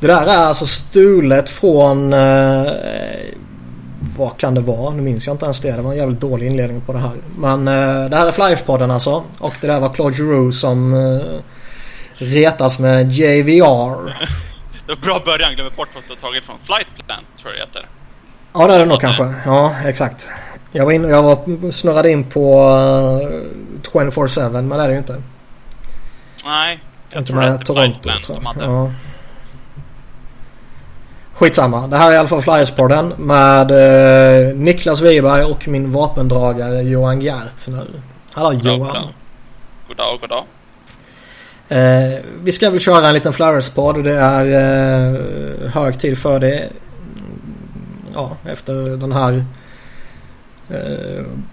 Det där är alltså stulet från... Eh, vad kan det vara? Nu minns jag inte ens det. Det var en jävligt dålig inledning på det här. Men eh, det här är Flyerspodden alltså. Och det där var Claude Giroux som eh, retas med JVR. Det var bra början. Glömmer bort vad du har tagit från Flight Plan, tror jag det heter. Ja det är det nog kanske. Ja exakt. Jag var, in, jag var snurrade in på uh, 24-7 men det är det ju inte. Nej. Jag inte med Toronto tror jag. Ja. Skitsamma. Det här är i alla fall Flyerspodden med uh, Niklas Wiberg och min vapendragare Johan Gertzner. Hallå Johan. God dag, god dag. Eh, vi ska väl köra en liten Flyers-podd. Det är eh, hög tid för det. Ja, efter den här eh,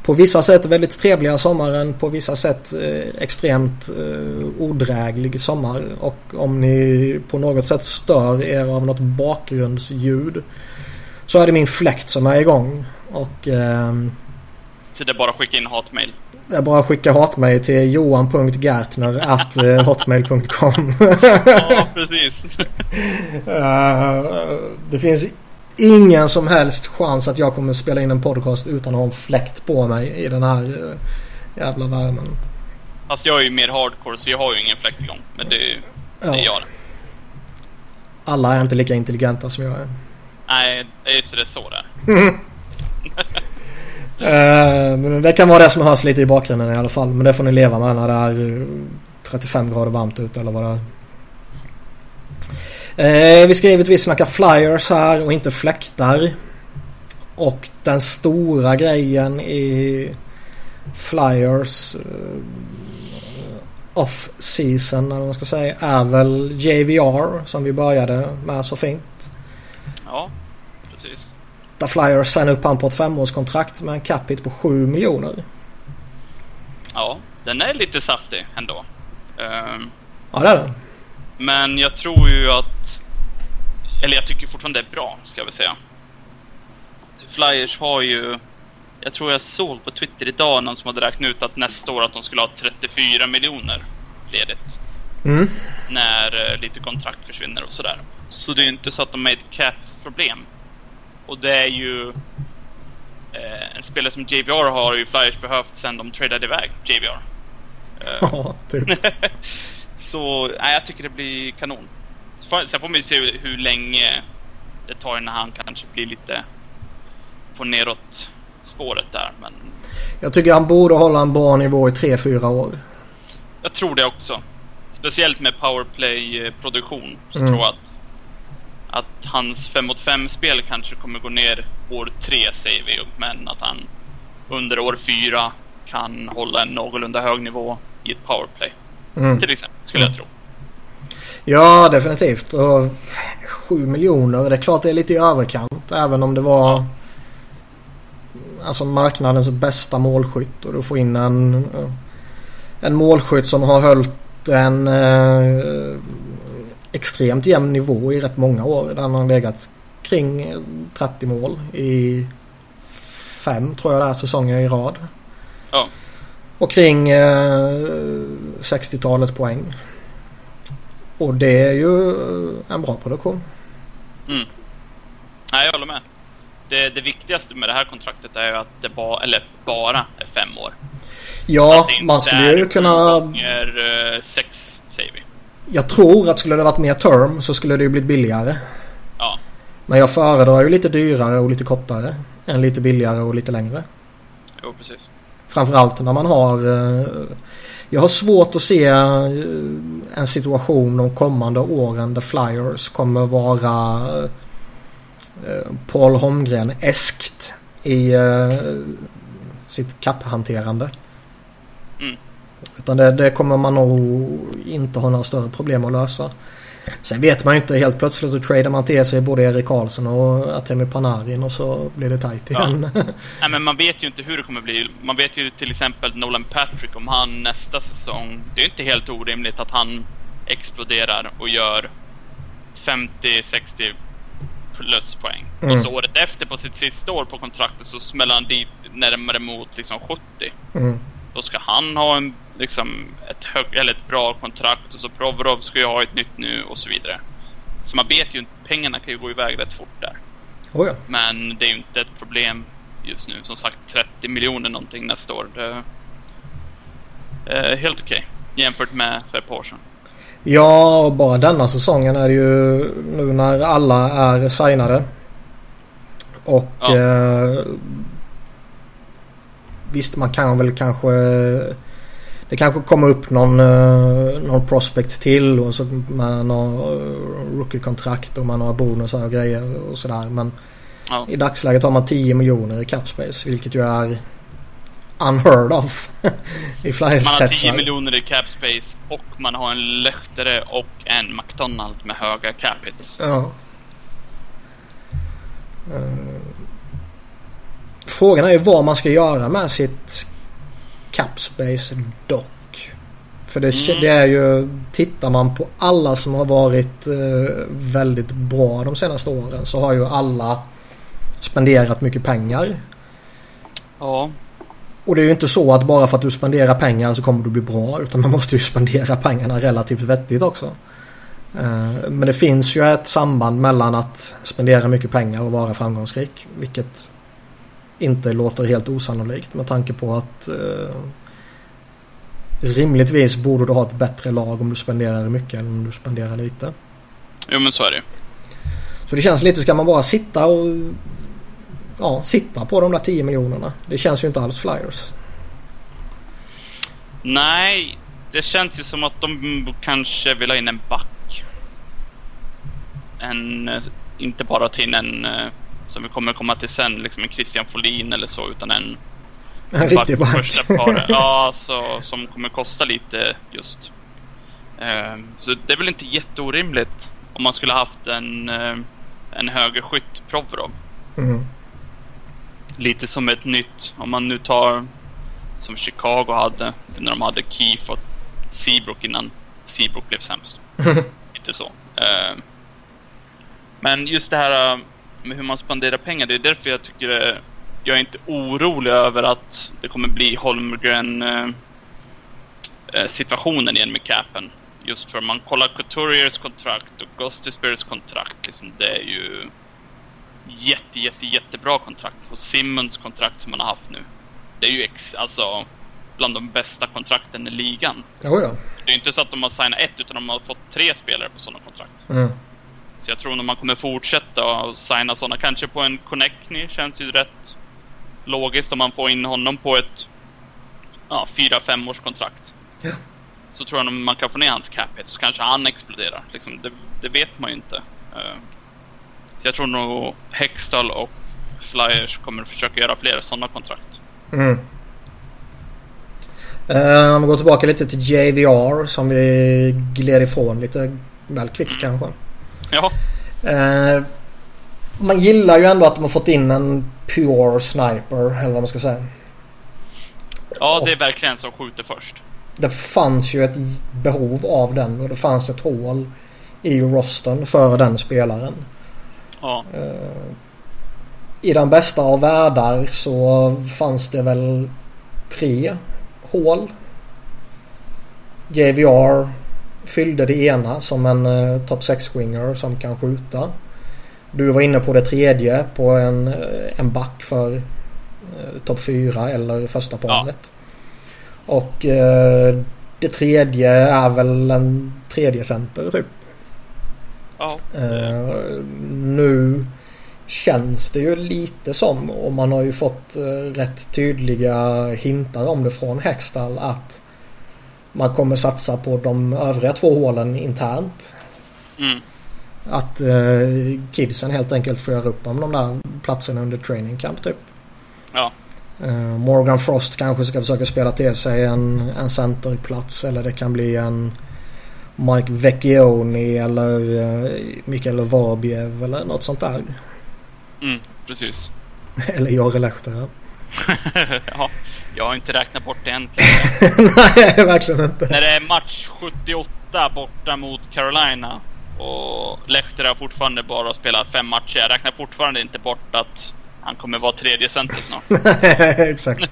på vissa sätt väldigt trevliga sommaren. På vissa sätt eh, extremt eh, odräglig sommar. Och om ni på något sätt stör er av något bakgrundsljud så är det min fläkt som är igång. Och... Ehm, så det är bara att skicka in hatmail? Det är bara att skicka hatmail till johan.gertner hotmail.com Ja, precis. det finns ingen som helst chans att jag kommer spela in en podcast utan att ha en fläkt på mig i den här uh, jävla värmen. Fast jag är ju mer hardcore så jag har ju ingen fläkt igång. Men det är ja. det är jag. Alla är inte lika intelligenta som jag är. Nej, det är just det så där. Uh, men det kan vara det som hörs lite i bakgrunden i alla fall. Men det får ni leva med när det är 35 grader varmt ute eller vad det är. Uh, vi ska givetvis snacka flyers här och inte fläktar. Och den stora grejen i flyers uh, off season eller vad man ska säga är väl JVR som vi började med så fint. Ja, precis. Där Flyers signar upp han på ett femårskontrakt med en capita på 7 miljoner. Ja, den är lite saftig ändå. Um, ja, det är den. Men jag tror ju att... Eller jag tycker fortfarande det är bra, ska jag väl säga. Flyers har ju... Jag tror jag såg på Twitter idag någon som hade räknat ut att nästa år att de skulle ha 34 miljoner ledigt. Mm. När uh, lite kontrakt försvinner och sådär. Så det är ju inte så att de är ett cap-problem. Och det är ju... Eh, en spelare som JVR har ju Flyers behövt sen de tradade iväg JVR. Eh, ja, typ. så, nej, jag tycker det blir kanon. Sen får man ju se hur, hur länge det tar innan han kanske blir lite på neråt spåret där, men... Jag tycker han borde hålla en bra nivå i 3-4 år. Jag tror det också. Speciellt med powerplay-produktion så mm. tror jag att att hans 5 mot 5 spel kanske kommer gå ner år 3 säger vi, men att han under år 4 kan hålla en någorlunda hög nivå i ett powerplay. Mm. Till exempel, skulle mm. jag tro. Ja, definitivt. Och 7 miljoner, det är klart det är lite i överkant. Även om det var alltså marknadens bästa målskytt och du får in en, en målskytt som har höljt en eh, extremt jämn nivå i rätt många år. Där han har legat kring 30 mål i fem tror jag det är säsonger i rad. Ja. Och kring eh, 60-talet poäng. Och det är ju en bra produktion. Mm. Nej, jag håller med. Det, det viktigaste med det här kontraktet är ju att det ba, eller bara är fem år. Ja, man skulle ju kunna... Gånger, eh, sex, säger vi. Jag tror att skulle det varit mer term så skulle det ju blivit billigare. Ja. Men jag föredrar ju lite dyrare och lite kortare. Än lite billigare och lite längre. Jo, precis. Framförallt när man har... Eh, jag har svårt att se eh, en situation de kommande åren där Flyers kommer vara eh, Paul Holmgren-eskt i sitt kapphanterande. Mm. Utan det, det, kommer man nog inte ha några större problem att lösa. Sen vet man ju inte. Helt plötsligt så tradar man till sig både Erik Karlsson och Artemi Panarin och så blir det tajt igen. Ja. Nej men man vet ju inte hur det kommer bli. Man vet ju till exempel Nolan Patrick om han nästa säsong. Det är ju inte helt orimligt att han exploderar och gör 50-60 pluspoäng. Mm. Och så året efter på sitt sista år på kontraktet så smäller han dit närmare mot liksom 70. Mm. Då ska han ha en liksom ett, hög, eller ett bra kontrakt och så Provorov ska ju ha ett nytt nu och så vidare. Så man vet ju inte, pengarna kan ju gå iväg rätt fort där. Oh ja. Men det är ju inte ett problem just nu. Som sagt 30 miljoner någonting nästa år. Det är helt okej okay, jämfört med för ett par år sedan. Ja, bara denna säsongen är det ju nu när alla är signade. Och ja. eh, visst, man kan väl kanske... Det kanske kommer upp någon, eh, någon prospect till och så med någon rookie-kontrakt och med några bonusar och grejer och sådär. Men ja. i dagsläget har man 10 miljoner i capspace vilket ju är unheard of i flyers Man har 10 miljoner i cap space och man har en Löchtere och en McDonald med höga cap hits. Ja. Frågan är ju vad man ska göra med sitt cap space dock. För det, mm. det, är ju, tittar man på alla som har varit uh, väldigt bra de senaste åren så har ju alla spenderat mycket pengar. Ja. Och det är ju inte så att bara för att du spenderar pengar så kommer du bli bra utan man måste ju spendera pengarna relativt vettigt också. Eh, men det finns ju ett samband mellan att spendera mycket pengar och vara framgångsrik. Vilket inte låter helt osannolikt med tanke på att eh, rimligtvis borde du ha ett bättre lag om du spenderar mycket än om du spenderar lite. Jo men så är det Så det känns lite, ska man bara sitta och ja, sitta på de där 10 miljonerna. Det känns ju inte alls Flyers. Nej, det känns ju som att de kanske vill ha in en back. En, eh, inte bara till en, eh, som vi kommer komma till sen, liksom en Christian Folin eller så, utan en... En riktig back. ja, så, som kommer kosta lite just. Uh, så det är väl inte jätteorimligt om man skulle haft en, uh, en högerskytt Provorov. Mm lite som ett nytt, om man nu tar som Chicago hade när de hade Keefe och Seabrook innan Seabrook blev sämst. lite så. Uh, men just det här med hur man spenderar pengar, det är därför jag tycker uh, jag är inte orolig över att det kommer bli Holmgren situationen igen med capen. Just för man kollar Couturiers kontrakt och Ghosty Spirits kontrakt, liksom, det är ju jätte, jätte, jättebra kontrakt. Och Simmons kontrakt som han har haft nu. Det är ju ex, alltså bland de bästa kontrakten i ligan. Oh ja. Det är inte så att de har signat ett, utan de har fått tre spelare på sådana kontrakt. Mm. Så jag tror nog man kommer fortsätta och signa sådana. Kanske på en Connectny känns ju rätt logiskt om man får in honom på ett ja, fyra, fem års kontrakt. Ja. Så tror jag nog man kan få ner hans cap så kanske han exploderar. Liksom, det, det vet man ju inte. Uh, jag tror nog Hextall och Flyers kommer att försöka göra fler sådana kontrakt. Mm. Uh, om vi går tillbaka lite till JVR som vi gled ifrån lite väl kvickt mm. kanske. Ja. Uh, man gillar ju ändå att de har fått in en pure sniper eller vad man ska säga. Ja, det är verkligen en som skjuter först. Det fanns ju ett behov av den och det fanns ett hål i rosten för den spelaren. Ja. Eh, I den bästa av världar så fanns det väl tre hål. JVR fyllde det ena som en uh, top 6-winger som kan skjuta. Du var inne på det tredje på en, uh, en back för uh, topp 4 eller första paret. Ja. Och uh, det tredje är väl en tredje center typ. Ja. Uh, nu känns det ju lite som och man har ju fått uh, rätt tydliga hintar om det från Hextall att man kommer satsa på de övriga två hålen internt. Mm. Att uh, kidsen helt enkelt får göra upp om de där platserna under training camp typ. Ja. Uh, Morgan Frost kanske ska försöka spela till sig en, en centerplats eller det kan bli en Mike Vecchioni eller uh, Mikael Varbiev eller något sånt där. Mm, precis. eller Jari Lehtera. ja, jag har inte räknat bort det än. Nej, verkligen inte. När det är match 78 borta mot Carolina och Lehtera fortfarande bara spelat fem matcher. Jag räknar fortfarande inte bort att han kommer vara tredje center snart. Exakt.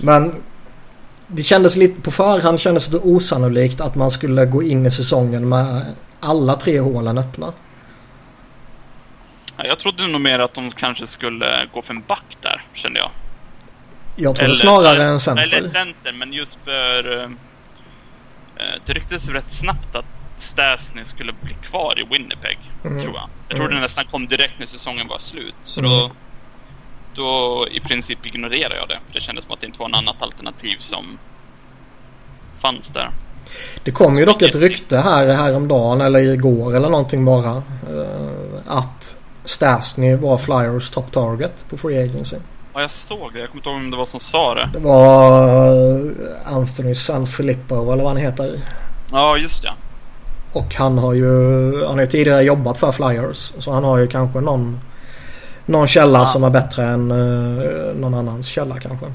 Men det kändes lite på förhand kändes det osannolikt att man skulle gå in i säsongen med alla tre hålen öppna. Jag trodde nog mer att de kanske skulle gå för en back där, kände jag. Jag tror snarare en center. Eller center, men just för... Uh, det ryktades rätt snabbt att Stasny skulle bli kvar i Winnipeg, mm. tror jag. Jag tror mm. det nästan kom direkt när säsongen var slut. Så mm. då, då i princip ignorerade jag det. Det kändes som att det inte var något annat alternativ som fanns där. Det kom ju dock ett rykte här häromdagen eller igår eller någonting bara. Uh, att Stasny var Flyers top target på Free Agency. Ja, jag såg det. Jag kommer inte ihåg vem det var som sa det. Det var eh, Anthony Sanfilippo eller vad han heter. Ja, just det. Och han har ju han har tidigare jobbat för Flyers. Så han har ju kanske någon, någon källa ja. som är bättre än uh, någon annans källa kanske.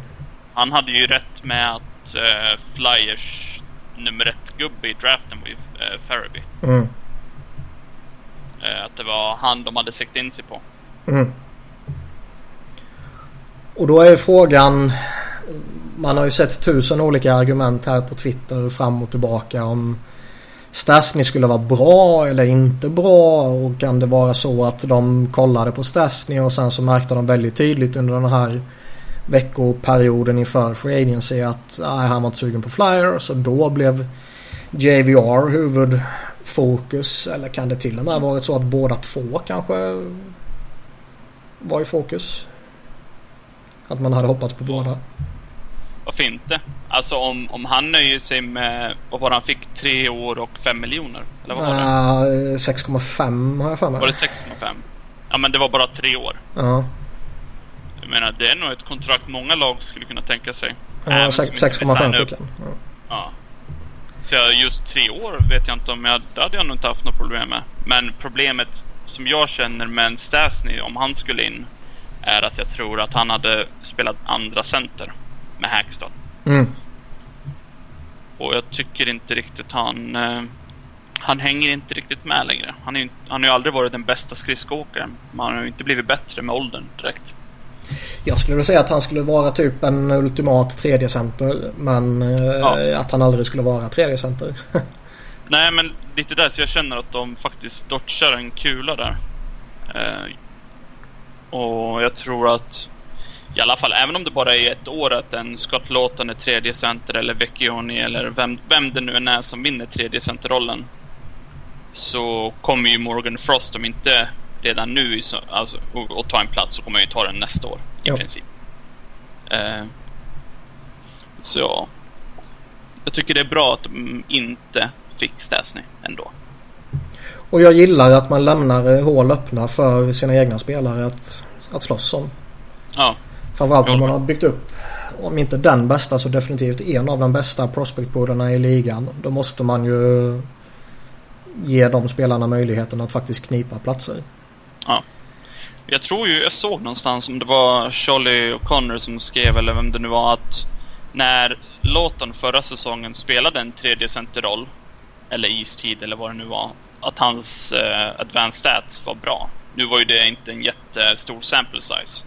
Han hade ju rätt med att uh, Flyers nummer ett gubbe i draften var ju uh, Farabee. Mm. Att det var han de hade siktat in sig på. Mm. Och då är ju frågan man har ju sett tusen olika argument här på Twitter fram och tillbaka om Stasny skulle vara bra eller inte bra. Och kan det vara så att de kollade på Stasny och sen så märkte de väldigt tydligt under den här veckoperioden inför Free Agency att nej, han var inte sugen på Flyers och då blev JVR huvudfokus. Eller kan det till och med varit så att båda två kanske var i fokus? Att man hade hoppats på båda. Varför inte? Alltså om, om han nöjer sig med, vad var han fick, tre år och fem miljoner? Eller vad var det? 6,5 har jag för mig. Var det 6,5? Ja men det var bara tre år. Ja. Jag menar det är nog ett kontrakt många lag skulle kunna tänka sig. Ja, 6,5 fick han. Ja. ja. Så just tre år vet jag inte om jag, det hade jag nog inte haft något problem med. Men problemet som jag känner med en Stasny, om han skulle in, är att jag tror att han hade spelat andra center med Hackstad. Mm. Och jag tycker inte riktigt han... Eh, han hänger inte riktigt med längre. Han, är, han har ju aldrig varit den bästa skridskoåkaren. Men han har ju inte blivit bättre med åldern direkt. Jag skulle vilja säga att han skulle vara typ en ultimat tredje center Men eh, ja. att han aldrig skulle vara tredje center. Nej men lite där så jag känner att de faktiskt dodgar en kula där. Och jag tror att i alla fall, även om det bara är ett år att en Scott Lawton är tredje center eller Vecchioni eller vem, vem det nu än är som vinner tredje centerrollen så kommer ju Morgan Frost, om inte redan nu alltså, och, ta en plats så kommer han ju ta den nästa år i ja. princip. Eh, så ja. Jag tycker det är bra att de inte fick Stasny ändå. Och jag gillar att man lämnar hål öppna för sina egna spelare att, att slåss om. Ja. Framförallt när man har byggt upp, om inte den bästa så definitivt en av de bästa prospectpoolerna i ligan. Då måste man ju ge de spelarna möjligheten att faktiskt knipa platser. Ja. Jag tror ju, jag såg någonstans om det var Charlie O'Connor som skrev eller vem det nu var att när Låten förra säsongen spelade en tredje centerroll eller istid eller vad det nu var att hans eh, advanced stats var bra. Nu var ju det inte en jättestor sample size.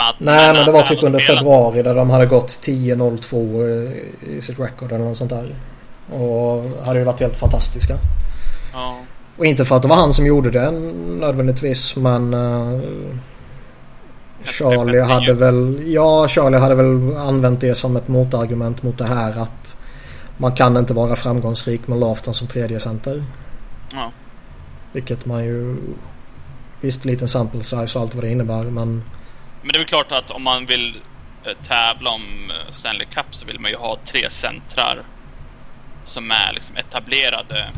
Att, Nej, men det var typ under februari där de hade gått 10-0-2 i sitt record eller något sånt där. Och hade ju varit helt fantastiska. Ja. Och inte för att det var han som gjorde det nödvändigtvis men uh, Charlie hade väl Ja Charlie hade väl använt det som ett motargument mot det här att man kan inte vara framgångsrik med Lafton som tredje center. Ja. Vilket man ju Visst liten sample size och allt vad det innebär men men det är väl klart att om man vill eh, tävla om eh, Stanley Cup så vill man ju ha tre centrar som är liksom etablerade.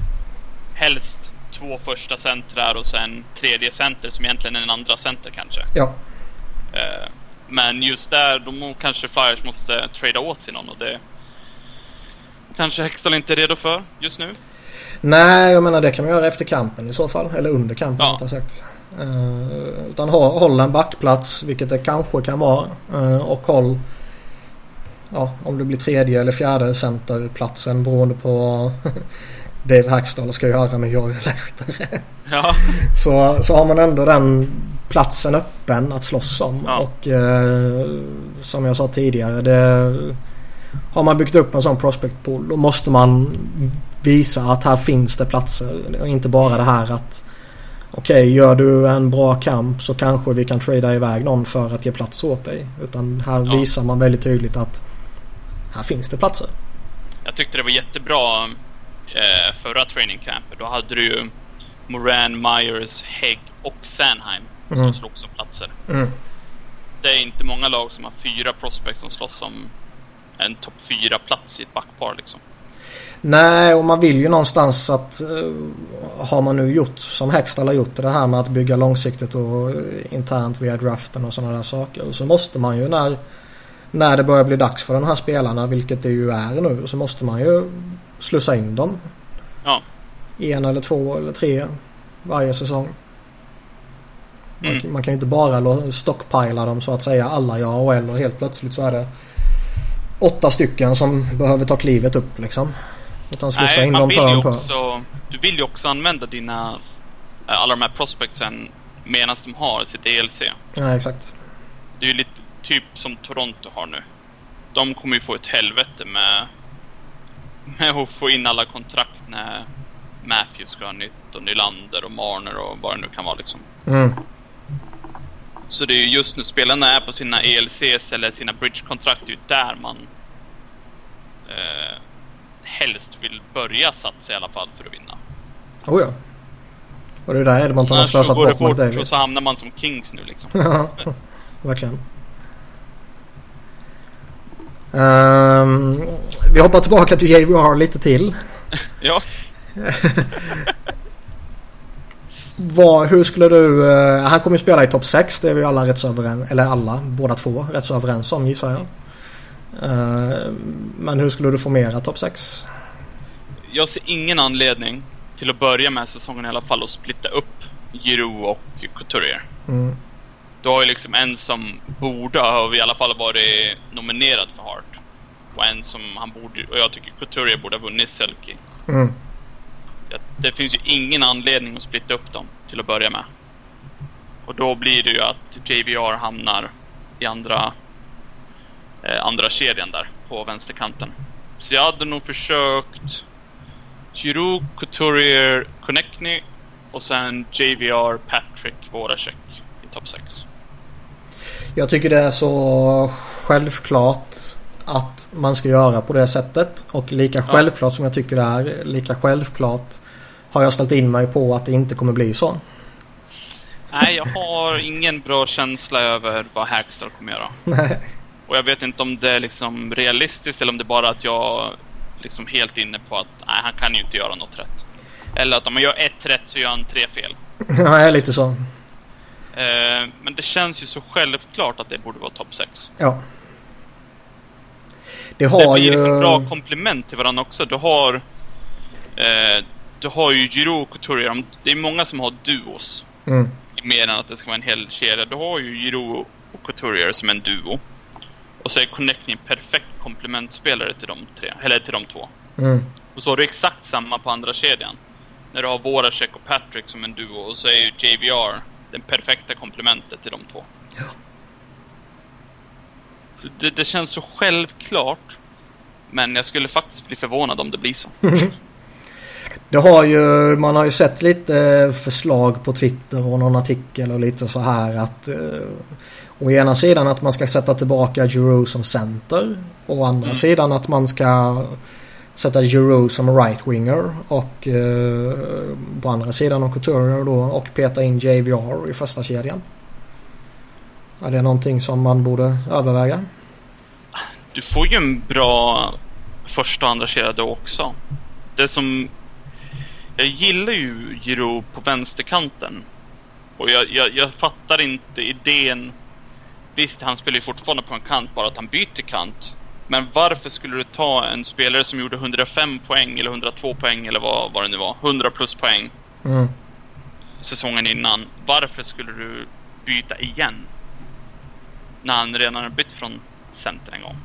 Helst två första centrar och sen tredje center som egentligen är en andra center kanske. Ja. Eh, men just där, då kanske Flyers måste trada åt sig någon och det kanske Hextall inte är redo för just nu. Nej, jag menar det kan man göra efter kampen i så fall. Eller under kampen ja. sagt. Uh, utan håll en backplats, vilket det kanske kan vara. Uh, och håll ja, om det blir tredje eller fjärde centerplatsen beroende på Dave Hackstall ska göra med Jorge Lehter. Ja. Så, så har man ändå den platsen öppen att slåss om. Ja. Och eh, som jag sa tidigare. Det, har man byggt upp en sån prospect pool då måste man visa att här finns det platser. Och inte bara det här att okej, okay, gör du en bra kamp så kanske vi kan trada iväg någon för att ge plats åt dig. Utan här ja. visar man väldigt tydligt att här finns det platser. Jag tyckte det var jättebra eh, förra training campet. Då hade du ju Moran, Myers, Hägg och Sanheim mm. som slogs om platser. Mm. Det är inte många lag som har fyra prospects som slåss om en topp fyra plats i ett backpar liksom. Nej, och man vill ju någonstans att uh, har man nu gjort som Hextall har gjort det här med att bygga långsiktigt och internt via draften och sådana där saker. Så måste man ju när, när det börjar bli dags för de här spelarna, vilket det ju är nu, så måste man ju slussa in dem. Ja. En eller två eller tre varje säsong. Man, mm. man kan ju inte bara stockpila dem så att säga alla i AHL och helt plötsligt så är det åtta stycken som behöver ta klivet upp liksom. Utan slussa Nej, in dem på en också, Du vill ju också använda dina, eh, alla de här prospectsen medan de har sitt DLC. Ja, exakt. Det är ju lite typ som Toronto har nu. De kommer ju få ett helvete med, med att få in alla kontrakt när Matthews ska ha nytt och Nylander och Marner och vad det nu kan vara liksom. Mm. Så det är ju just nu spelarna är på sina ELCs eller sina bridge-kontrakt, det är ju där man eh, helst vill börja satsa i alla fall för att vinna. Oh ja. Och det är där Edmonton har slösat bort bort och så hamnar man som Kings nu liksom. ja, verkligen. Um, vi hoppar tillbaka till JVR lite till. ja. Vad, hur skulle du... Uh, han kommer ju spela i topp 6. Det är vi alla rätt så överens Eller alla, båda två, rätt så överens om gissar jag. Uh, men hur skulle du formera topp 6? Jag ser ingen anledning till att börja med säsongen i alla fall och splitta upp Giroud och Couturier. Mm. Du har ju liksom en som borde ha i alla fall varit nominerad för Hart. Och en som han borde... Och jag tycker Couturier borde ha vunnit Selke. Mm det finns ju ingen anledning att splitta upp dem till att börja med. Och då blir det ju att JVR hamnar i andra, eh, andra kedjan där på vänsterkanten. Så jag hade nog försökt Giroud, Couturier, Connectny och sen JVR, Patrick, Voracek i topp 6. Jag tycker det är så självklart att man ska göra på det sättet. Och lika självklart som jag tycker det är, lika självklart har jag ställt in mig på att det inte kommer bli så. Nej, jag har ingen bra känsla över vad Hackstar kommer göra. Nej. Och jag vet inte om det är liksom realistiskt eller om det är bara att jag liksom helt inne på att nej, han kan ju inte göra något rätt. Eller att om man gör ett rätt så gör han tre fel. Ja, lite så. Eh, men det känns ju så självklart att det borde vara topp 6. Ja. Det har det blir ju... liksom bra komplement till varandra också. Du har... Eh, du har ju Giro och Couturier. Det är många som har duos. Mm. Mer än att det ska vara en hel kedja. Du har ju Giro och Couturier som en duo. Och så är Connecting perfekt komplementspelare till de tre, eller till de två. Mm. Och så har du exakt samma på andra kedjan. När du har Voracek och Patrick som en duo och så är ju JVR det perfekta komplementet till de två. Ja. Så det, det känns så självklart. Men jag skulle faktiskt bli förvånad om det blir så. Det har ju, man har ju sett lite förslag på Twitter och någon artikel och lite så här att eh, å ena sidan att man ska sätta tillbaka Giroud som center och å andra mm. sidan att man ska sätta Giroud som right-winger och eh, på andra sidan och Couturier då och peta in JVR i första kedjan. Är det någonting som man borde överväga? Du får ju en bra första och andra kedja då också. Det som jag gillar ju Giro på vänsterkanten. Och jag, jag, jag fattar inte idén. Visst, han spelar ju fortfarande på en kant, bara att han byter kant. Men varför skulle du ta en spelare som gjorde 105 poäng eller 102 poäng eller vad, vad det nu var, 100 plus poäng mm. säsongen innan. Varför skulle du byta igen? När han redan har bytt från center en gång.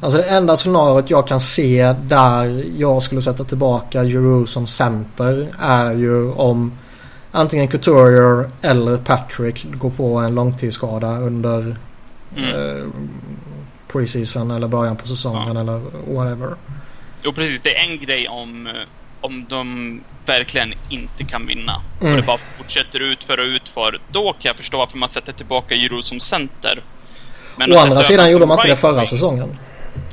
Alltså det enda scenariot jag kan se där jag skulle sätta tillbaka Giroud som center är ju om antingen Couturier eller Patrick går på en långtidsskada under mm. eh, preseason eller början på säsongen ja. eller whatever. Jo precis, det är en grej om, eh, om de verkligen inte kan vinna. Mm. Och det bara fortsätter utför och utför. Då kan jag förstå varför man sätter tillbaka Giroud som center. Men Å andra sidan gjorde man inte det right förra wing- säsongen.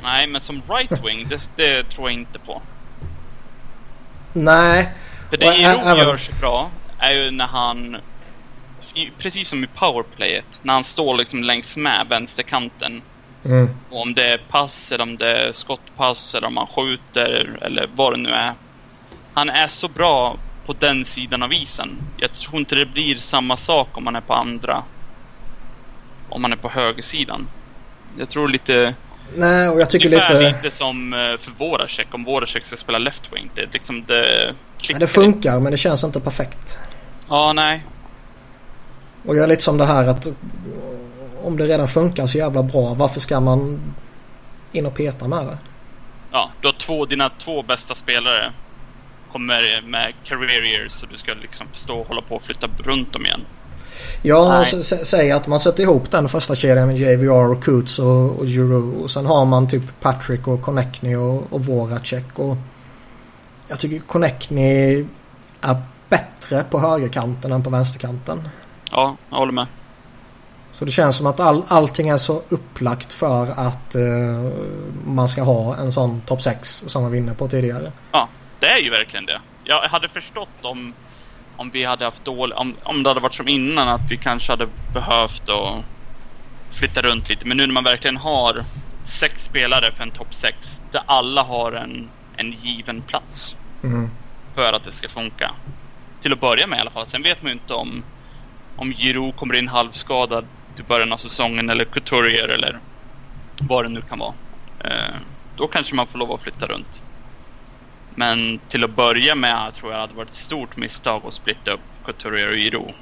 Nej, men som right wing, det, det tror jag inte på. Nej. För det Giroud även- gör sig bra är ju när han, precis som i powerplayet, när han står liksom längs med vänsterkanten. Mm. Och om det är pass eller om det är skottpass eller om han skjuter eller vad det nu är. Han är så bra på den sidan av isen. Jag tror inte det blir samma sak om man är på andra. Om man är på högersidan. Jag tror lite... Nej, och jag tycker lite... lite som eh, för Voracek. Om Voracek ska spela left wing. Det, är liksom det klickar det lite. funkar men det känns inte perfekt. Ja, nej. Och jag är lite som det här att om det redan funkar så jävla bra varför ska man in och peta med det? Ja, du har två, dina två bästa spelare kommer med career years och du ska liksom stå och hålla på och flytta runt dem igen. Ja, och så- sä- säg att man sätter ihop den första kedjan med JVR och Coots och, och Giroud. Och sen har man typ Patrick och Connectney och, och Voracek. Och jag tycker Connectney är bättre på högerkanten än på vänsterkanten. Ja, jag håller med. Så det känns som att all, allting är så upplagt för att eh, man ska ha en sån topp 6 som man vinner på tidigare. Ja, det är ju verkligen det. Jag hade förstått om, om vi hade haft dålig, om, om det hade varit som innan att vi kanske hade behövt att flytta runt lite. Men nu när man verkligen har sex spelare för en topp 6 där alla har en, en given plats Mm. för att det ska funka. Till att börja med i alla fall. Sen vet man ju inte om, om Giroud kommer in halvskadad till början av säsongen eller Couturier eller vad det nu kan vara. Eh, då kanske man får lov att flytta runt. Men till att börja med tror jag det hade varit ett stort misstag att splitta upp Couturier och Giroud.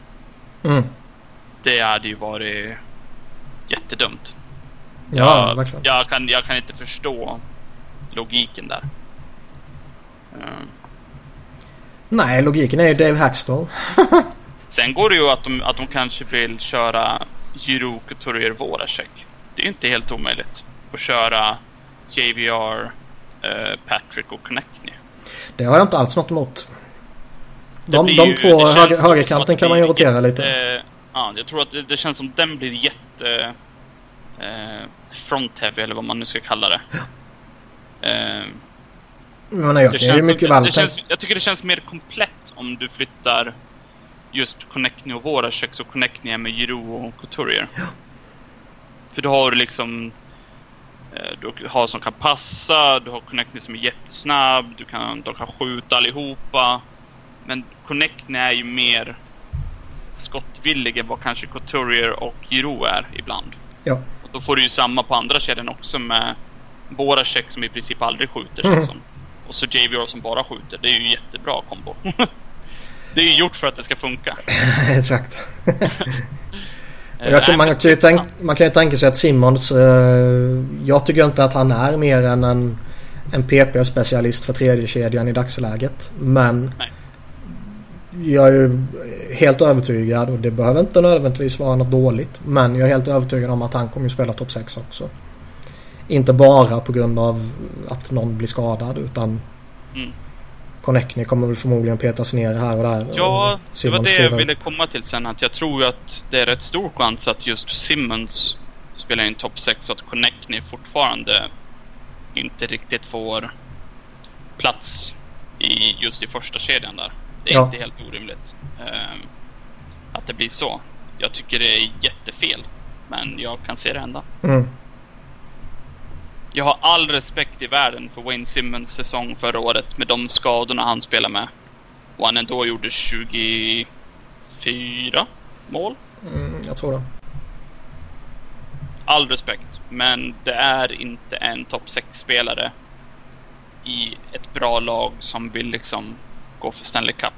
Mm. Det hade ju varit jättedumt. Ja, jag, verkligen. jag, kan, jag kan inte förstå logiken där. Eh, Nej, logiken är ju Dave Hackstall. Sen går det ju att de, att de kanske vill köra Giroud, Couturier, Voracek. Det är ju inte helt omöjligt. Att köra JVR, eh, Patrick och Connectney. Det har jag inte alls något emot. De, de ju- två höger, högerkanten kan man ju rotera jätte- lite. Ja, jag tror att det, det känns som den blir jätte... Eh, front-heavy eller vad man nu ska kalla det. Eh, Men jag det kan ju mycket väl Jag tycker det känns mer komplett om du flyttar just Connectney och Voracek så Connectney är med Giroud och Couturier. För då har du liksom eh, du har som kan passa, du har Connectney som är jättesnabb, du kan, de kan skjuta allihopa. Men Connectney är ju mer skottvillig än vad kanske Couturier och Giroud är ibland. Ja. Och då får du ju samma på andra kedjan också med Voracek som i princip aldrig skjuter Mm. liksom. Och så JVR som bara skjuter. Det är ju jättebra kombo. det är ju gjort för att det ska funka. Exakt. Kan, man, kan ju tänk, man kan ju tänka sig att Simmons... Eh, jag tycker inte att han är mer än en, en PP-specialist för tredje kedjan i dagsläget. Men Nej. jag är ju helt övertygad och det behöver inte nödvändigtvis vara något dåligt. Men jag är helt övertygad om att han kommer att spela topp 6 också. Inte bara på grund av att någon blir skadad utan Mm. Connectney kommer väl förmodligen petas ner här och där. Ja, och det var det jag ville komma till sen. Att jag tror att det är rätt stor chans att just Simmons spelar in topp 6 och att Connectney fortfarande inte riktigt får plats i just i första kedjan där. Det är Ja. inte helt orimligt. ehm, att det blir så. Jag tycker det är jättefel. Men jag kan se det hända. Mm. Jag har all respekt i världen för Wayne Simmons säsong förra året med de skadorna han spelar med. Och han ändå gjorde 24 mål. Mm, jag tror det. All respekt. Men det är inte en topp 6-spelare i ett bra lag som vill liksom gå för Stanley Cup.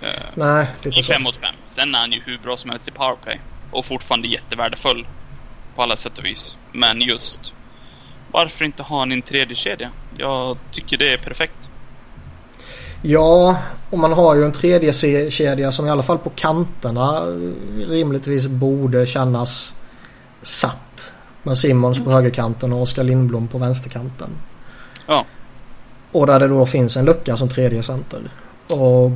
Eh, Nej, lite I så. 5 mot 5. Sen är han ju hur bra som helst i powerplay. Och fortfarande jättevärdefull. På alla sätt och vis. Men just... Varför inte ha en i en tredje kedja? Jag tycker det är perfekt. Ja, och man har ju en tredje se- kedja som i alla fall på kanterna rimligtvis borde kännas satt. Med Simmons på högerkanten och Oskar Lindblom på vänsterkanten. Ja. Och där det då finns en lucka som tredje center. Och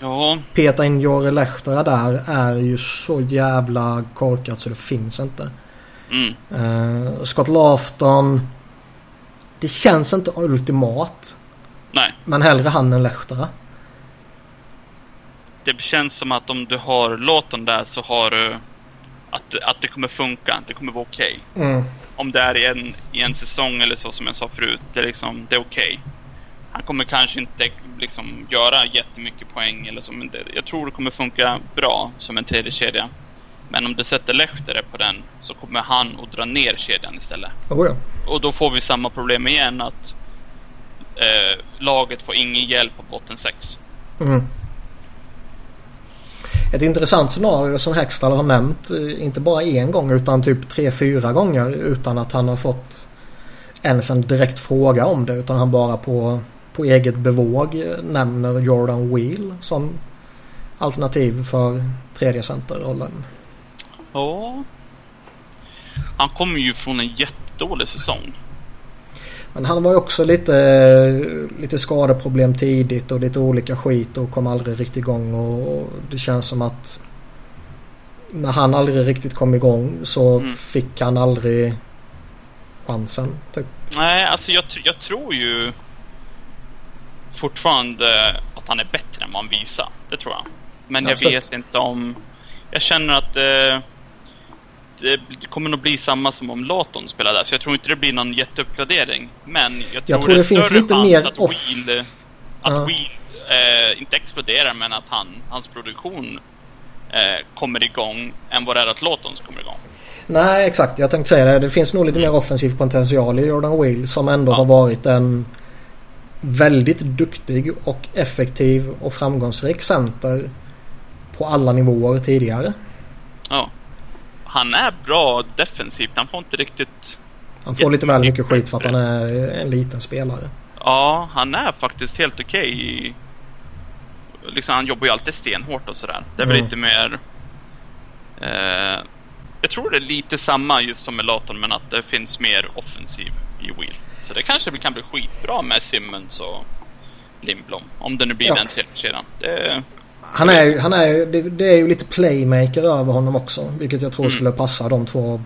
Ja, peta in Jore Lehtera där är ju så jävla korkat så det finns inte. mm. Uh, Scott Lafton. Det känns inte ultimat. Nej. Men hellre han än Lehtera. Det känns som att om du har låten där så har du... Att, att det kommer funka. Det kommer vara okej. Mm. Om det är i en, i en säsong eller så som jag sa förut. Det är liksom, det är okej. Han kommer kanske inte liksom göra jättemycket poäng eller så. Men det, jag tror det kommer funka bra som en tredje kedja. Men om du sätter Lehtere på den så kommer han att dra ner kedjan istället. Oh, ja. Och då får vi samma problem igen att eh, laget får ingen hjälp av botten 6. Mm. Ett intressant scenario som Hextall har nämnt, eh, inte bara en gång utan typ tre, fyra gånger utan att han har fått ens en direkt fråga om det utan han bara på, på eget bevåg eh, nämner Jordan Wheel som alternativ för tredje centerrollen. Ja. Han kommer ju från en jättedålig säsong. Men han var ju också lite, lite skadeproblem tidigt och lite olika skit och kom aldrig riktigt igång och, det känns som att när han aldrig riktigt kom igång så Mm. fick han aldrig chansen. Typ. Nej, alltså jag, jag tror ju fortfarande att han är bättre än vad han visar. Det tror jag. Men jag Absolut. vet inte om... Jag känner att eh, det, det kommer nog bli samma som om Laton spelar där. Så jag tror inte det blir någon jätteuppgradering. Men jag tror, tror det är finns lite mer att off- Wheel, att Ja. Wheel eh, inte exploderar men att han, hans produktion eh, kommer igång än vad det är att Lawtons kommer igång. Nej exakt, jag tänkte säga det. Det finns nog lite mer offensiv potential i Jordan Wheel som ändå Ja. har varit en väldigt duktig och effektiv och framgångsrik center på alla nivåer tidigare. Ja. Han är bra defensivt. Han får inte riktigt... Han får lite väl mycket skit för att han är en liten spelare. Ja, han är faktiskt helt okej i... Liksom, han jobbar ju alltid stenhårt och sådär. Det är väl Mm. lite mer... Eh, jag tror det är lite samma just som med Laton, men att det finns mer offensiv i Wheel. Så det kanske kan bli skitbra med Simmons och Lindblom. Om det nu blir Ja. den tredje kedjan. Det, Han är, ju- han är, ju- det, det är ju lite playmaker över honom också. Vilket jag tror Mm. skulle passa de två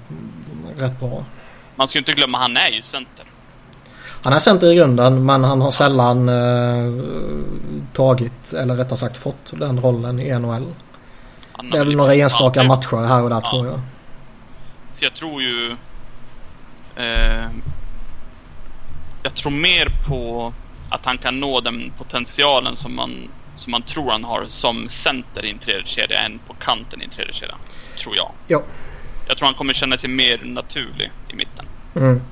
rätt bra. man ska ju inte glömma, han är ju center. Han är center i grunden men han har sällan eh, tagit, eller rättare sagt fått den rollen i NHL. Det är väl några enstaka matcher här och där Ja. tror jag. Så jag tror ju... Eh, jag tror mer på att han kan nå den potentialen som man, som man tror han har som center i en tredje kedja än på kanten i en tredje kedja. Tror jag. Ja. Jag tror han kommer känna sig mer naturlig i mitten. Mm.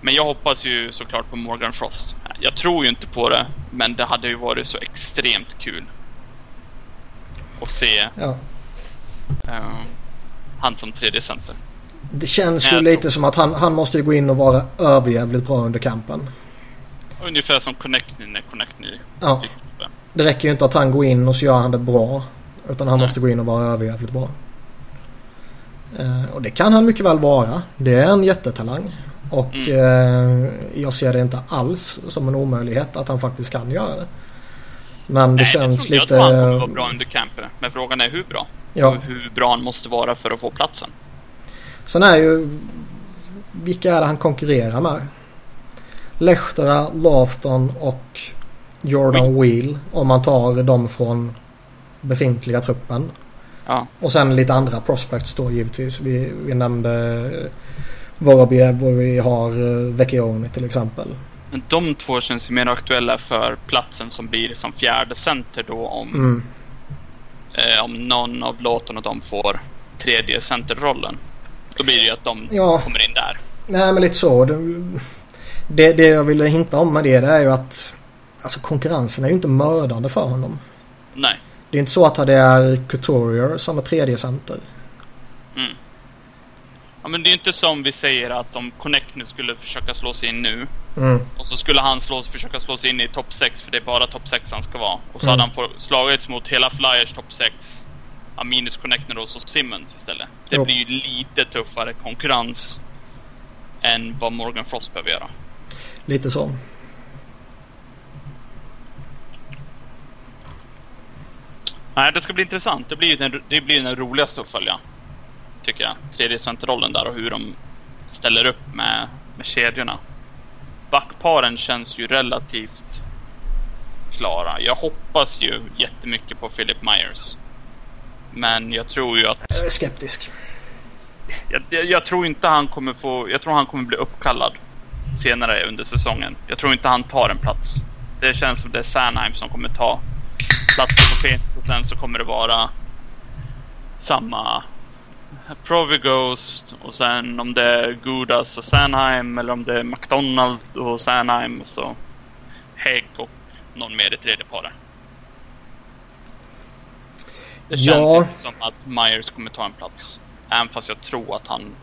Men jag hoppas ju såklart på Morgan Frost. Jag tror ju inte på det, men det hade ju varit så extremt kul att se Ja. eh, han som tredje center. Det känns ju Jag lite som att han, han måste ju gå in och vara överjävligt bra under kampen. Ungefär som Connectny när Connectny Ja. Det räcker ju inte att han går in och så gör han det bra. Utan han Nej. måste gå in och vara överjävligt bra. Eh, och det kan han mycket väl vara. Det är en jättetalang. Och Mm. eh, jag ser det inte alls som en omöjlighet att han faktiskt kan göra det. Men det Nej, känns jag lite... Jag tror han kommer vara bra under campen. Men frågan är hur bra. Ja. Hur bra han måste vara för att få platsen. Sen är ju... Vilka är det han konkurrerar med? Lehtera, Lafton och Jordan Wheel. Om man tar dem från befintliga truppen. Ja. Och sen lite andra prospects då givetvis. Vi, vi nämnde eh, Vorobjev och vi har uh, Vecchioni till exempel. Men de två känns ju mer aktuella för platsen som blir som fjärde center då om, Mm. eh, om någon av låten och de får tredje centerrollen. Då blir det ju att de Ja. kommer in där. Nej men lite så. Det, det jag ville hinta om med det, det är ju att alltså konkurrensen är ju inte mördande för honom. Nej. Det är inte så att det är Couturier som är tredje center. Mm. Ja, men det är ju inte som vi säger att om Connect nu skulle försöka slå sig in nu Mm. och så skulle han slå, försöka slå sig in i topp 6 för det är bara topp 6 han ska vara. Och så Mm. hade han slagits mot hela Flyers topp 6. Ja, minus Connectner och så Simmons istället. Det Jo. blir ju lite tuffare konkurrens än vad Morgan Frost behöver göra. Lite så. Nej, det ska bli intressant. Det blir ju den, det blir den roligaste att följa. Tycker jag. Tredje centerrollen där och hur de ställer upp med, med kedjorna. Backparen känns ju relativt klara. Jag hoppas ju jättemycket på Philip Myers. Men jag tror ju att... Jag är skeptisk. Jag, jag, jag, tror inte han kommer få... Jag tror han kommer bli uppkallad senare under säsongen. Jag tror inte han tar en plats. Det känns som det är Sanheim som kommer ta platsen på Phoenix och sen så kommer det vara samma Provighost och sen om det är Gudas och Sanheim eller om det är McDonald och Sanheim och så Hägg och någon mer i tredje paret. Det känns ja. inte som att Myers kommer ta en plats. Även fast jag tror att han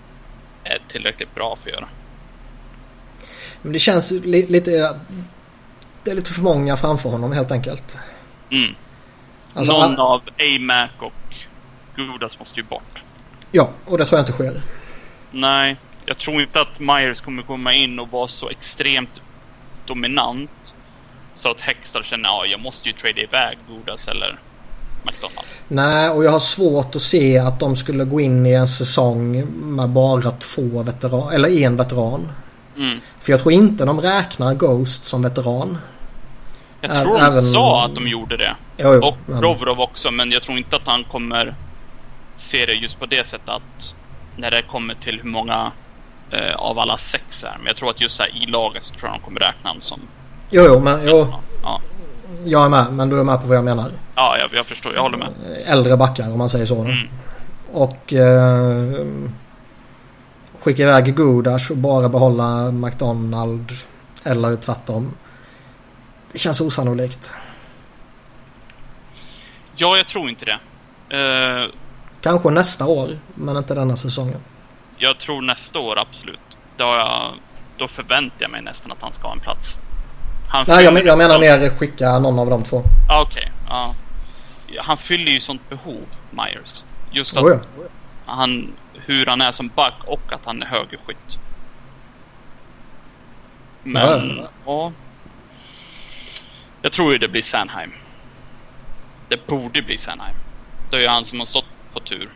är tillräckligt bra för att göra. Men det känns li lite... Det är lite för många framför honom helt enkelt. Mm. Alltså, Någon av AMAC och Gudas måste ju bort. Ja, och det tror jag inte sker. Nej, jag tror inte att Myers kommer komma in och vara så extremt dominant. Så att Hextall känner att ja, jag måste ju trada iväg Gudas eller McDonald. Nej, och jag har svårt att se att de skulle gå in i en säsong med bara två veteran, eller en veteran. Mm. För jag tror inte de räknar Ghost som veteran. Jag tror Ä de även... sa att de gjorde det. Jo, jo, och men... Provorov också, men jag tror inte att han kommer se det just på det sättet att när det kommer till hur många eh, av alla sex är. Men jag tror att just här i laget så tror jag de kommer räkna honom som... Jo, jo, men jo. Ja. Jag är med, men du är med på vad jag menar. Ja, jag, jag förstår. Jag håller med. Äldre backar om man säger så. Mm. Och eh, skicka iväg Godash och bara behålla McDonald eller tvärtom. Det känns osannolikt. Ja, jag tror inte det. Uh, Kanske nästa år, men inte denna säsongen. Jag tror nästa år absolut. Då, jag, då förväntar jag mig nästan att han ska ha en plats. Han Nej, jag, jag menar mer skicka någon av de två. Ah, Okej, okay. uh, Han fyller ju sånt behov, Myers. Just att oh ja. han, hur han är som back och att han är högerskytt. Men, ja. ja. Jag tror ju det blir Sanheim. Det borde bli Sanheim. Det är ju han som har stått på tur.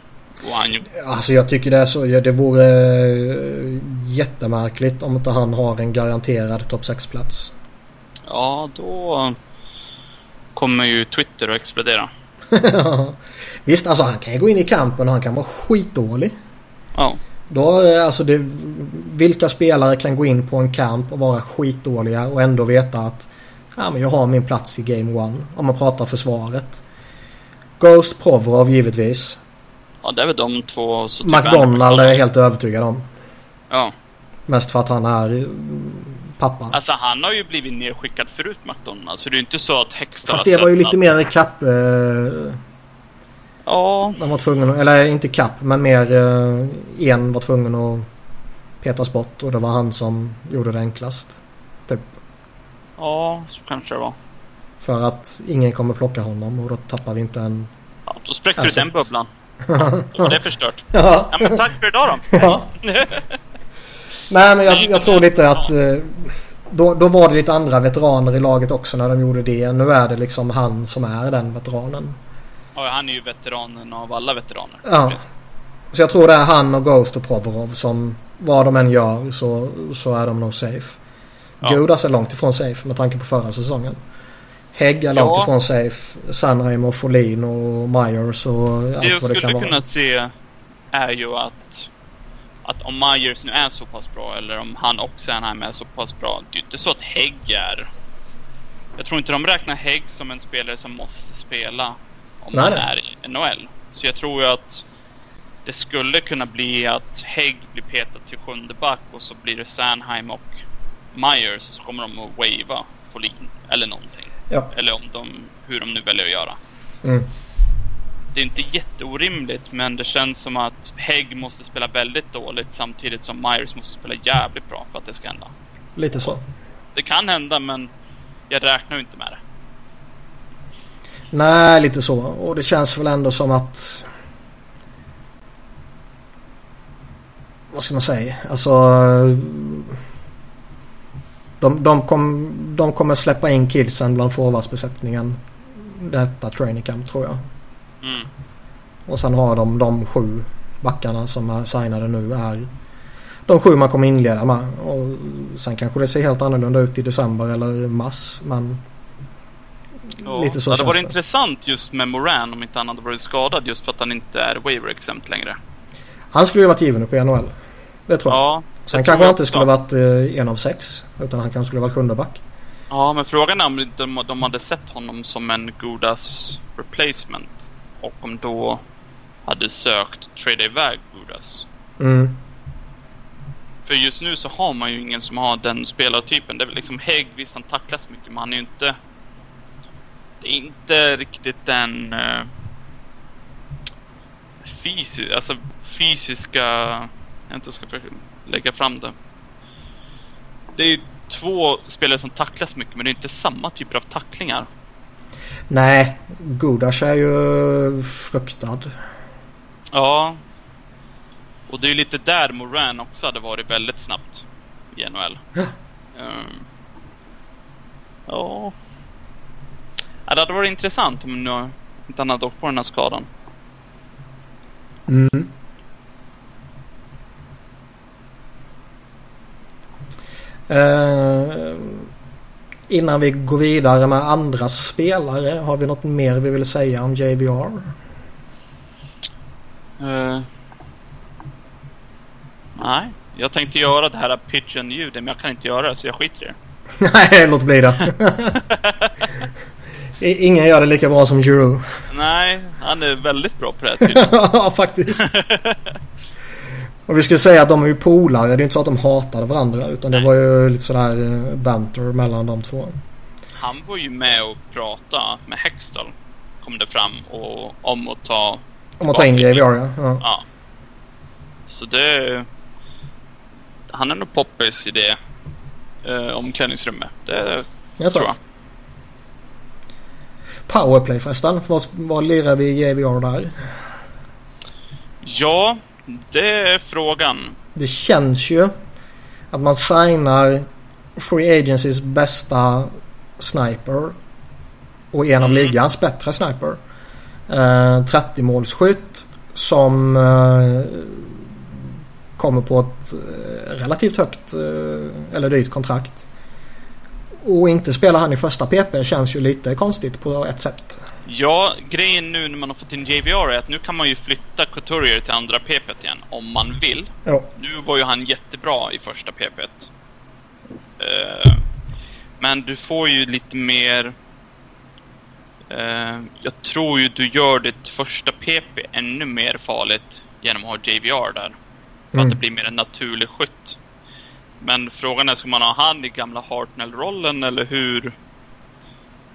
Och han... Alltså jag tycker det är så. Det vore eh, jättemärkligt om inte han har en garanterad topp 6-plats. Ja, då kommer ju Twitter att explodera. Visst, alltså han kan ju gå in i kampen och han kan vara skitdålig. Ja. Då, eh, alltså det, vilka spelare kan gå in på en kamp och vara skitdåliga och ändå veta att ja, men jag har min plats i Game One. Om man pratar försvaret. Ghost Provorov givetvis. Ja, det är väl de två. Så typ McDonald är jag helt övertygad om. Ja. Mest för att han är eh, pappa. Alltså han har ju blivit nedskickad förut McDonald. Så det är ju inte så att Hextall Fast det var ju lite mer kapp... Eh, ja. De var tvungna, eller inte kapp, men mer eh, en var tvungen att petas bort och det var han som gjorde det enklast. Typ. Ja, så kanske det var. För att ingen kommer plocka honom och då tappar vi inte en... Ja, då spräckte du den bubblan. då var det förstört. Ja. ja men tack för idag då. Ja. Nej men jag, jag, tror lite att eh, då, då var det lite andra veteraner i laget också när de gjorde det. Nu är det liksom han som är den veteranen. Ja, han är ju veteranen av alla veteraner. Ja. Så jag tror det är han och Ghost och Provorov som vad de än gör så, så är de nog safe. Ja. Gudas är långt ifrån safe med tanke på förra säsongen. Hägg är långt ja. ifrån safe. Sanheim och Folin och Myers och allt vad det kan vara. Det jag skulle kunna se är ju att att om Myers nu är så pass bra eller om han och Sanheim är så pass bra. Det är inte så att Hägg är... Jag tror inte de räknar Hägg som en spelare som måste spela om nej, han är i NHL. Så jag tror ju att det skulle kunna bli att Hägg blir petad till sjunde back och så blir det Sanheim och Myers och så kommer de att wava Folin eller någonting. Ja. Eller om de, hur de nu väljer att göra. Mm. Det är inte jätteorimligt men det känns som att Hägg måste spela väldigt dåligt samtidigt som Myers måste spela jävligt bra för att det ska hända. Lite så. Det kan hända men jag räknar ju inte med det. Nej, lite så. Och det känns väl ändå som att... Vad ska man säga? Alltså... De, de, kom, de kommer släppa in kidsen bland forwardsbesättningen detta training camp tror jag. Mm. Och sen har de de sju backarna som är signade nu är de sju man kommer inleda med. Och sen kanske det ser helt annorlunda ut i december eller mars. Men Ja. lite så det hade varit intressant just med Moran om inte han hade varit skadad just för att han inte är waiver exempt längre. Han skulle ju varit given upp i NHL. Det tror jag. Ja, Sen kanske han inte skulle varit eh, en av sex. Utan han kanske skulle varit sjunde back. Ja, men frågan är om de, de hade sett honom som en Gudas replacement. Och om då hade sökt trade iväg Gudas. Mm. För just nu så har man ju ingen som har den spelartypen. Det är väl liksom Hägg, visst han tacklas mycket men han är ju inte... Inte riktigt den... Uh, fysi, alltså fysiska... Jag inte ska försöka lägga fram det. Det är ju två spelare som tacklas mycket men det är inte samma typer av tacklingar. Nej, Gudas är ju fruktad. Ja. Och det är ju lite där Moran också hade varit väldigt snabbt i NHL. Ja. Ehm. ja. Ja, det hade varit intressant om nu inte han hade åkt på den här skadan. Mm. Eh, innan vi går vidare med andra spelare. Har vi något mer vi vill säga om JVR? Eh. nej, jag tänkte göra det här pigeon-ljudet men jag kan inte göra det så jag skiter i det. Nej, låt bli det. Ingen gör det lika bra som Giroud. Nej, han är väldigt bra på det här tydligen. Ja, faktiskt. Och vi skulle säga att de är ju polare. Det är ju inte så att de hatade varandra. Utan det var ju lite sådär eh, banter mellan de två. Han var ju med och pratade med Hextall. Kom det fram och om att ta Om man tar in JVR ja. ja. Ja. Så det... Han är nog poppis i det eh, omklädningsrummet. Det Jag tror jag. Powerplay förresten. Vad, vad lirar vi JVR där? Ja, det är frågan. Det känns ju att man signar Free Agencys bästa sniper och en av Mm. ligans bättre sniper. Eh, 30 målsskytt som eh, kommer på ett eh, relativt högt eh, eller dyrt kontrakt. Och inte spela han i första PP känns ju lite konstigt på ett sätt. Ja, grejen nu när man har fått in JVR är att nu kan man ju flytta Couturier till andra PP igen om man vill. Ja, Nu var ju han jättebra i första PP. Uh, men du får ju lite mer... eh, jag tror ju du gör ditt första PP ännu mer farligt genom att ha JVR där. För Mm. att det blir mer en naturlig skytt. Men frågan är, ska man ha han i gamla Hartnell-rollen eller hur...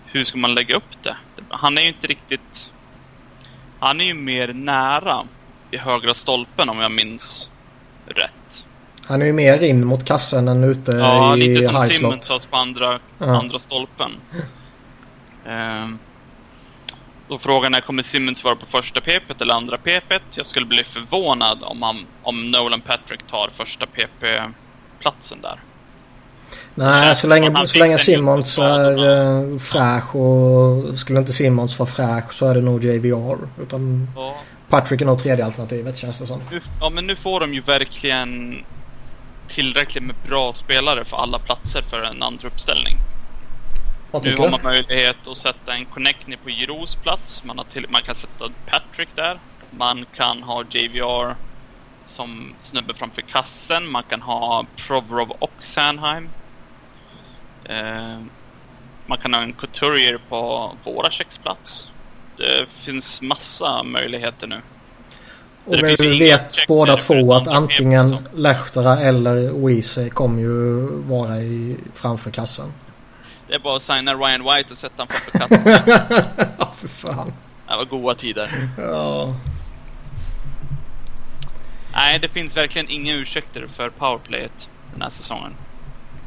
Hur ska man lägga upp det? Han är ju inte riktigt... Han är ju mer nära i högra stolpen om jag minns rätt. han är ju mer in mot kassen än ute Ja, i lite som high Simmons slot. oss på andra, Ja. andra stolpen. Ehm, då frågan är, kommer Simmons vara på första PP eller andra PP? Jag skulle bli förvånad om, han, om Nolan Patrick tar första PP-platsen där. Nej, känns så länge, så länge Simmons är eh, fräsch och skulle inte Simmons vara fräsch så är det nog JVR. Utan Ja. Patrick är nog tredje alternativet känns det som. Ja, men nu får de ju verkligen tillräckligt med bra spelare för alla platser för en andra uppställning. Nu har man möjlighet att sätta en Connectney på Giroux plats. Man, har till, man kan sätta Patrick där. Man kan ha JVR som snubbe framför kassen. Man kan ha Provorov och Sanheim. Eh, man kan ha en Couturier på Voraceks plats. Det finns massa möjligheter nu. Så Och vi vet båda två att antingen. Lehtera eller Weezy kommer ju vara i, framför kassen. Det är bara att signa Ryan White och sätta honom framför kassen. Ja, för fan. Det var goda tider. Ja. Nej, det finns verkligen inga ursäkter för powerplayet den här säsongen.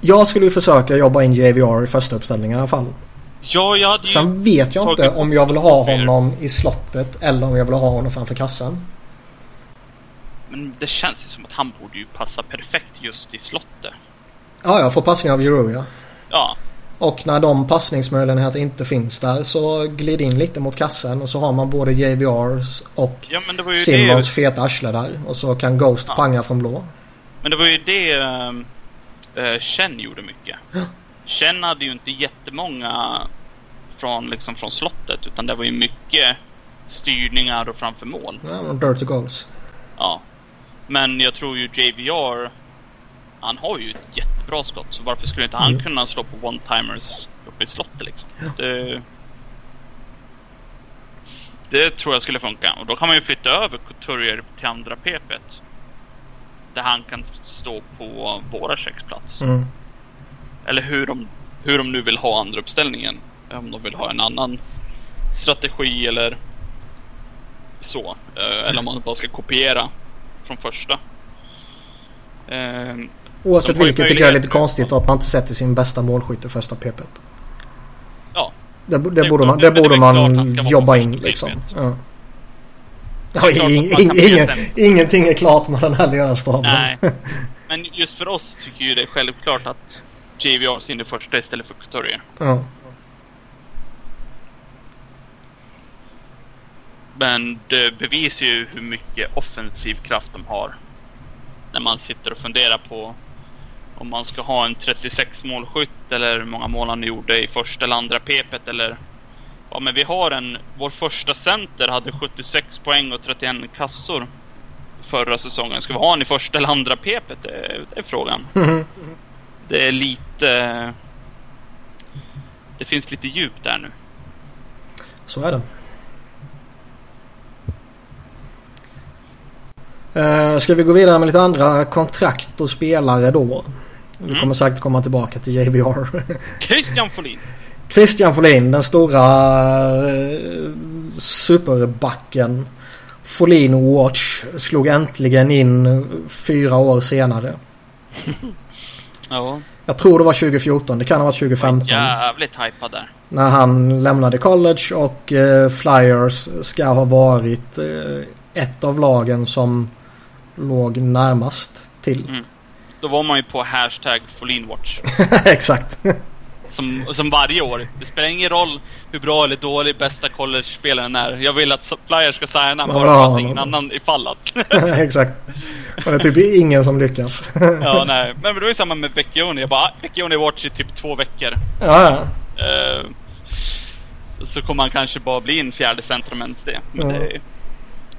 Jag skulle ju försöka jobba in JVR i första uppställningen i alla fall. Ja, jag hade. Sen vet jag inte om jag vill ha honom i slottet eller om jag vill ha honom framför kassen. Men det känns ju som att han borde ju passa perfekt just i slottet. Ja, jag får passning av ja. Ja, Och när de passningsmöjligheterna inte finns där så glid in lite mot kassen och så har man både JVRs och ja men det feta arsle där. Och så kan Ghost Ja. panga från blå. Men det var ju det uh, Chen gjorde mycket. Chen hade ju inte jättemånga från, liksom, från slottet utan det var ju mycket styrningar och framför mål. Ja, dirty goals. Ja. Men jag tror ju JVR, han har ju ett jättebra skott. Så varför skulle inte han Mm. kunna slå på one-timers uppe i slottet liksom? Det, det tror jag skulle funka. Och då kan man ju flytta över Couturier till andra PP. Där han kan stå på våra plats. Mm. Eller hur de, hur de nu vill ha andra uppställningen. Om de vill ha en annan strategi eller så. Eh, Eller om man bara ska kopiera från första. Oavsett vilket tycker jag är lite möjlighet. konstigt att man inte sätter sin bästa målskytt i första PP. Ja. Det, det, Det- borde man, det- det det är borde man jobba in liksom. Ja. Ja, Det är ing, ingen, ingenting är klart med den här ledarstaben. Nej. Men just för oss tycker ju det är självklart att JVR in i första istället för Couturier. Ja. Men det bevisar ju hur mycket offensiv kraft de har. När man sitter och funderar på om man ska ha en 36 målskytt eller hur många mål han gjorde i första eller andra PP eller... Ja men vi har en... Vår första center hade 76 poäng och 31 kassor förra säsongen. Ska vi ha en i första eller andra PP? Det, är- det är frågan. Det är lite... Det finns lite djup där nu. Så är det. Uh, ska vi gå vidare med lite andra kontrakt och spelare då? Vi Mm. kommer säkert komma tillbaka till JVR. Christian Folin! Christian Folin, den stora eh, superbacken. Folin Watch slog äntligen in fyra år senare. Ja. Jag tror det var 2014, det kan ha varit 2015. Jävligt hypad där. När han lämnade college och eh, Flyers ska ha varit eh, ett av lagen som låg närmast till. Mm. Då var man ju på hashtag Folinwatch. Exakt. Som, som varje år. Det spelar ingen roll hur bra eller dålig bästa college-spelaren är. Jag vill att Flyers ska signa bara för att ingen annan är fallat. Exakt. Och det är typ ingen som lyckas. ja, nej. Men det var ju samma med Vecchioni. Jag bara, ah, Vecchioni Watch i typ två veckor. ja. Eh, så kommer han kanske bara bli en fjärde centrumens det. Men Ja. det,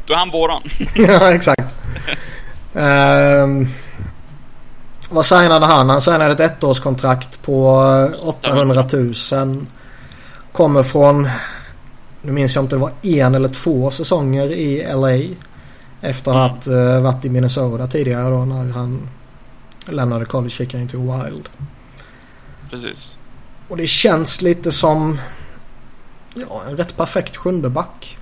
då är han våran. ja, exakt. Ehm, vad signade han? Han signade ett ettårskontrakt på eh, 800 000. Kommer från, nu minns jag inte det var en eller två säsonger i LA. Efter att ha varit i Minnesota tidigare då när han lämnade college in till Wild. Precis. Och det känns lite som ja, en rätt perfekt sjunde back.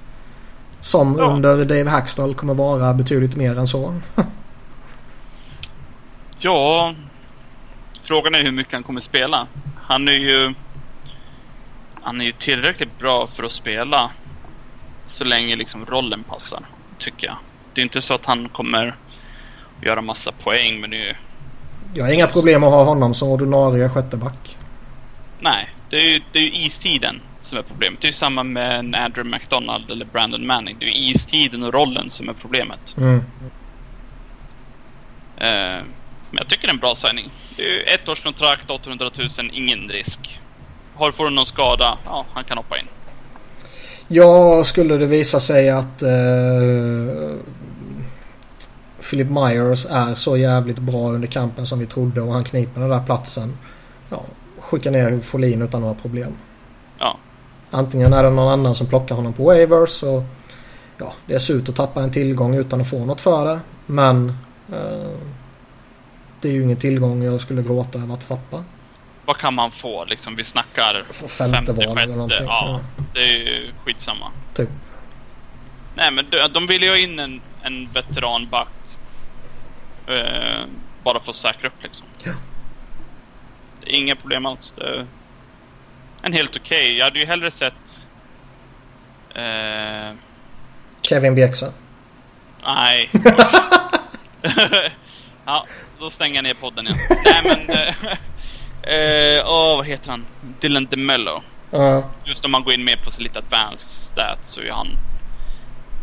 Som Ja. under Dave Hackstall kommer vara betydligt mer än så. Ja, frågan är hur mycket han kommer spela. Han är ju... Han är ju tillräckligt bra för att spela så länge liksom rollen passar, tycker jag. Det är inte så att han kommer göra massa poäng, men det är ju... Jag har inga problem att ha honom som ordinarie sjätteback. Nej, det är ju, det är ju istiden som är problemet. Det är ju samma med Andrew McDonald eller Brandon Manning. Det är ju istiden och rollen som är problemet. Mm. Eh, men jag tycker det är en bra signing. Det är ju ett års kontrakt, 800 000, ingen risk. Har får du någon skada, ja, han kan hoppa in. Ja, skulle det visa sig att eh, Philip Myers är så jävligt bra under kampen som vi trodde och han kniper den där platsen. Ja, skicka ner Folin utan några problem. Ja, Antingen är det någon annan som plockar honom på waivers och ja, det är surt att tappa en tillgång utan att få något för det. Men eh, det är ju ingen tillgång jag skulle gråta över att tappa. vad kan man få liksom? Vi snackar femte val eller någonting. Ja, det är ju skitsamma. Typ. Nej, men de, de vill ju ha in en, en veteranback. Eh, bara för att säkra upp liksom. Ja. Det är Inga problem alls. En helt okej. Jag hade ju hellre sett... Eh, Kevin Bjäxa. nej. Ja, då stänger jag ner podden igen. Nej men... eh, eh, åh, vad heter han? Dylan DeMello. Ja. Just om man går in mer på så lite advanced stats så är han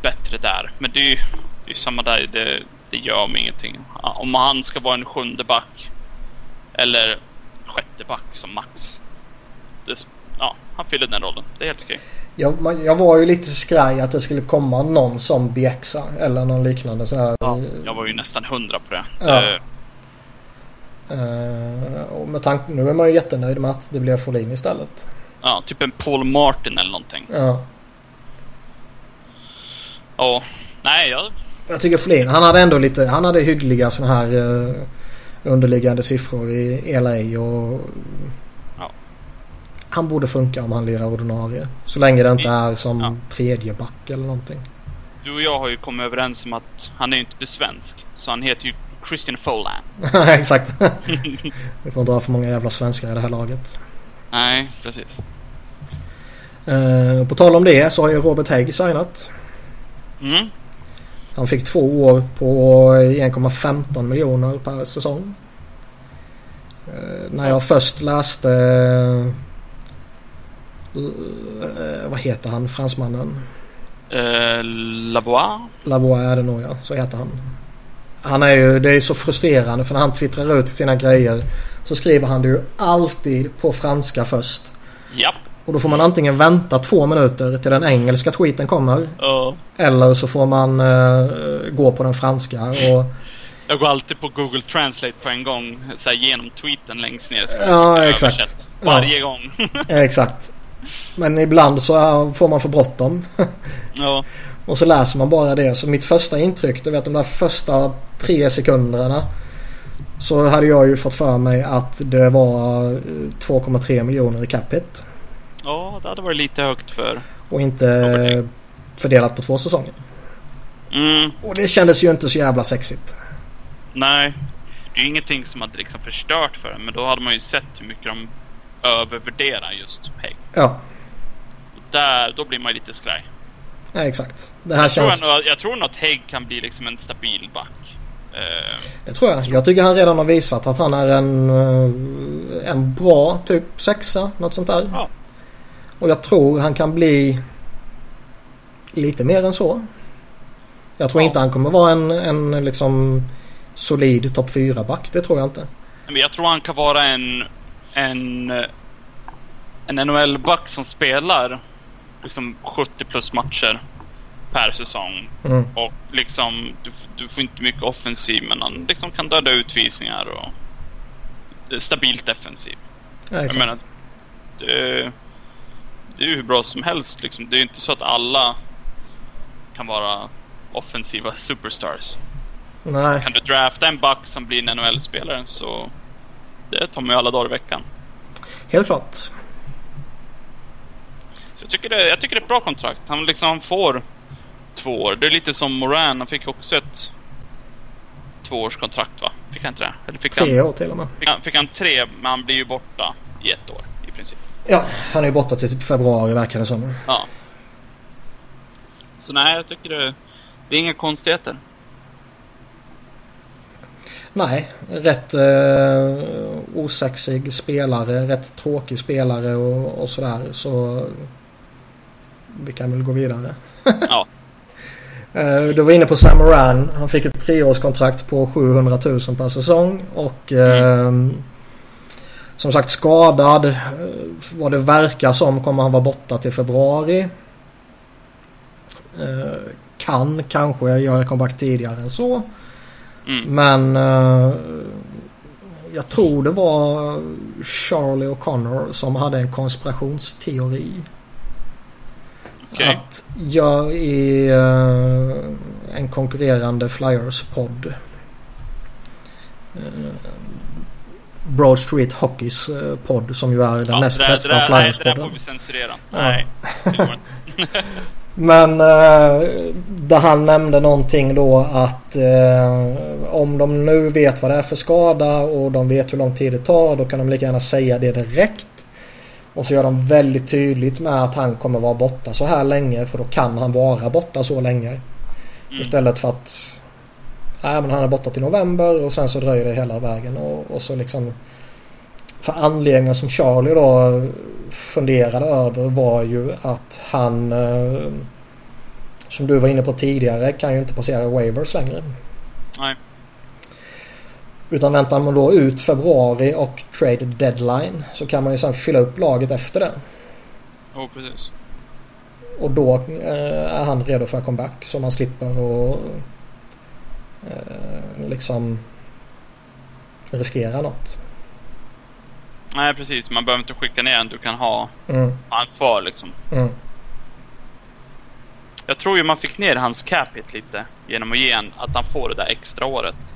bättre där. Men det är ju det är samma där, det, det gör mig ingenting. Om han ska vara en sjunde back eller sjätte back som max. Det, ja, han fyller den rollen. Det är helt okej. Jag, man- jag var ju lite skraj att det skulle komma någon som Bjäxa eller någon liknande så här. Ja, jag var ju nästan hundra på det. Ja. Eh, och med tanke, nu är man ju jättenöjd med att det blev Folin istället. ja, typ en Paul Martin eller någonting. Ja. Ja, nej, jag, Jag tycker Folin, han hade ändå lite, han hade hyggliga sådana här eh, underliggande siffror i LA och Ja. han borde funka om han lirar ordinarie. Så länge det inte är som Ja. tredje back eller någonting. du och jag har ju kommit överens om att han är ju inte svensk. Så han heter ju Christian Folan. Exakt. Vi får inte ha för många jävla svenskar i det här laget. nej, precis. Eh, på tal om det så har ju Robert Hägg signat. Mm. Han fick två år på 1,15 miljoner per säsong. Eh, när jag först läste... eh, vad heter han, fransmannen? Eh, Labois? Lavoie är det nog ja, så heter han. Han är ju, det är så frustrerande för när han twittrar ut sina grejer så skriver han det ju alltid på franska först. Japp. Och då får man antingen vänta två minuter till den engelska tweeten kommer. Ja. Eller så får man eh, gå på den franska. Och, Jag går alltid på Google Translate på en gång, så här genom tweeten längst ner. Ja, exakt. Varje gång. ja, exakt. Men ibland så får man för bråttom. ja. Och så läser man bara det. Så mitt första intryck, du vet de där första tre sekunderna. Så hade jag ju fått för mig att det var eh, 2,3 miljoner i cap hit. ja, det hade varit lite högt för... Och inte eh, fördelat på två säsonger. Mm, Och det kändes ju inte så jävla sexigt. nej. Det är ju ingenting som hade liksom förstört för dem, men då hade man ju sett hur mycket de övervärderar just Peg. Ja, Och där, då blir man ju lite skraj. ja exakt. Det här Jag tror, känns... ändå, jag tror nog att Hägg kan bli liksom en stabil back. Eh, Det tror jag. Jag tycker han redan har visat att han är en, eh, en bra typ sexa, något sånt där. Ja. Och jag tror han kan bli lite mer än så. Jag tror Ja. inte han kommer vara en, en liksom solid topp 4-back. Det tror jag inte. Men jag tror han kan vara en, en, en NHL-back som spelar liksom 70 plus matcher per säsong. Mm. Och liksom, du, du får inte mycket offensiv men han liksom kan döda utvisningar och stabilt defensiv. Ja, Jag menar, det, det är ju hur bra som helst liksom. Det är ju inte så att alla kan vara offensiva superstars. Nej, Kan du drafta en back som blir en NHL-spelare så det tar man ju alla dagar i veckan. helt klart. Så jag tycker det, jag tycker det är ett bra kontrakt. Han liksom får två år. Det är lite som Moran. Han fick också ett tvåårskontrakt va? Fick han inte det? Eller fick Tre han, år till och med. fick han, fick han tre, men han blir ju borta i ett år i princip. Ja, han är ju borta till typ februari verkar det som. Ja. Så nej, jag tycker det, det är inga konstigheter. Nej, rätt eh, osexig spelare, rätt tråkig spelare och, och sådär. Så vi kan väl gå vidare. Ja. Eh, Du var inne på Sam Moran. Han fick ett treårskontrakt på 700 000 per säsong. Och eh, som sagt skadad. Eh, Vad det verkar som kommer han vara borta till februari. Eh, Kan kanske göra comeback tidigare än så. Mm. Men eh, jag tror det var Charlie O'Connor som hade en konspirationsteori. Okej. Att jag i eh, en konkurrerande Flyers-podd eh, Broad Street Hockeys eh, podd som ju är den Ja, näst det, bästa nej, det där Flyers-podden. får vi censurera. Ja. Nej. Men eh, där han nämnde någonting då att eh, om de nu vet vad det är för skada och de vet hur lång tid det tar då kan de lika gärna säga det direkt. Och så gör de väldigt tydligt med att han kommer vara borta så här länge för då kan han vara borta så länge. Mm. Istället för att Nej men han är borta till november och sen så dröjer det hela vägen och, och så liksom för anledningen som Charlie då funderade över var ju att han eh, som du var inne på tidigare kan ju inte passera waivers längre. Nej. Utan väntar man då ut februari och trade deadline så kan man ju sen fylla upp laget efter det. Jo, oh, precis. Och då eh, är han redo för comeback så man slipper och eh, liksom riskera något. Nej, precis. Man behöver inte skicka ner en. Du kan ha mm. han kvar liksom. Mm. Jag tror ju man fick ner hans capit lite genom att ge en, att han får det där extra året.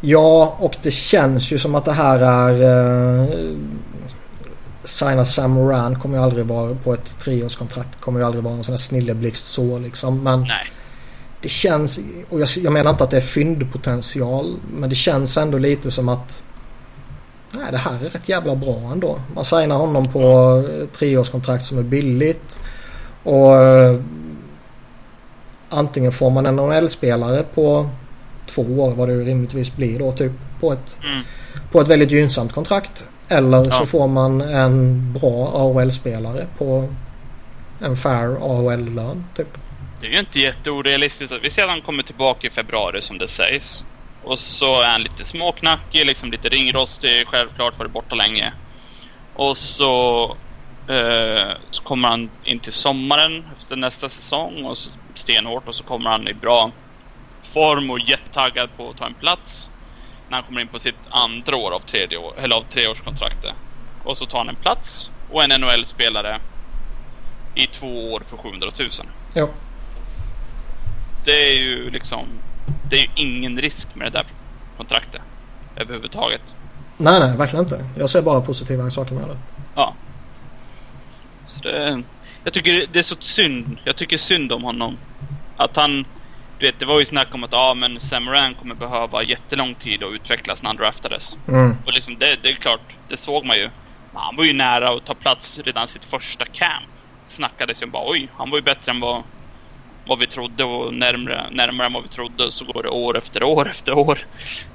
Ja, och det känns ju som att det här är... Uh, signa Sam Moran kommer ju aldrig vara på ett treårskontrakt. Kommer ju aldrig vara en sån här snilleblixt så liksom. Men Nej. det känns... Och jag, jag menar inte att det är fyndpotential. Men det känns ändå lite som att... Nej, det här är rätt jävla bra ändå. Man signar honom på treårskontrakt som är billigt. Och uh, antingen får man en NHL-spelare på två år vad det rimligtvis blir då typ på ett, mm. på ett väldigt gynnsamt kontrakt. Eller ja. så får man en bra AHL-spelare på en fair AHL-lön typ. Det är ju inte jätteorealistiskt. Vi ser att han kommer tillbaka i februari som det sägs. Och så är han lite småknackig, liksom lite ringrostig, självklart varit borta länge. Och så, eh, så kommer han in till sommaren efter nästa säsong och så, stenhårt och så kommer han i bra form och jättetaggad på att ta en plats. När han kommer in på sitt andra år av, tredje år, eller av treårskontraktet. Och så tar han en plats och en NHL-spelare i två år för 700 000. Ja. Det är ju liksom... Det är ju ingen risk med det där kontraktet. Överhuvudtaget. Nej, nej, verkligen inte. Jag ser bara positiva saker med det. Ja. Så det... Jag tycker det är så synd. Jag tycker synd om honom. Att han du vet, det var ju snack om att ja, men Sam Moran kommer behöva jättelång tid att utvecklas när han draftades. Mm. Och liksom det, det är klart, det såg man ju. Han var ju nära att ta plats redan sitt första camp. Snackades ju bara oj, han var ju bättre än vad, vad vi trodde och närmare, närmare än vad vi trodde. Så går det år efter år efter år.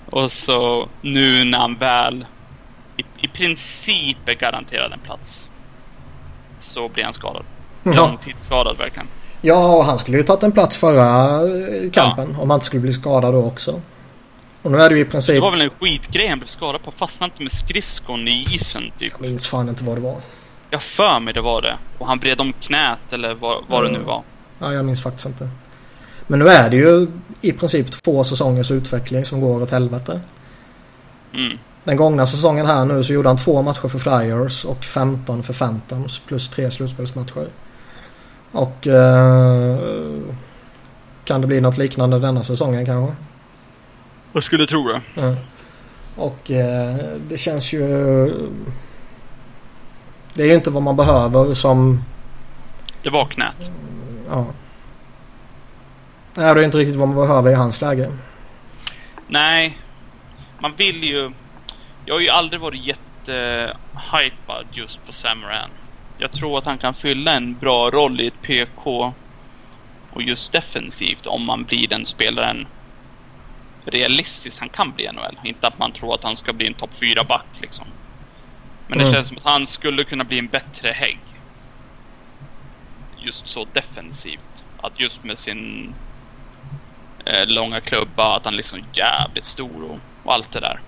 Och så nu när han väl i, i princip är garanterad en plats. Så blir han skadad. Ja. Långtidsskadad verkligen. Ja, och han skulle ju tagit en plats förra eh, kampen ja. om han inte skulle bli skadad då också. Och nu är det ju i princip... Det var väl en skitgrej han blev skadad på. Fastnade inte med skridskon i isen typ. Jag minns fan inte vad det var. Jag för mig det var det. Och han bred om knät eller vad, vad mm. det nu var. Ja, jag minns faktiskt inte. Men nu är det ju i princip två säsongers utveckling som går åt helvete. Mm. Den gångna säsongen här nu så gjorde han två matcher för Flyers och 15 för Phantoms plus tre slutspelsmatcher. Och eh, kan det bli något liknande denna säsongen kanske? Jag skulle tro det. Ja. Och eh, det känns ju... Det är ju inte vad man behöver som... Det var knät. Ja. Nej, det är inte riktigt vad man behöver i hans läge. Nej. Man vill ju... Jag har ju aldrig varit jättehypad just på Samaran jag tror att han kan fylla en bra roll i ett PK och just defensivt om man blir den spelaren realistiskt han kan bli i NHL. Inte att man tror att han ska bli en topp 4-back liksom. Men det mm. känns som att han skulle kunna bli en bättre hägg. Just så defensivt. Att just med sin eh, långa klubba, att han liksom är jävligt stor och, och allt det där.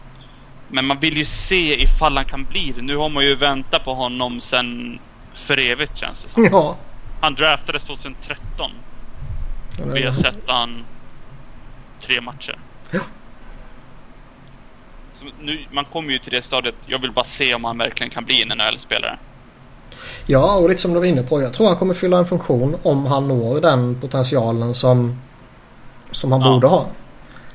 Men man vill ju se ifall han kan bli det. Nu har man ju väntat på honom sen för evigt känns det som. Ja. Han draftades 2013. Vi har sett han tre matcher. Ja. Så nu, man kommer ju till det stadiet, jag vill bara se om han verkligen kan bli en NHL-spelare. Ja, och lite som du var inne på. Jag tror han kommer fylla en funktion om han når den potentialen som, som han ja. borde ha.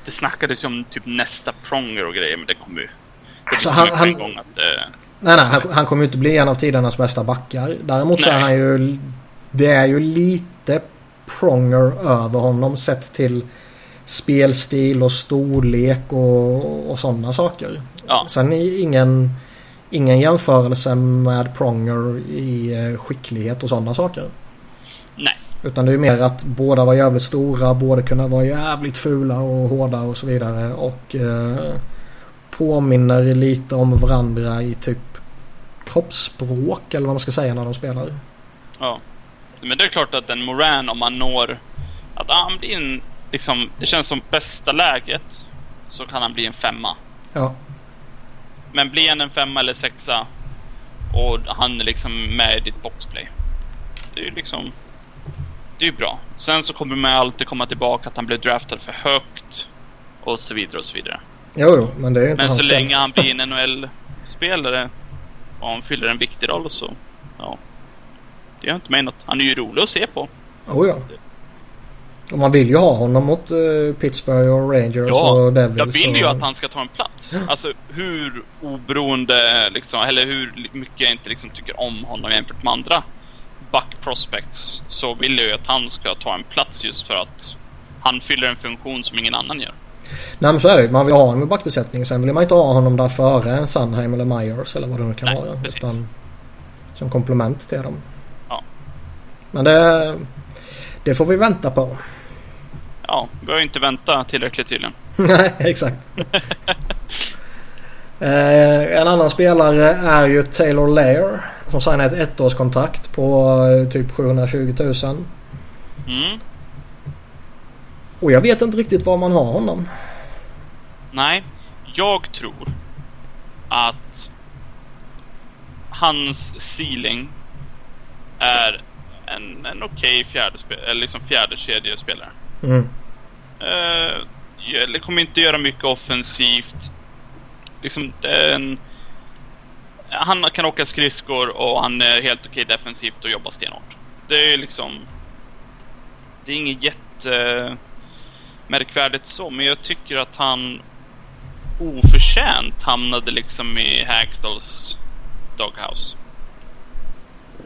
Det snackades ju om typ nästa Pronger och grejer, men det kommer ju... Det alltså, han, han, att, eh, Nej, nej, han, han kommer ju inte bli en av tidernas bästa backar. Däremot så är han ju... Det är ju lite pronger över honom sett till spelstil och storlek och, och sådana saker. Ja. Sen är ingen, ingen jämförelse med Pronger i eh, skicklighet och sådana saker. Nej, Utan det är mer att båda var jävligt stora, båda kunde vara jävligt fula och hårda och så vidare. Och eh, påminner lite om varandra i typ kroppsspråk eller vad man ska säga när de spelar. Ja. Men det är klart att en Moran om man når att han blir en, liksom, det känns som bästa läget så kan han bli en femma. Ja. Men blir han en femma eller sexa och han är liksom med i ditt boxplay. Det är ju liksom, det är ju bra. Sen så kommer man alltid komma tillbaka att han blev draftad för högt och så vidare och så vidare. Jo, jo, men det är inte Men så fel. länge han blir en NHL-spelare och han fyller en viktig roll så, ja. Det gör inte mig något. Han är ju rolig att se på. Oh, ja. Och man vill ju ha honom mot eh, Pittsburgh och Rangers Ja, och Devils. jag vill ju och... att han ska ta en plats. Alltså hur oberoende, liksom, eller hur mycket jag inte liksom tycker om honom jämfört med andra back prospects så vill jag ju att han ska ta en plats just för att han fyller en funktion som ingen annan gör. Nej men så är det. Man vill ha honom i backbesättning. Sen vill man inte ha honom där före en Sandheim eller Myers eller vad det nu kan Nej, vara. precis. Utan som komplement till dem. Ja. Men det, det får vi vänta på. Ja, vi har ju inte väntat tillräckligt tydligen. Nej, exakt. eh, en annan spelare är ju Taylor Lair. Som signar ett ettårskontrakt på eh, typ 720 000. Mm. Och jag vet inte riktigt var man har honom. Nej, jag tror att hans ceiling är en, en okej fjärde, spe- eller liksom fjärde kedjespelare. Mm. Eh, jag kommer inte göra mycket offensivt. Liksom, det är en, han kan åka skridskor och han är helt okej defensivt och jobbar stenhårt. Det är liksom... Det är inget jätte märkvärdigt så, men jag tycker att han oförtjänt hamnade liksom i Hagstalls doghouse.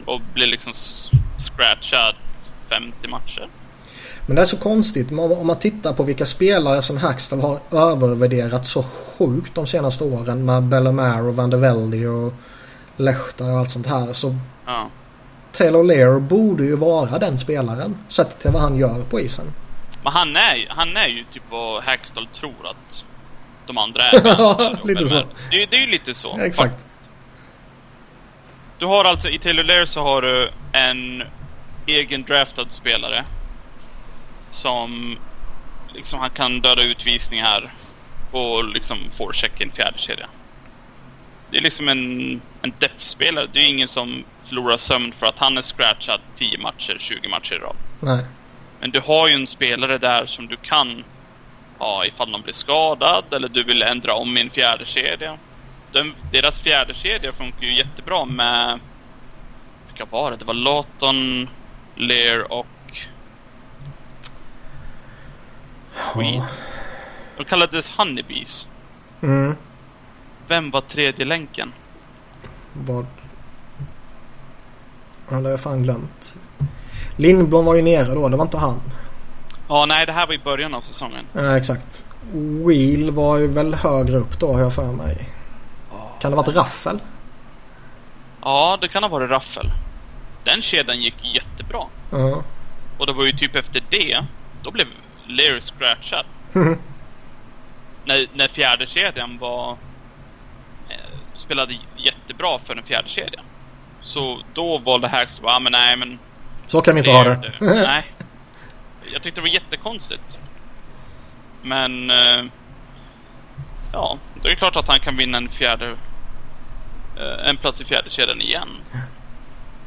Och blev liksom scratchad 50 matcher. Men det är så konstigt om man tittar på vilka spelare som Hackstall har övervärderat så sjukt de senaste åren med Bellemare och Van der Velde och Lehtar och allt sånt här. Så Ja. Taylor Lair borde ju vara den spelaren. Sett till vad han gör på isen. Men han är, ju- han är ju typ vad Hackstall tror att de andra är. Ja, lite så. Det, är- det är ju lite så. Exakt. faktiskt. Du har alltså, i Taylor Lair så har du en egen draftad spelare. Som liksom han kan döda utvisningar och liksom får check i en fjärde kedja. Det är liksom en, en depth-spelare. Det är ingen som förlorar sömn för att han är scratchad 10 matcher, 20 matcher i rad. Nej. Men du har ju en spelare där som du kan ha ifall någon blir skadad eller du vill ändra om i en fjärde kedja. Den, deras fjärde kedja funkar ju jättebra med... Vilka var det? Det var Lawton, Lear och... Skit. De kallades Honeybees. Mm. Vem var tredje länken? Vad? Ja, det har jag fan glömt. Lindblom var ju nere då. Det var inte han. Ja, nej, det här var i början av säsongen. Ja, exakt. Wheel var ju väl högre upp då har jag för mig. Kan det ha varit Raffel? Ja, det kan ha varit Raffel. Den kedjan gick jättebra. Ja. Och det var ju typ efter det, då blev Lear scratchad. Mhm. när, när fjärde kedjan var... Eh, spelade jättebra för en fjärde kedja. Så då valde Hacks ja men nej men... Så kan vi inte ha Lear, det. nej. Jag tyckte det var jättekonstigt. Men... Eh, ja, det är klart att han kan vinna en fjärde... Eh, en plats i fjärde kedjan igen.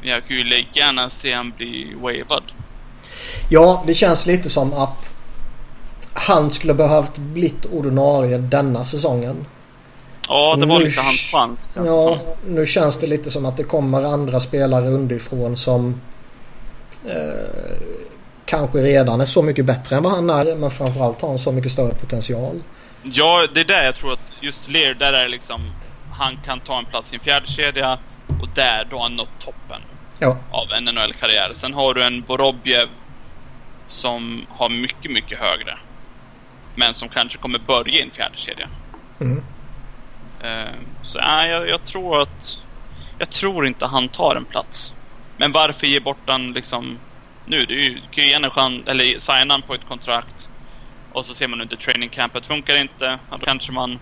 Men jag kan ju lika gärna se han bli wavad. Ja, det känns lite som att han skulle behövt blivit ordinarie denna säsongen. Ja, det var Nu- lite hans chans. det Ja, nu känns det lite som att det kommer andra spelare underifrån som eh, kanske redan är så mycket bättre än vad han är men framförallt har en så mycket större potential. Ja, det är där jag tror att just Lear, där är liksom... Han kan ta en plats i en fjärde kedja och där då har han nått toppen Ja, av en NHL-karriär. Sen har du en Vorobjev som har mycket, mycket högre. Men som kanske kommer börja i en fjärde kedja. mm. Eh, Så nej, jag, jag tror att... Jag tror inte han tar en plats. Men varför ge bort den liksom nu. Du kan ju ge en chans, eller signa han på ett kontrakt. Och så ser man under training campet funkar inte. Då kanske man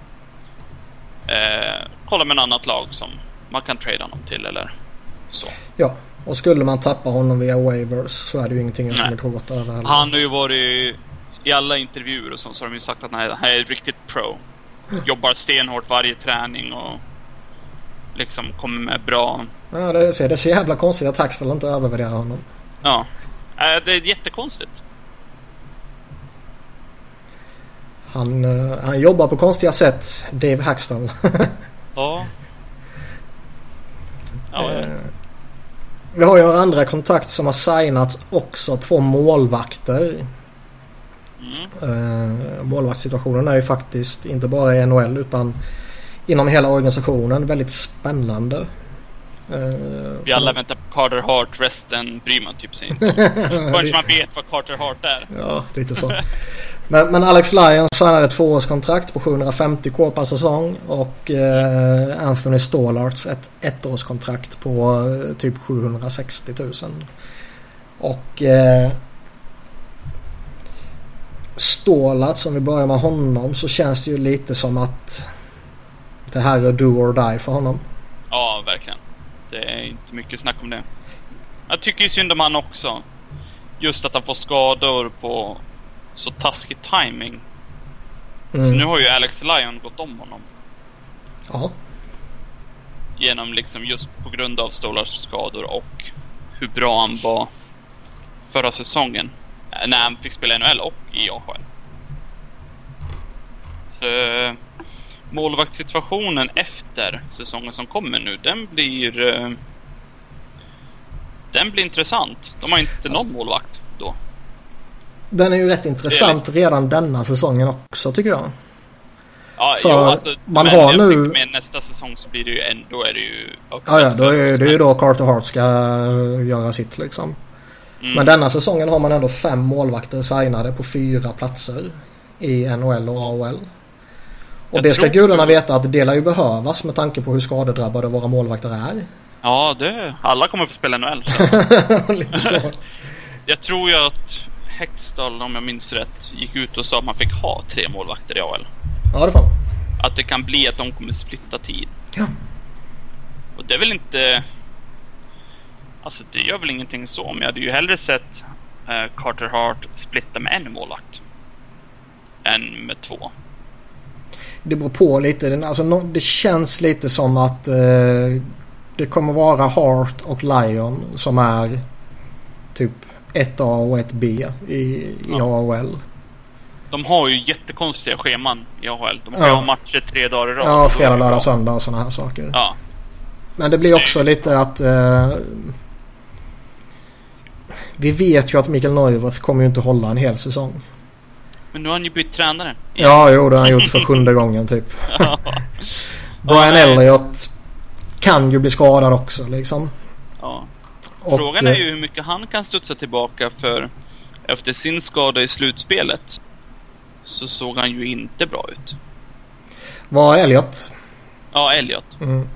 eh, kollar med ett annat lag som man kan trada honom till eller så. Ja, och skulle man tappa honom via waivers så är det ju ingenting jag skulle gråta över heller. Han har ju varit i alla intervjuer och så, så har de ju sagt att han är, han är riktigt pro. Jobbar stenhårt varje träning och liksom kommer med bra... Ja, det, ser, det är så jävla konstigt att Hackstall inte övervärderar honom. Ja. Äh, det är jättekonstigt. Han, uh, han jobbar på konstiga sätt, Dave Hackstall. ja. ja uh, vi har ju andra kontakt som har signat också två målvakter. Mm. Uh, målvaktssituationen är ju faktiskt inte bara i NHL utan inom hela organisationen väldigt spännande. Uh, vi alla väntar på Carter Hart, resten bryr man typ sig inte Förrän man vet vad Carter Hart är. Ja, lite så. men, men, Alex Lyon signade ett tvåårskontrakt på 750k per säsong och uh, Anthony Stålarts ett ettårskontrakt på uh, typ 760 000. Och uh, Stålart, om vi börjar med honom, så känns det ju lite som att det här är do or die för honom. Ja, verkligen. Det är inte mycket snack om det. Jag tycker ju synd om han också. Just att han får skador på så taskig timing. Mm. Så nu har ju Alex Lyon gått om honom. Ja. Genom liksom just på grund av Stolars skador och hur bra han var förra säsongen. När han fick spela NHL och i AHL. Så målvaktssituationen efter säsongen som kommer nu, den blir... Eh, den blir intressant. De har inte alltså, någon målvakt då. Den är ju rätt intressant liksom... redan denna säsongen också tycker jag. Ja, För jo, alltså, man har nu... Med nästa säsong så blir det ju ändå är det ju... Ja, ja, då är det ju då Carter Hart ska göra sitt liksom. Mm. Men denna säsongen har man ändå fem målvakter signade på fyra platser i NHL och AHL. Och det ska gudarna veta att det lär ju behövas med tanke på hur skadedrabbade våra målvakter är. Ja, det, alla kommer få spela NHL. Lite så. jag tror ju att Hextall, om jag minns rätt, gick ut och sa att man fick ha tre målvakter i AL. Ja, det får Att det kan bli att de kommer splitta tid. Ja. Och det är väl inte... Alltså det gör väl ingenting så, men jag hade ju hellre sett uh, Carter Hart splitta med en målvakt. Än med två det beror på lite. Alltså, det känns lite som att eh, det kommer vara Hart och Lion som är typ 1A och 1B i, i ja. AHL. De har ju jättekonstiga scheman i AHL. De har ja. matcher tre dagar i rad. Ja, fredag, lördag, söndag och sådana här saker. Ja. Men det blir också lite att... Eh, vi vet ju att Mikael Neuwirth kommer ju inte hålla en hel säsong. Men nu har han ju bytt tränare. Ja, jo det har han gjort för sjunde gången typ. Brian Elliott kan ju bli skadad också liksom. Ja. Och, Frågan är ju hur mycket han kan studsa tillbaka för efter sin skada i slutspelet så såg han ju inte bra ut. Var Elliot? Ja, Elliot. Mm.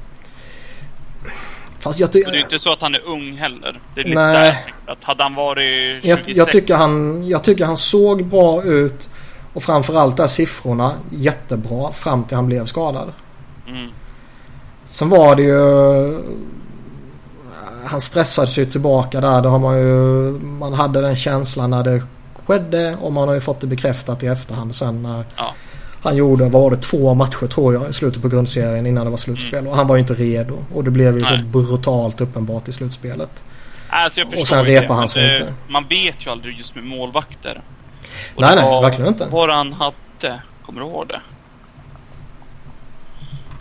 Fast jag tycker... Det är ju inte så att han är ung heller. Det är lite Nej. där att hade han varit 26... Jag, jag, tycker han, jag tycker han såg bra ut. Och framförallt är siffrorna jättebra fram till han blev skadad. Mm. Sen var det ju... Han stressade sig tillbaka där. Det har man ju... Man hade den känslan när det skedde och man har ju fått det bekräftat i efterhand sen när ja. Han gjorde, var det två matcher tror jag i slutet på grundserien innan det var slutspel. Mm. Och han var ju inte redo. Och det blev ju Nej. så brutalt uppenbart i slutspelet. Alltså och sen repar han sig inte. Man vet ju aldrig just med målvakter. Och nej, nej, verkligen inte. Vad han hade, kommer du ihåg det?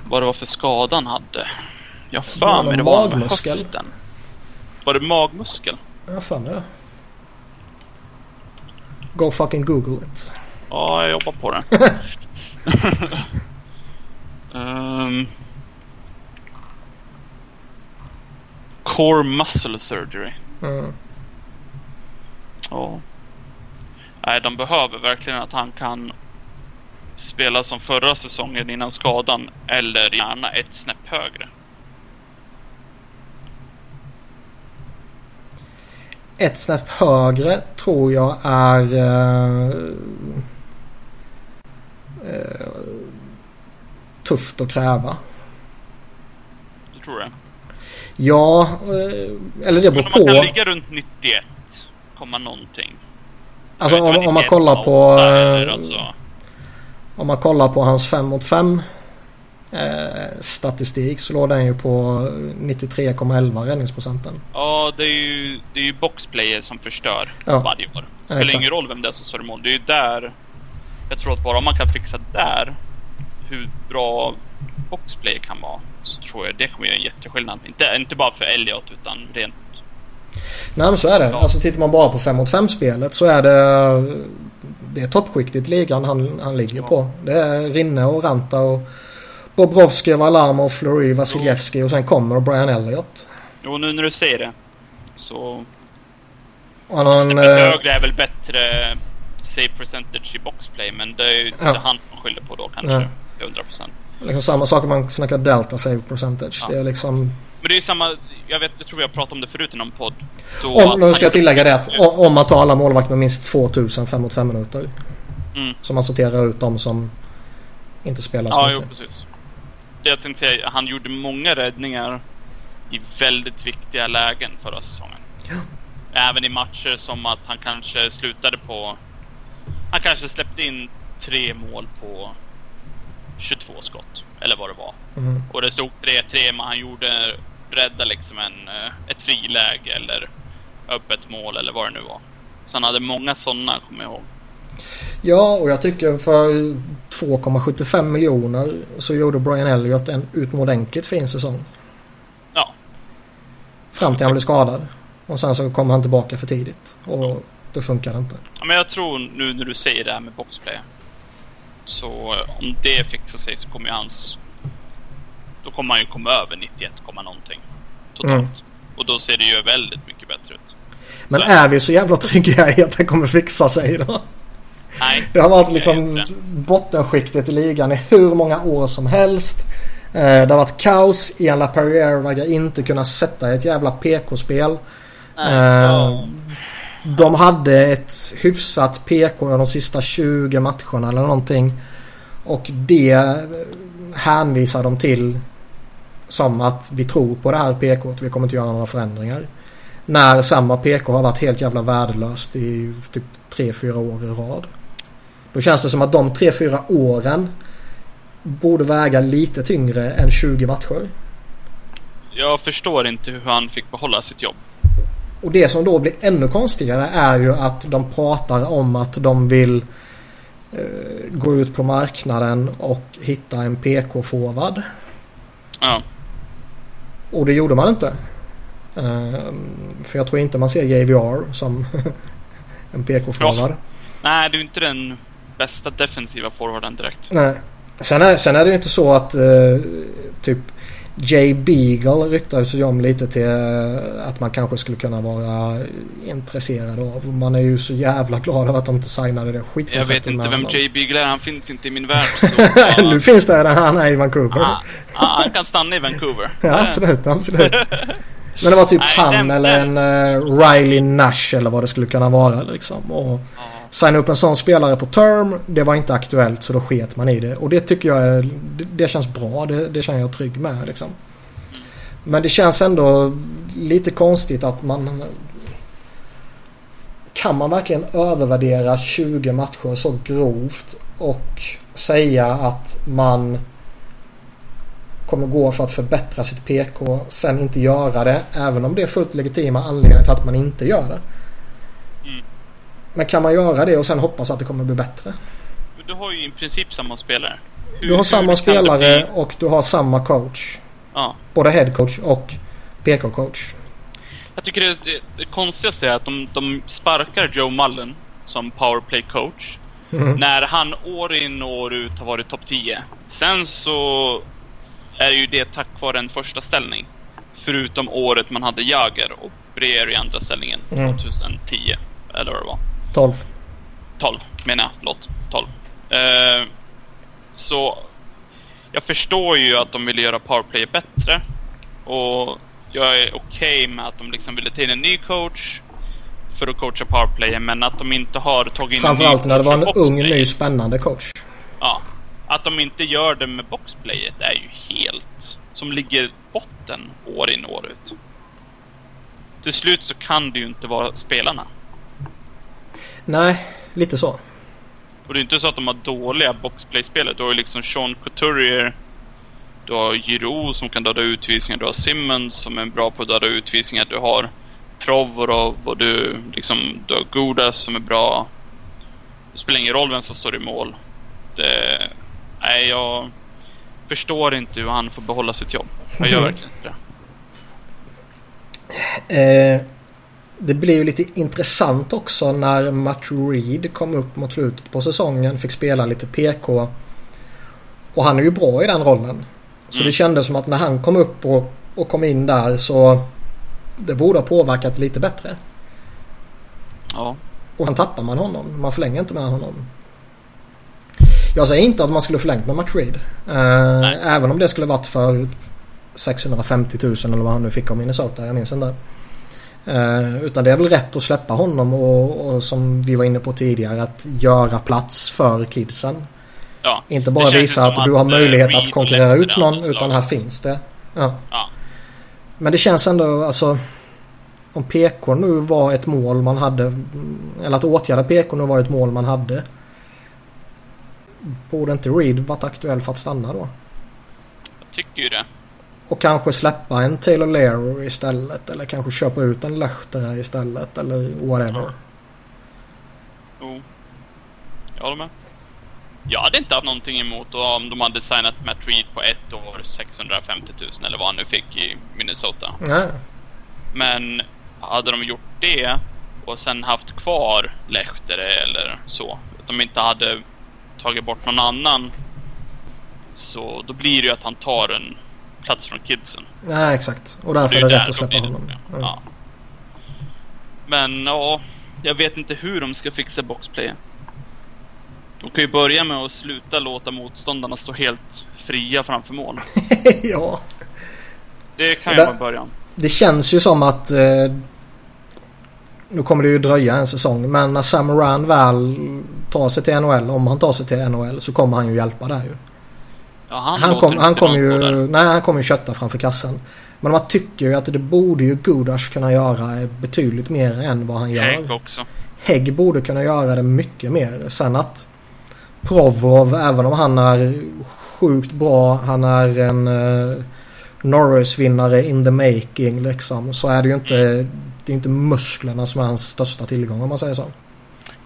Vad det var för skada han hade. Jag för mig det var med höften. Var det magmuskel? Jag för mig det. Go fucking google it. Ja, jag jobbar på det. um, core muscle surgery. Mm. Ja. Nej, de behöver verkligen att han kan spela som förra säsongen innan skadan eller gärna ett snäpp högre. ett snäpp högre tror jag är uh, uh, tufft att kräva. Du tror det? Ja, uh, eller det beror på. Men om man kan ligga runt 91, komma någonting. Alltså om, om, man kollar på... Alltså. Om man kollar på hans 5 mot 5 eh, statistik så låg den ju på 93,11 räddningsprocenten. Ja, det är ju, det är ju boxplayer som förstör ja. varje år. Det spelar ingen roll vem det är som står i mål. Det är ju där... Jag tror att bara om man kan fixa där hur bra boxplayer kan vara så tror jag det kommer göra en jätteskillnad. Inte, inte bara för Elliot utan rent... Nej men så är det. Ja. Alltså tittar man bara på 5 mot 5 spelet så är det... Det är toppskiktet ligan han, han ligger ja. på. Det är Rinne och Ranta och Bobrovski, Valamov, Fleury, Vasiljevski och sen kommer Brian Elliott. Jo, nu när du säger det så... Och någon, Snäppet äh... högre är väl bättre save percentage i boxplay men det är ju inte ja. han man skyller på då kanske. Ja. 100%. Liksom samma sak om man snackar delta save percentage. Ja. Det är liksom... Men det är ju samma, jag vet, jag tror jag pratade om det förut i någon podd. om, nu ska jag tillägga det att om man tar alla målvakter med minst 2000 5 mot 5 minuter. Mm. Så man sorterar ut de som inte spelar så Ja, mycket. jo precis det jag tänkte säga, han gjorde många räddningar i väldigt viktiga lägen förra säsongen. Ja. Även i matcher som att han kanske slutade på... Han kanske släppte in tre mål på 22 skott. Eller vad det var. Mm. Och det stod 3-3 men han gjorde... Rädda liksom en, eh, ett friläge eller öppet mål eller vad det nu var. Så han hade många sådana, kommer jag ihåg. Ja, och jag tycker för 2,75 miljoner så gjorde Brian Elliott en utomordentligt fin säsong. Ja. Fram till han blev skadad. Och sen så kom han tillbaka för tidigt. Och det funkade inte. Ja, men jag tror nu när du säger det här med boxplay. Så eh, om det fixar sig så kommer ju hans... Då kommer han ju komma över 91, någonting. Totalt. Mm. Och då ser det ju väldigt mycket bättre ut. Men så. är vi så jävla trygga i att det kommer fixa sig då? Nej. Det har varit liksom bottenskiktet i ligan i hur många år som helst. Eh, det har varit kaos. Ian LaPerriere verkar inte kunna sätta ett jävla PK-spel de hade ett hyfsat PK de sista 20 matcherna eller någonting. Och det eh, hänvisar de till som att vi tror på det här PK. Vi kommer inte göra några förändringar. När samma PK har varit helt jävla värdelöst i typ 3-4 år i rad. Då känns det som att de 3-4 åren borde väga lite tyngre än 20 matcher. Jag förstår inte hur han fick behålla sitt jobb. Och det som då blir ännu konstigare är ju att de pratar om att de vill eh, gå ut på marknaden och hitta en PK-forward. Ja. Och det gjorde man inte. Uh, för jag tror inte man ser JVR som en PK-forward. Nej, det är inte den bästa defensiva forwarden direkt. Nej. Sen är, sen är det ju inte så att uh, typ Jay Beagle ryktades ju om lite till uh, att man kanske skulle kunna vara intresserad av. Man är ju så jävla glad över att de inte signade det skitkontraktet Jag vet inte vem Jay Beagle är. Han finns inte i min värld. Så, nu finns det han är i Vancouver. Ah, ah, han kan stanna i Vancouver. ja, absolut. absolut. Men det var typ Nej, han den, eller en uh, Riley Nash eller vad det skulle kunna vara liksom. Och ja signa upp en sån spelare på term, det var inte aktuellt så då sket man i det. Och det tycker jag är, det, det känns bra. Det, det känner jag trygg med liksom. Men det känns ändå lite konstigt att man... Kan man verkligen övervärdera 20 matcher så grovt och säga att man kommer gå för att förbättra sitt PK, sen inte göra det. Även om det är fullt legitima anledningar till att man inte gör det. Men kan man göra det och sen hoppas att det kommer bli bättre? Du har ju i princip samma spelare. Hur, du har samma spelare och du har samma coach. Ja. Både headcoach och PK-coach. Jag tycker det, det, det konstigaste är att de, de sparkar Joe Mullen som powerplay coach. Mm. När han år in och år ut har varit topp 10. Sen så är ju det tack vare en första ställning. Förutom året man hade Jager och Breer i andra ställningen mm. 2010. Eller vad det var. 12. 12 menar jag, förlåt. 12. Uh, så jag förstår ju att de vill göra powerplay bättre. Och jag är okej okay med att de liksom ville ta in en ny coach. för att coacha powerplayer men att de inte har tagit in Framförallt när det var en ung, ny, spännande coach. Ja. Att de inte gör det med boxplayet är ju helt... Som ligger botten år in och år ut. Till slut så kan det ju inte vara spelarna. Nej, lite så. Och det är inte så att de har dåliga boxplay-spelare. Du har ju liksom Sean Couturier. Du har Giroud som kan döda utvisningar. Du har Simmons som är bra på att döda utvisningar. Du har Provorov och du, liksom, du har Gudas som är bra. Det spelar ingen roll vem som står i mål. Det, nej, jag förstår inte hur han får behålla sitt jobb. Jag gör verkligen inte det. Eh, det blev ju lite intressant också när Matt Reed kom upp mot slutet på säsongen. Fick spela lite PK. Och han är ju bra i den rollen. Så mm. det kändes som att när han kom upp och, och kom in där så det borde ha påverkat lite bättre. Ja. Och sen tappar man honom. Man förlänger inte med honom. Jag säger inte att man skulle förlängt med Matt Reed. Eh, även om det skulle varit för 650 000 eller vad han nu fick av Minnesota. Jag minns inte. Eh, utan det är väl rätt att släppa honom och, och, som vi var inne på tidigare att göra plats för kidsen. Ja, inte bara visa att, att du har möjlighet att konkurrera ut någon utan här finns det. Ja. ja. Men det känns ändå alltså om PK nu var ett mål man hade eller att åtgärda PK nu var ett mål man hade. Borde inte Reed varit aktuell för att stanna då? Jag tycker ju det. Och kanske släppa en Taylor Lair istället. Eller kanske köpa ut en Lehtera istället. Eller whatever. Jo. Jag håller med. Jag hade inte haft någonting emot om de hade signat Matt Reed på ett år 650 000 eller vad han nu fick i Minnesota. Nej. Men hade de gjort det och sen haft kvar Lehtere eller så. Att de inte hade tagit bort någon annan. Så då blir det ju att han tar en plats från kidsen. Ja, exakt. Och därför är det rätt att släppa honom. Ja. ja. Men ja, jag vet inte hur de ska fixa boxplay. De kan ju börja med att sluta låta motståndarna stå helt fria framför mål. ja. Det kan ju vara början. Det känns ju som att eh, nu kommer det ju dröja en säsong men när Sam Moran väl tar sig till NHL, om han tar sig till NHL så kommer han ju hjälpa där ju. Ja, han, han, kom, han kommer ju, nej, han kommer ju kötta framför kassan. Men man tycker ju att det borde ju Gudas kunna göra betydligt mer än vad han gör. Hägg också. Hägg borde kunna göra det mycket mer. Sen att Provorov, även om han är sjukt bra, han är en uh, Norris-vinnare in the making liksom. Så är det ju inte, det är inte musklerna som är hans största tillgång om man säger så.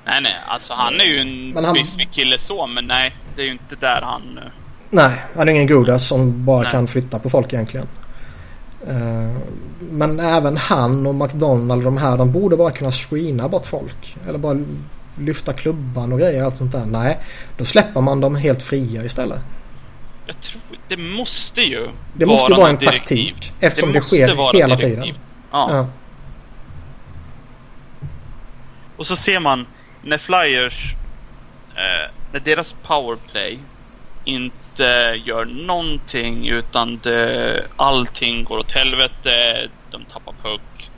Nej, nej, alltså han är ju en biffig kille så, men nej, det är ju inte där han... Nej, han är ingen Godas som bara Nej. kan flytta på folk egentligen. Uh, men även han och McDonald de här de borde bara kunna screena bort folk. Eller bara lyfta klubban och grejer och allt sånt där. Nej, då släpper man dem helt fria istället. Jag tror det måste ju Det vara måste vara en direktiv. taktik. Eftersom det, det sker hela direktiv. tiden. Ja. ja. Och så ser man när Flyers, eh, när deras powerplay inte inte gör någonting utan det, allting går åt helvete. De tappar puck.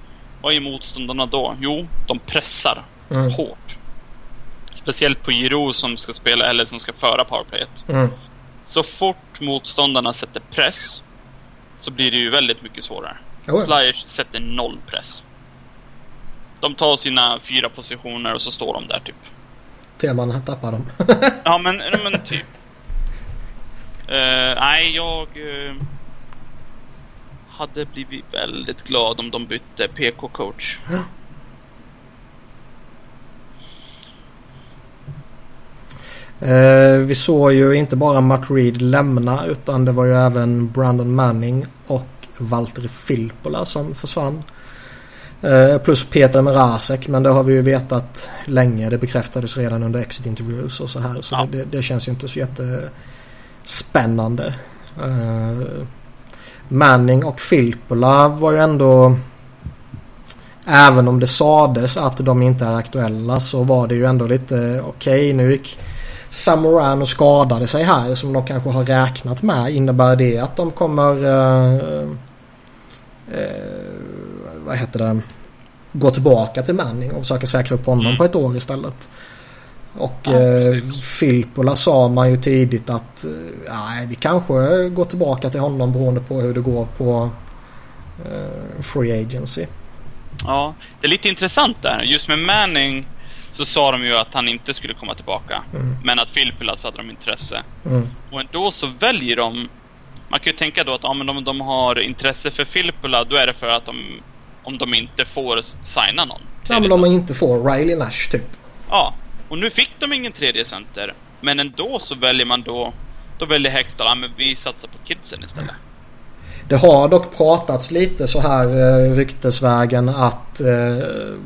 Vad är motståndarna då? Jo, de pressar mm. hårt. Speciellt på Giro som ska spela eller som ska föra powerplayet. Mm. Så fort motståndarna sätter press så blir det ju väldigt mycket svårare. Oh. Flyers sätter noll press. De tar sina fyra positioner och så står de där typ. Till man tappar dem. ja men, men typ. Uh, nej, jag uh, hade blivit väldigt glad om de bytte PK-coach. Uh, vi såg ju inte bara Matt Reed lämna utan det var ju även Brandon Manning och Valtteri Filppula som försvann. Uh, plus Peter Mrazek men det har vi ju vetat länge. Det bekräftades redan under exit interviews och så här. Så ja. det, det, känns ju inte så jätte spännande. Uh, Manning och Filppula var ju ändå Även om det sades att de inte är aktuella så var det ju ändå lite okej okay, nu gick Samoran och skadade sig här som de kanske har räknat med. Innebär det att de kommer uh, uh, vad heter det gå tillbaka till Manning och försöka säkra upp honom Mm. på ett år istället. Och Ja, eh, precis. Filppula sa man ju tidigt att eh, nej, vi kanske går tillbaka till honom beroende på hur det går på eh, Free Agency. Ja, det är lite intressant där. Just med Manning så sa de ju att han inte skulle komma tillbaka. Mm. Men att Filppula så hade de intresse. Mm. Och då så väljer de... Man kan ju tänka då att ja, men om de har intresse för Filppula, då är det för att de... Om de inte får signa någon. Ja men de inte får Riley Nash typ. Ja, och nu fick de ingen tredje center. Men ändå så väljer man då... Då väljer Hextall, ja men vi satsar på kidsen istället. Det har dock pratats lite så här eh, ryktesvägen att eh,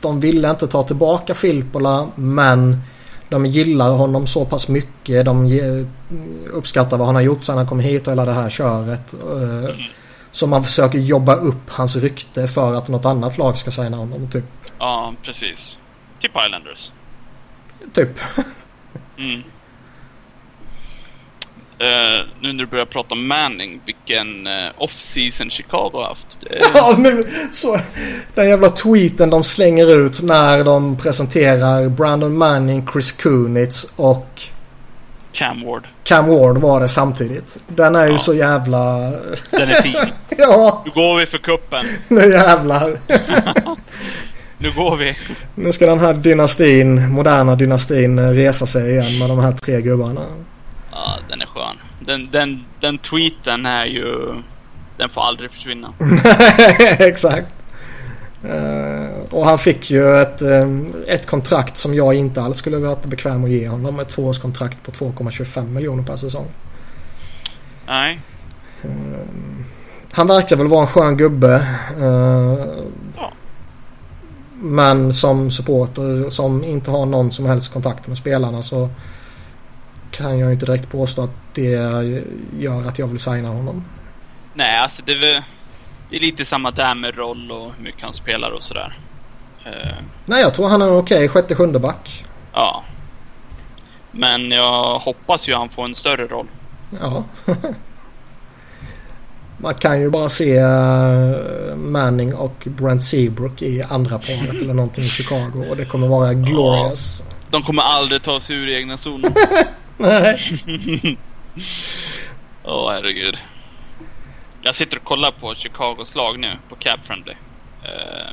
de ville inte ta tillbaka Filppula men de gillar honom så pass mycket. De ge, uppskattar vad han har gjort sedan han kom hit och hela det här köret. Eh, så man försöker jobba upp hans rykte för att något annat lag ska signa honom. Typ. Ja, precis. Typ Islanders. Typ. Mm. Eh, nu när du börjar prata om Manning, vilken uh, off-season Chicago har haft. Är- Ja, men så, den jävla tweeten de slänger ut när de presenterar Brandon Manning, Chris Kunitz och Cam Ward. Cam Ward var det samtidigt. Den är ju Ja. så jävla... Den är fin. ja, Nu går vi för kuppen. nu jävlar. Nu går vi. Nu ska den här dynastin, moderna dynastin eh, resa sig igen med de här tre gubbarna. Ja, den är skön. Den, den, den tweeten är ju... Den får aldrig försvinna. Exakt. Eh, och han fick ju ett, eh, ett kontrakt som jag inte alls skulle varit bekväm att ge honom. Ett tvåårskontrakt på 2,25 miljoner per säsong. Nej. Han verkar väl vara en skön gubbe. eh, Ja. Men som supporter som inte har någon som helst kontakt med spelarna så kan jag inte direkt påstå att det gör att jag vill signa honom. Nej, alltså det är, väl- det är lite samma där med roll och hur mycket han spelar och sådär. Eh, Nej, jag tror han är okej sjätte sjunde back. ja. Men jag hoppas ju han får en större roll. Ja. Man kan ju bara se eh, Manning och Brent Seabrook i andra paret eller någonting i Chicago och det kommer vara glorious. De kommer aldrig ta sig ur egna zonen. Nej. Åh herregud. Jag sitter och kollar på Chicagos lag nu på Cap Friendly. Eh,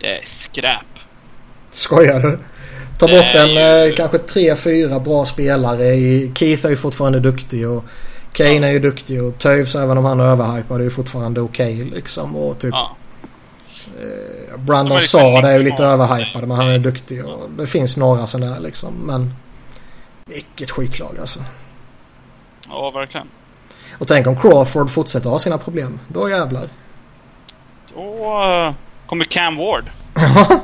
det är skräp. Skojar du? Ta bort en ju- eh, kanske tre, fyra bra spelare. Keith är ju fortfarande duktig och Kane Ja. är ju duktig och Toews även om han är överhypad är ju fortfarande okej liksom. Och typ Ja. eh, Brandon Saad är ju lite överhypad men han är duktig och det finns några sådana där liksom. Men vilket skitlag alltså. ja, verkligen. Och tänk om Crawford fortsätter ha sina problem. Då jävlar. Då eh, kommer Cam Ward.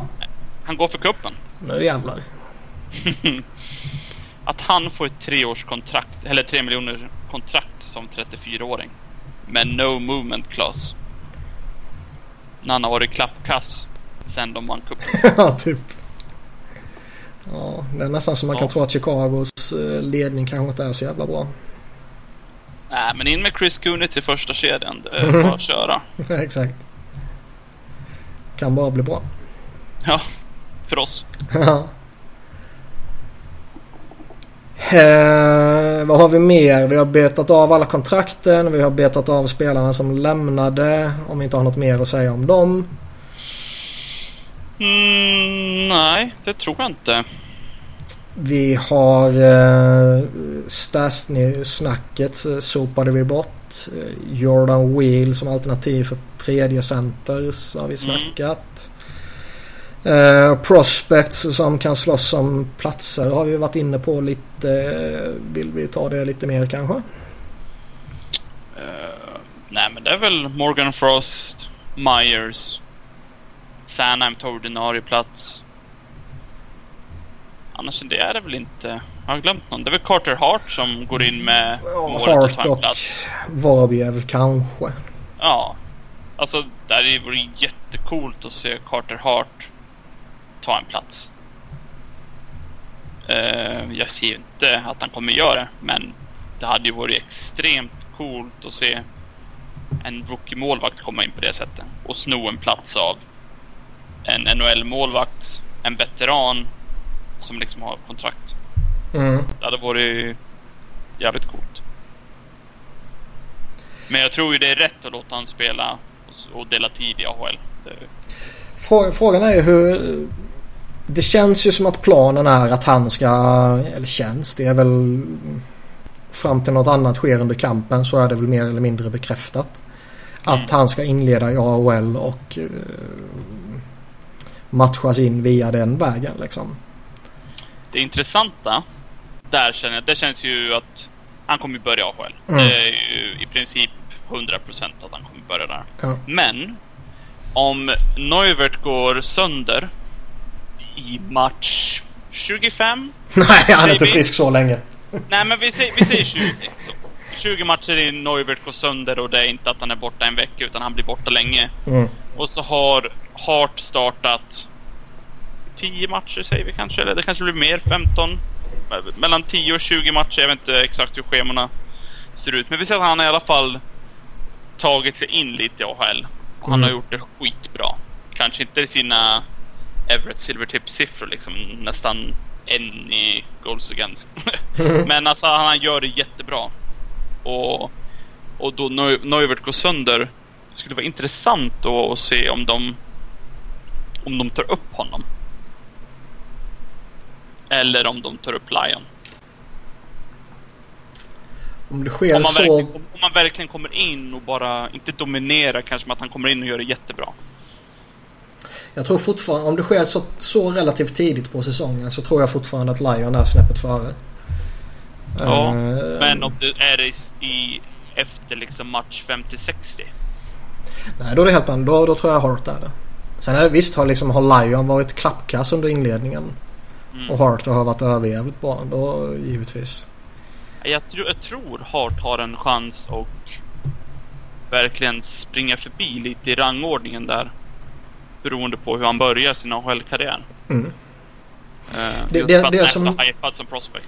Han går för kuppen. nu jävlar. Att han får ett treårskontrakt, eller tre miljoner kontrakt som 34-åring. Med no movement clause. När han har varit klappkass sen de vann cupen. ja, typ. Ja, det är nästan som man kan Ja. tro att Chicagos eh, ledning kanske inte är så jävla bra. Nej, men in med Chris Kunitz i första kedjan. Det är bara att köra. Exakt. Kan bara bli bra. Ja, för oss. Eh, vad har vi mer? Vi har betat av alla kontrakten. Vi har betat av spelarna som lämnade. Om vi inte har något mer att säga om dem. Mm, nej, det tror jag inte. Vi har eh, Stasny-snacket eh, sopade vi bort. Eh, Jordan Wheel som alternativ för tredje center har vi snackat. Eh, prospects som kan slåss om platser har vi varit inne på lite. Vill vi ta det lite mer kanske? Eh, nej, men det är väl Morgan Frost, Myers, Sanheim tar ordinarie plats. Annars det är det väl inte. Jag har glömt någon. Det är väl Carter Hart som går in med Ja, målet Hart och plats. Vorobjev kanske. Ja. Alltså, där är det vore jättecoolt att se Carter Hart ta en plats. Eh, jag ser inte att han kommer göra det, men det hade ju varit extremt coolt att se en rookie-målvakt komma in på det sättet och sno en plats av en NHL-målvakt, en veteran som liksom har kontrakt. Mm. Det hade varit jävligt coolt. Men jag tror ju det är rätt att låta han spela och- dela tid i AHL. Frågan är ju hur... Det känns ju som att planen är att han ska... Eller känns, det är väl... Fram till något annat sker under kampen så är det väl mer eller mindre bekräftat. Att han ska inleda i AHL och eh, matchas in via den vägen liksom. det intressanta där känner jag, det känns ju att han kommer börja AHL. Mm. Det är ju i princip 100% att han kommer börja där. Ja. Men om Neuvert går sönder i match 25 Nej, han är inte frisk så länge. Nej men vi säger, vi säger 20. Så. 20 matcher i Neuvert går sönder och det är inte att han är borta en vecka utan han blir borta länge. Mm. Och så har Hart startat 10 matcher säger vi kanske, eller det kanske blir mer, 15. Mellan 10 och 20 matcher, jag vet inte exakt hur schemana ser ut. Men vi ser att han i alla fall tagit sig in lite i AHL. Och han Mm. har gjort det skitbra. Kanske inte sina Everett Silvertip-siffror liksom, nästan en i goals against. Men alltså han gör det jättebra. Och, och då Neu- Neuvert går sönder, det skulle vara intressant då att se om de om de tar upp honom. Eller om de tar upp Lion. Om det sker Om man, så... verkligen, om man verkligen kommer in och bara, inte dominerar kanske, men att han kommer in och gör det jättebra. Jag tror fortfarande, om det sker så, så relativt tidigt på säsongen så tror jag fortfarande att Lion är snäppet före. Ja, Eh, Men om det är det i, efter liksom match 50-60. Nej, då är det helt annorlunda. Då, då tror jag Hart är det. Sen är det visst har, liksom, har Lion varit klappkass under inledningen Mm. och Hart har varit överjävligt bra. Då givetvis. Jag, tror- jag tror Hart har en chans och verkligen springa förbi lite i rangordningen där. Beroende på hur han börjar sin AHL-karriär. Mm. Uh, Det- just det- för att det är som- så hypad som prospect.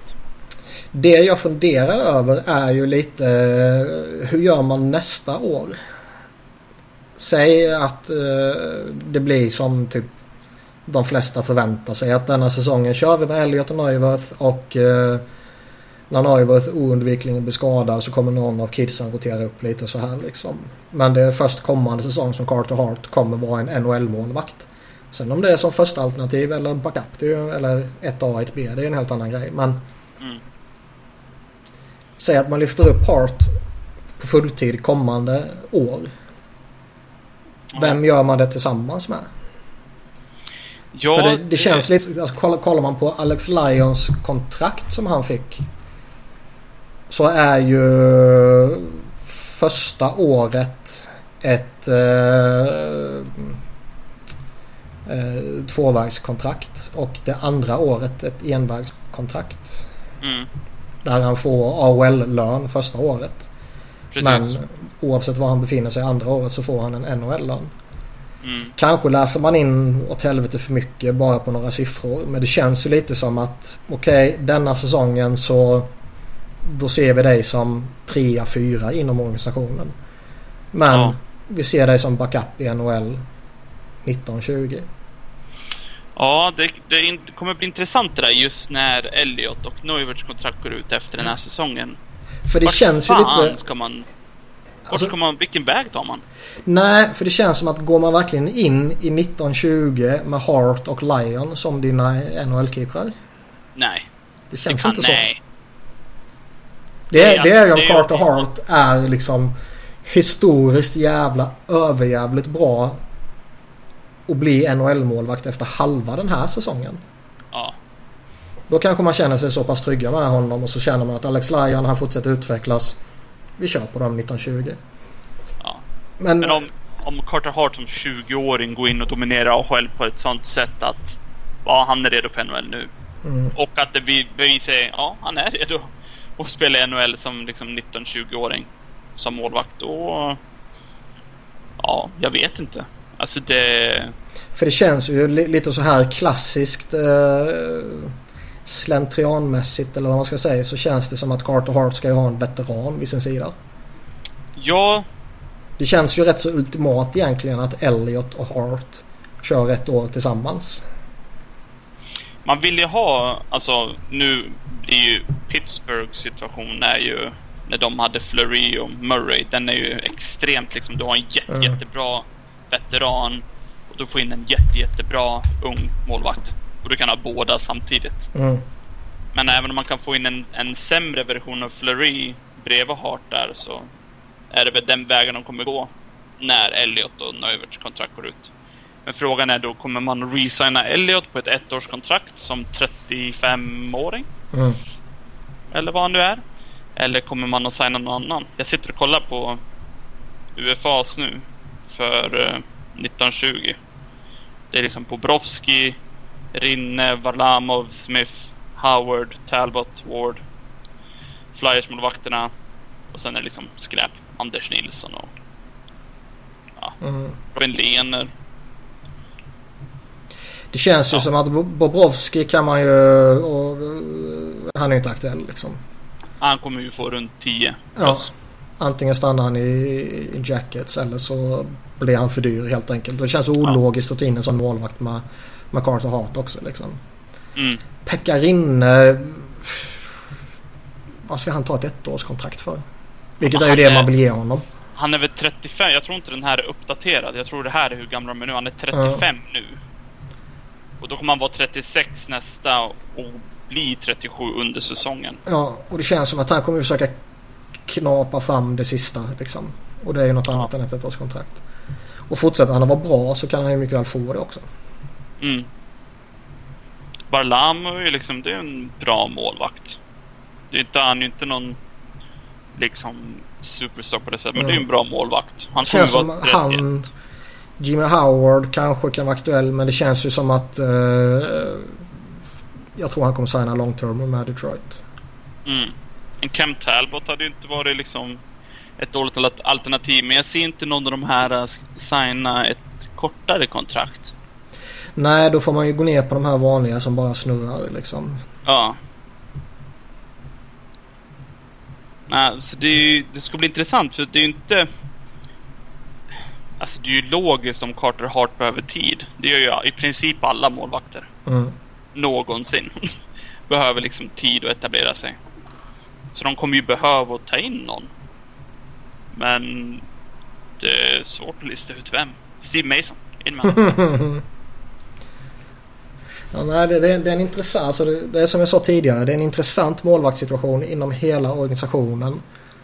Det jag funderar över är ju lite eh, hur gör man nästa år? Säg att eh, det blir som typ de flesta förväntar sig att denna säsongen kör vi med Elliot och Neuwirth och eh, när Neuwirth oundvikligen blir skadad så kommer någon av kidsen rotera upp lite så här liksom. Men det är först kommande säsong som Carter Hart kommer vara en NHL-målvakt. Sen om det är som första alternativ eller backup det ju- eller 1A 1B det är en helt annan grej. Men Mm. Säg att man lyfter upp Hart på fulltid kommande år. Vem gör man det tillsammans med? Ja, För det, det känns lite... Alltså, kollar, kollar man på Alex Lyons kontrakt som han fick. Så är ju första året ett eh, eh, tvåvägskontrakt och det andra året ett envägskontrakt. Mm, Där han får AHL-lön första året. precis. Men oavsett var han befinner sig andra året så får han en NHL-lön. Mm, Kanske läser man in åt helvete för mycket bara på några siffror. Men det känns ju lite som att okej, okay, denna säsongen så då ser vi dig som trea, fyra inom organisationen. Men Ja. vi ser dig som backup i NHL 1920. Ja, det, det kommer bli intressant det där just när Elliot och Neuverts kontrakt går ut efter den här säsongen. För det Vart känns ju lite... ska man... Vart Alltså- ska man... Vilken väg tar man? Nej, för det känns som att går man verkligen in i 1920 med Hart och Lion som dina NHL-keeprar. Nej. Det känns kan, inte så. nej. Det är, Det är- det är- Carter Hart är liksom historiskt jävla överjävligt bra och bli NHL-målvakt efter halva den här säsongen. Ja. Då kanske man känner sig så pass trygga med honom och så känner man att Alex Lyon han fortsätter utvecklas. Vi kör på dem 1920. ja. Men, Men om, om Carter Hart som 20-åring går in och dominerar AHL på ett sånt sätt att ja, han är redo för NHL nu. mm, Och att det vi- bevisar ja, han är redo att spela i NHL som liksom 19-20-åring som målvakt. Då... Ja, jag vet inte. Alltså det... för det känns ju li- lite så här klassiskt eh, slentrianmässigt eller vad man ska säga så känns det som att Carter Hart ska ju ha en veteran vid sin sida. Ja, Det känns ju rätt så ultimat egentligen att Elliot och Hart kör ett år tillsammans. Man vill ju ha, alltså nu är ju Pittsburghs situation är ju när de hade Fleury och Murray. Den är ju extremt liksom, du har en jätte, Mm. jättebra veteran och du får in en jätte, jättebra ung målvakt. Och du kan ha båda samtidigt. Mm. Men även om man kan få in en, en sämre version av Fleury bredvid Hart där så är det väl den vägen de kommer gå när Elliot och Neuverts kontrakt går ut. Men frågan är då, kommer man resigna Elliot på ett ettårskontrakt som 35-åring? Mm. Eller vad han nu är? Eller kommer man att signa någon annan? Jag sitter och kollar på UFAs nu för eh, 1920. Det är liksom Bobrovski, Rinne, Varlamov, Smith, Howard, Talbot, Ward. Flyers-målvakterna. Och sen är det liksom skräp. Anders Nilsson och Mm. Robin Lehner. Det känns ju Ja. som att Bo- Bobrovski kan man ju... Och, eh, han är ju inte aktuell liksom. Han kommer ju få runt 10 Ja. Antingen stannar han i, Jackets eller så blir han för dyr helt enkelt. Det känns ologiskt att ta in en sån målvakt med, med Carter Hart också liksom. Mm. Pekka Rinne... Vad ska han ta ett ettårskontrakt för? Vilket är ju Han det man vill ge honom. Han är väl 35? Jag tror inte den här är uppdaterad. Jag tror det här är hur gammal de är nu. Han är 35 nu. Och då kommer han vara 36 nästa och bli 37 under säsongen. Ja, och det känns som att han kommer försöka knapa fram det sista liksom. Och det är ju något annat än ett ettårskontrakt. Och fortsätter han att vara bra så kan han ju mycket väl få det också. Mm. Barlam är ju liksom, det är en bra målvakt. Det är inte, han är ju inte någon liksom superstar på det sättet, men det är en bra målvakt. Han Det känns som vara att 31. han... Jimmy Howard kanske kan vara aktuell men det känns ju som att... eh, jag tror han kommer signa long term med Detroit. Mm. En Cam Talbot hade ju inte varit liksom ett dåligt al- alternativ, men jag ser inte någon av de här äh, signa ett kortare kontrakt. Nej, då får man ju gå ner på de här vanliga som bara snurrar liksom. Ja. Nej, så det, ju, det ska bli intressant för det är ju inte... Alltså det är ju logiskt om Carter Hart behöver tid. Det gör ju i princip alla målvakter. Mm. Någonsin. behöver liksom tid att etablera sig. Så de kommer ju behöva ta in någon. Men det är svårt att lista ut vem. Steve Mason, in med. Ja, nej, det, det, det är en intressant... Alltså det, det är som jag sa tidigare. Det är en intressant målvaktssituation inom hela organisationen.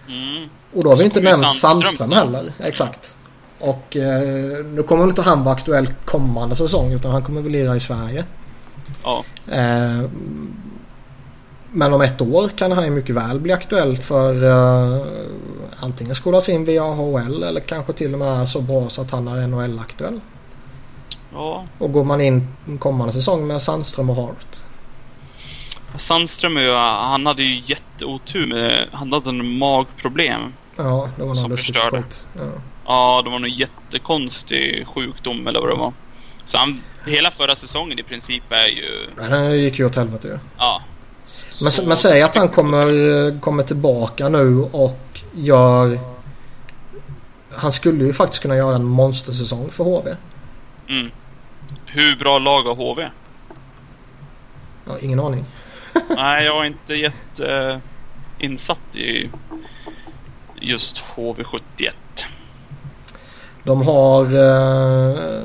Mm. Och då har vi inte nämnt Sandström Sandström heller. Exakt. Och eh, nu kommer väl inte han vara aktuell kommande säsong utan han kommer väl lira i Sverige. Ja. Eh, men om ett år kan han ju mycket väl bli aktuell för eh, antingen skolas in via AHL eller kanske till och med så bra så att han är NHL-aktuell. ja. Och går man in kommande säsong med Sandström och Hart. Sandström är han hade ju jätteotur med, han hade en magproblem. Ja, det var något lustigt skit. Ja. Ja, det var någon jättekonstig sjukdom eller vad det var. Så han, hela förra säsongen i princip är ju, Det gick ju åt helvete ju. ja. Men, men säg att han kommer, kommer tillbaka nu och gör... Han skulle ju faktiskt kunna göra en monstersäsong för HV. Mm. Hur bra lag har HV? Ja, ingen aning. Nej, jag är inte jätte eh, insatt i just HV71. De har... Eh,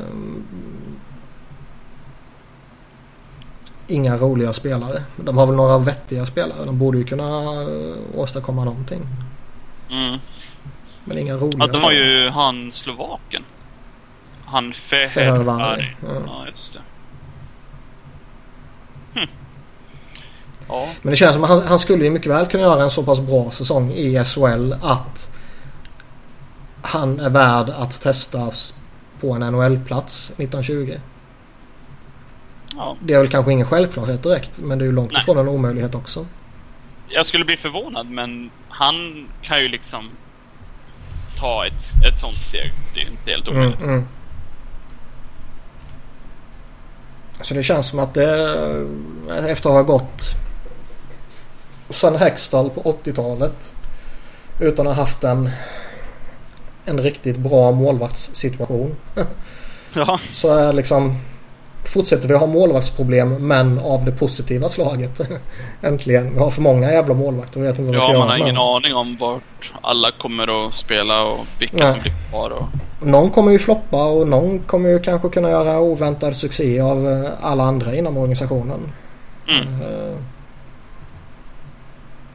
inga roliga spelare. De har väl några vettiga spelare. De borde ju kunna eh, åstadkomma någonting. Mm. Men inga roliga Ja, de har spelare. ju han slovaken. Han Fehervari. ja. Ja, just det. Hm. Ja, Men det känns som att han, han skulle ju mycket väl kunna göra en så pass bra säsong i SHL att han är värd att testas på en NHL-plats 1920. ja. Det är väl kanske ingen självklarhet direkt men det är ju långt Nej. ifrån en omöjlighet också. Jag skulle bli förvånad, men han kan ju liksom ta ett, ett sånt steg. Det är ju inte helt Mm, omöjligt. mm. Så det känns som att det efter att ha gått sen Hextall på 80-talet utan att ha haft en, en riktigt bra målvaktssituation Ja. Så är liksom fortsätter vi ha målvaktsproblem men av det positiva slaget. Äntligen. Vi har för många jävla målvakter. Vet inte vad vi ska Ja, göra man har ingen aning om vart alla kommer att spela och vilka Nej. som blir kvar. Och... Någon kommer ju floppa och någon kommer ju kanske kunna göra oväntad succé av eh, alla andra inom organisationen. Mm, Eh,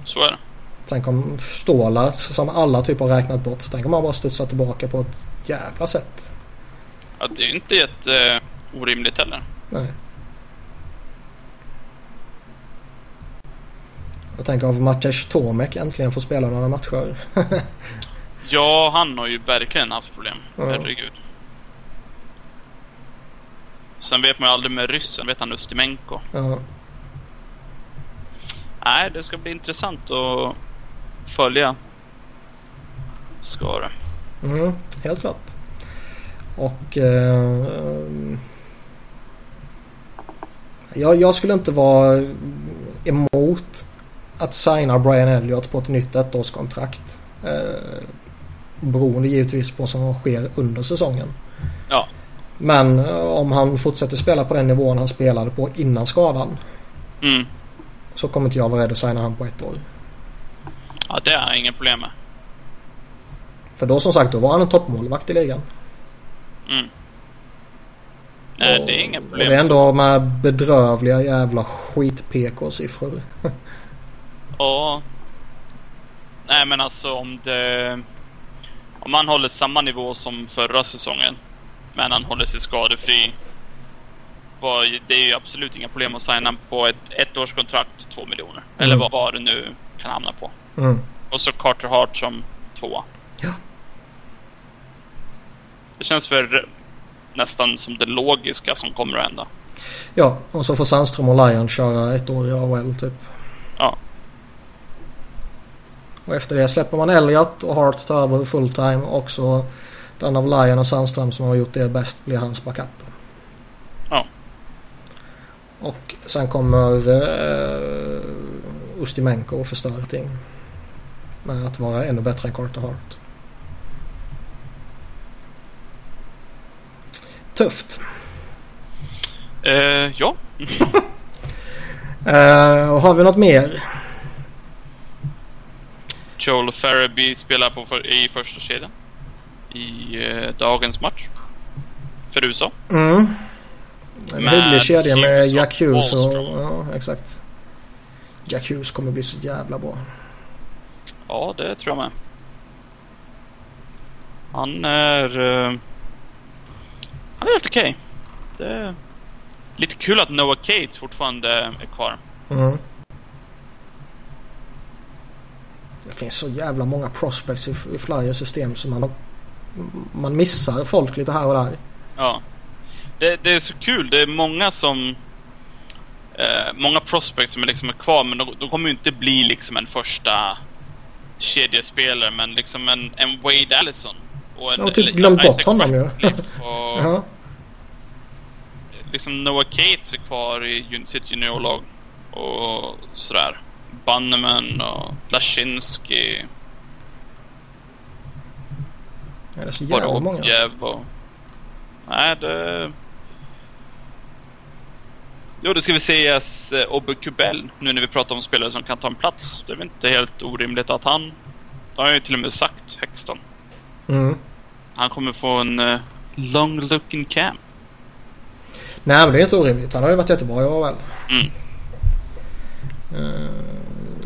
så är det. Tänk om Stålar som alla typ har räknat bort. Tänk om han bara studsar tillbaka på ett jävla sätt. Ja, det är ju inte jätte eh, orimligt heller. Nej. Jag tänker av Matej Tomek äntligen får spela några matcher. Ja, han har ju verkligen haft problem. Ja. Herregud. Sen vet man ju aldrig med ryssen. Vet han Ustimenko? ja. Nej, det ska bli intressant att följa. Ska det. Mm, helt klart. Och eh, jag, jag skulle inte vara emot att signa Brian Elliott på ett nytt ettårskontrakt. Eh, beroende givetvis på vad som sker under säsongen. Ja. Men eh, om han fortsätter spela på den nivån han spelade på innan skadan Mm. så kommer inte jag vara rädd att signa han på ett år. Ja, det är inga problem med. För då som sagt, då var han en toppmålvakt i ligan. Mm. Nej, Och- det är inga Och problem. det är ändå med bedrövliga jävla skit-PK-siffror. Ja. Nej, men alltså om det... Om man håller samma nivå som förra säsongen, men han håller sig skadefri. var- Det är ju absolut inga problem att signa på ett ettårskontrakt, två miljoner. Eller Mm. vad, vad det nu kan hamna på. Mm. Och så Carter Hart som tvåa. Ja. Det känns för nästan som det logiska som kommer att hända. Ja, och så får Sandström och Lion köra ett år i AHL typ. Ja. Och efter det släpper man Elliot och Hart tar över fulltime och så den av Lion och Sandström som har gjort det bäst blir hans backup. Ja. Och sen kommer uh, Ustimenko och förstör allting. Med att vara ännu bättre än Carter Hart. Tufft. Eh, ja. Och har vi något mer? Joel Farabee spelar på för, i första kedjan. I eh, dagens match. För USA. Mm. En hygglig kedja med Jack Hughes och... Ja, exakt. Jack Hughes kommer bli så jävla bra. Ja, det tror jag med. Han är... eh, han är helt okej. Det är lite kul att Noah Cates fortfarande är kvar. Mm. Det finns så jävla många prospects i, i Flyers system som man, har, man missar folk lite här och där. Ja. Det, det är så kul. Det är många som... Eh, många prospects som är liksom är kvar, men de, de kommer ju inte bli liksom en första kedjespelare, men liksom en, en Wade Allison. Och en, Jag har typ glömt bort Isaac honom ju. Ratcliffe Och Ja. liksom Noah Cates är kvar i sitt juniorlag. Och sådär. Bannerman och Lashinsky. Ja, det är så jävla många. Och... Nej, det... Jo, det ska vi sägas eh, Obbe Kubel, nu när vi pratar om spelare som kan ta en plats. Det är väl inte helt orimligt att han... Det har jag ju till och med sagt, Hexton. Mm. Han kommer få en uh, long looking cam. Nej men det är inte orimligt. Han har ju varit jättebra i AHL. Mm. Eh,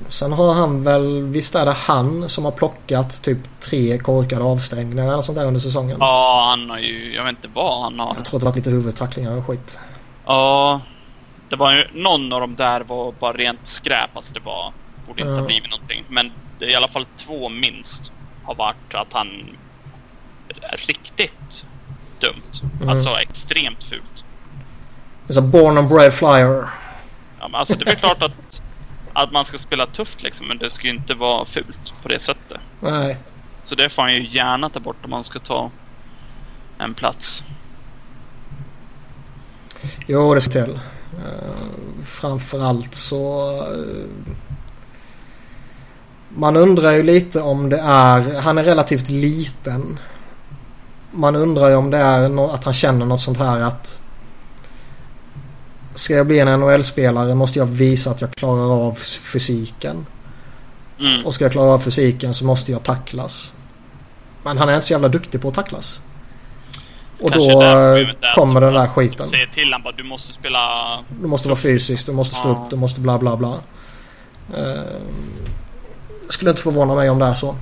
sen har han väl, visst är det han som har plockat typ tre korkade avstängningar eller sånt där under säsongen? Ja, han har ju... Jag vet inte vad han har. Jag tror att det varit lite huvudtacklingar och skit. Ja, det var ju... Någon av dem där var bara rent skräp. Alltså det var... Borde inte ha blivit någonting. Men det är i alla fall två minst har varit att han riktigt dumt. Mm. Alltså extremt fult. Det är så born and bred flyer. Ja, men alltså det är klart att, att man ska spela tufft liksom. Men det ska ju inte vara fult på det sättet. Nej. Så det får han ju gärna ta bort om man ska ta en plats. Jo, det ska till. Uh, framförallt så... eh, man undrar ju lite om det är... Han är relativt liten. man undrar ju om det är no att han känner något sånt här att Ska jag bli en NHL-spelare måste jag visa att jag klarar av fysiken. Mm. Och ska jag klara av fysiken så måste jag tacklas. Men han är inte så jävla duktig på att tacklas. Och Kanske då där kommer att den där skiten. Säger till honom bara du måste spela... Du måste vara fysisk, du måste stå Ja. upp, du måste bla bla bla. Uh, skulle inte förvåna mig om det är så.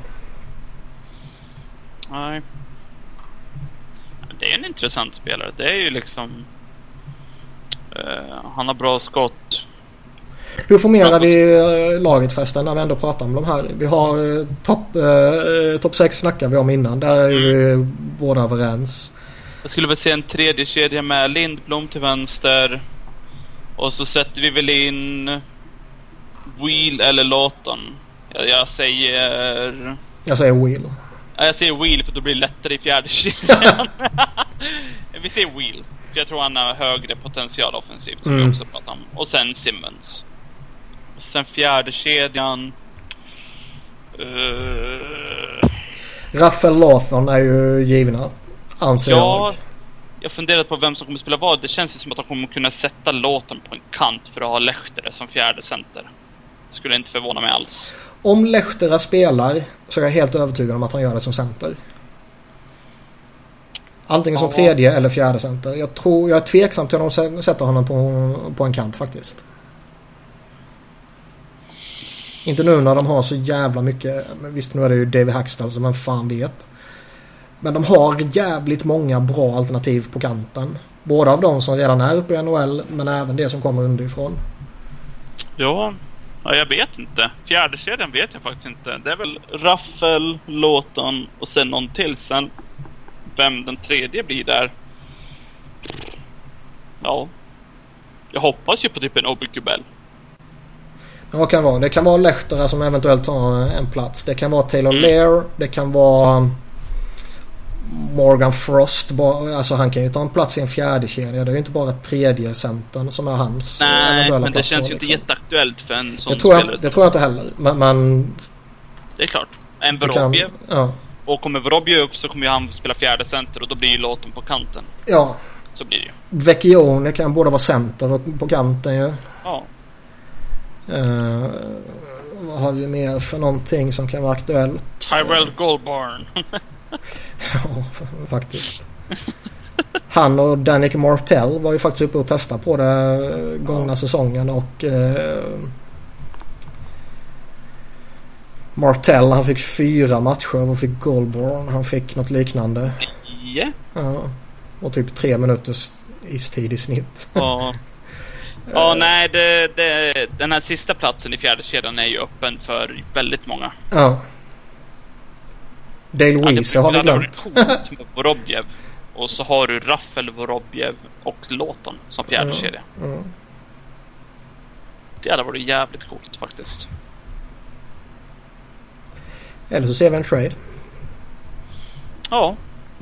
Nej. Det är en intressant spelare. Det är ju liksom... eh, han har bra skott. Hur formerar vi eh, laget förresten när vi ändå pratar om de här? Vi har topp eh, top 6 snackade vi om innan. Där är vi båda överens. Jag skulle väl se en tredje kedja med Lindblom till vänster. Och så sätter vi väl in Wheel eller Lawton. Jag, jag säger... Jag säger. Ja, Jag säger Wheel för då blir det lättare i fjärde kedjan. vi säger Wheel. För jag tror han har högre potential offensivt som Mm. vi också pratade om. Och sen Simmons. Och sen fjärde kedjan. Uh, Raffel Lawthon är ju givna. Anser ja, jag. jag funderar på vem som kommer spela vad. Det känns ju som att de kommer kunna sätta låten på en kant för att ha Lehtere som fjärde center. Skulle inte förvåna mig alls. Om Lehtera spelar så är jag helt övertygad om att han gör det som center. Antingen som Ja. tredje eller fjärde center. Jag, tror, jag är tveksam till om de sätter honom på, på en kant faktiskt. Inte nu när de har så jävla mycket. Men visst nu är det ju David Hackstall som man fan vet. Men de har jävligt många bra alternativ på kanten. Både av de som redan är uppe i NHL men även det som kommer underifrån. Ja, ja jag vet inte. Fjärde kedjan vet jag faktiskt inte. Det är väl Raffel, Låton och sen någon till. Sen vem den tredje blir där. Ja. Jag hoppas ju på typ en Obi Kubel. Ja, vad kan det vara? Det kan vara Lehtera som eventuellt tar en plats. Det kan vara Taylor Mm. Lair. Det kan vara Morgan Frost. Alltså han kan ju ta en plats i en fjärde kedja. Det är ju inte bara tredje centern som är hans Nej, men det platser, känns ju inte liksom. jätteaktuellt för en sån det tror, spelare. jag, det tror jag inte heller. Men, men Det är klart. En Vorobjev. ja, Och kommer Vorobjev upp så kommer ju han spela fjärde center och då blir ju Låton på kanten. ja. Så blir det ju. Vecchione kan både vara center och på kanten ju. Ja. Uh, vad har vi mer för någonting som kan vara aktuellt? Tyrell Goldbarn. Ja, faktiskt. Han och Danik Martell var ju faktiskt uppe och testade på det gångna säsongen och eh, Martell han fick fyra matcher och fick Goldborn. Han fick något liknande. Ja. Ja. Och typ tre minuters istid i snitt. Ja. Ja, nej, det, det, den här sista platsen i fjärde kedjan är ju öppen för väldigt många. Ja. Dale Weezer har vi glömt. Vorobjev. Och så har du Raffel, Vorobjev och Låton som fjärde Mm. kedja. Mm. Det hade varit jävligt coolt faktiskt. Eller så ser vi en trade. Ja.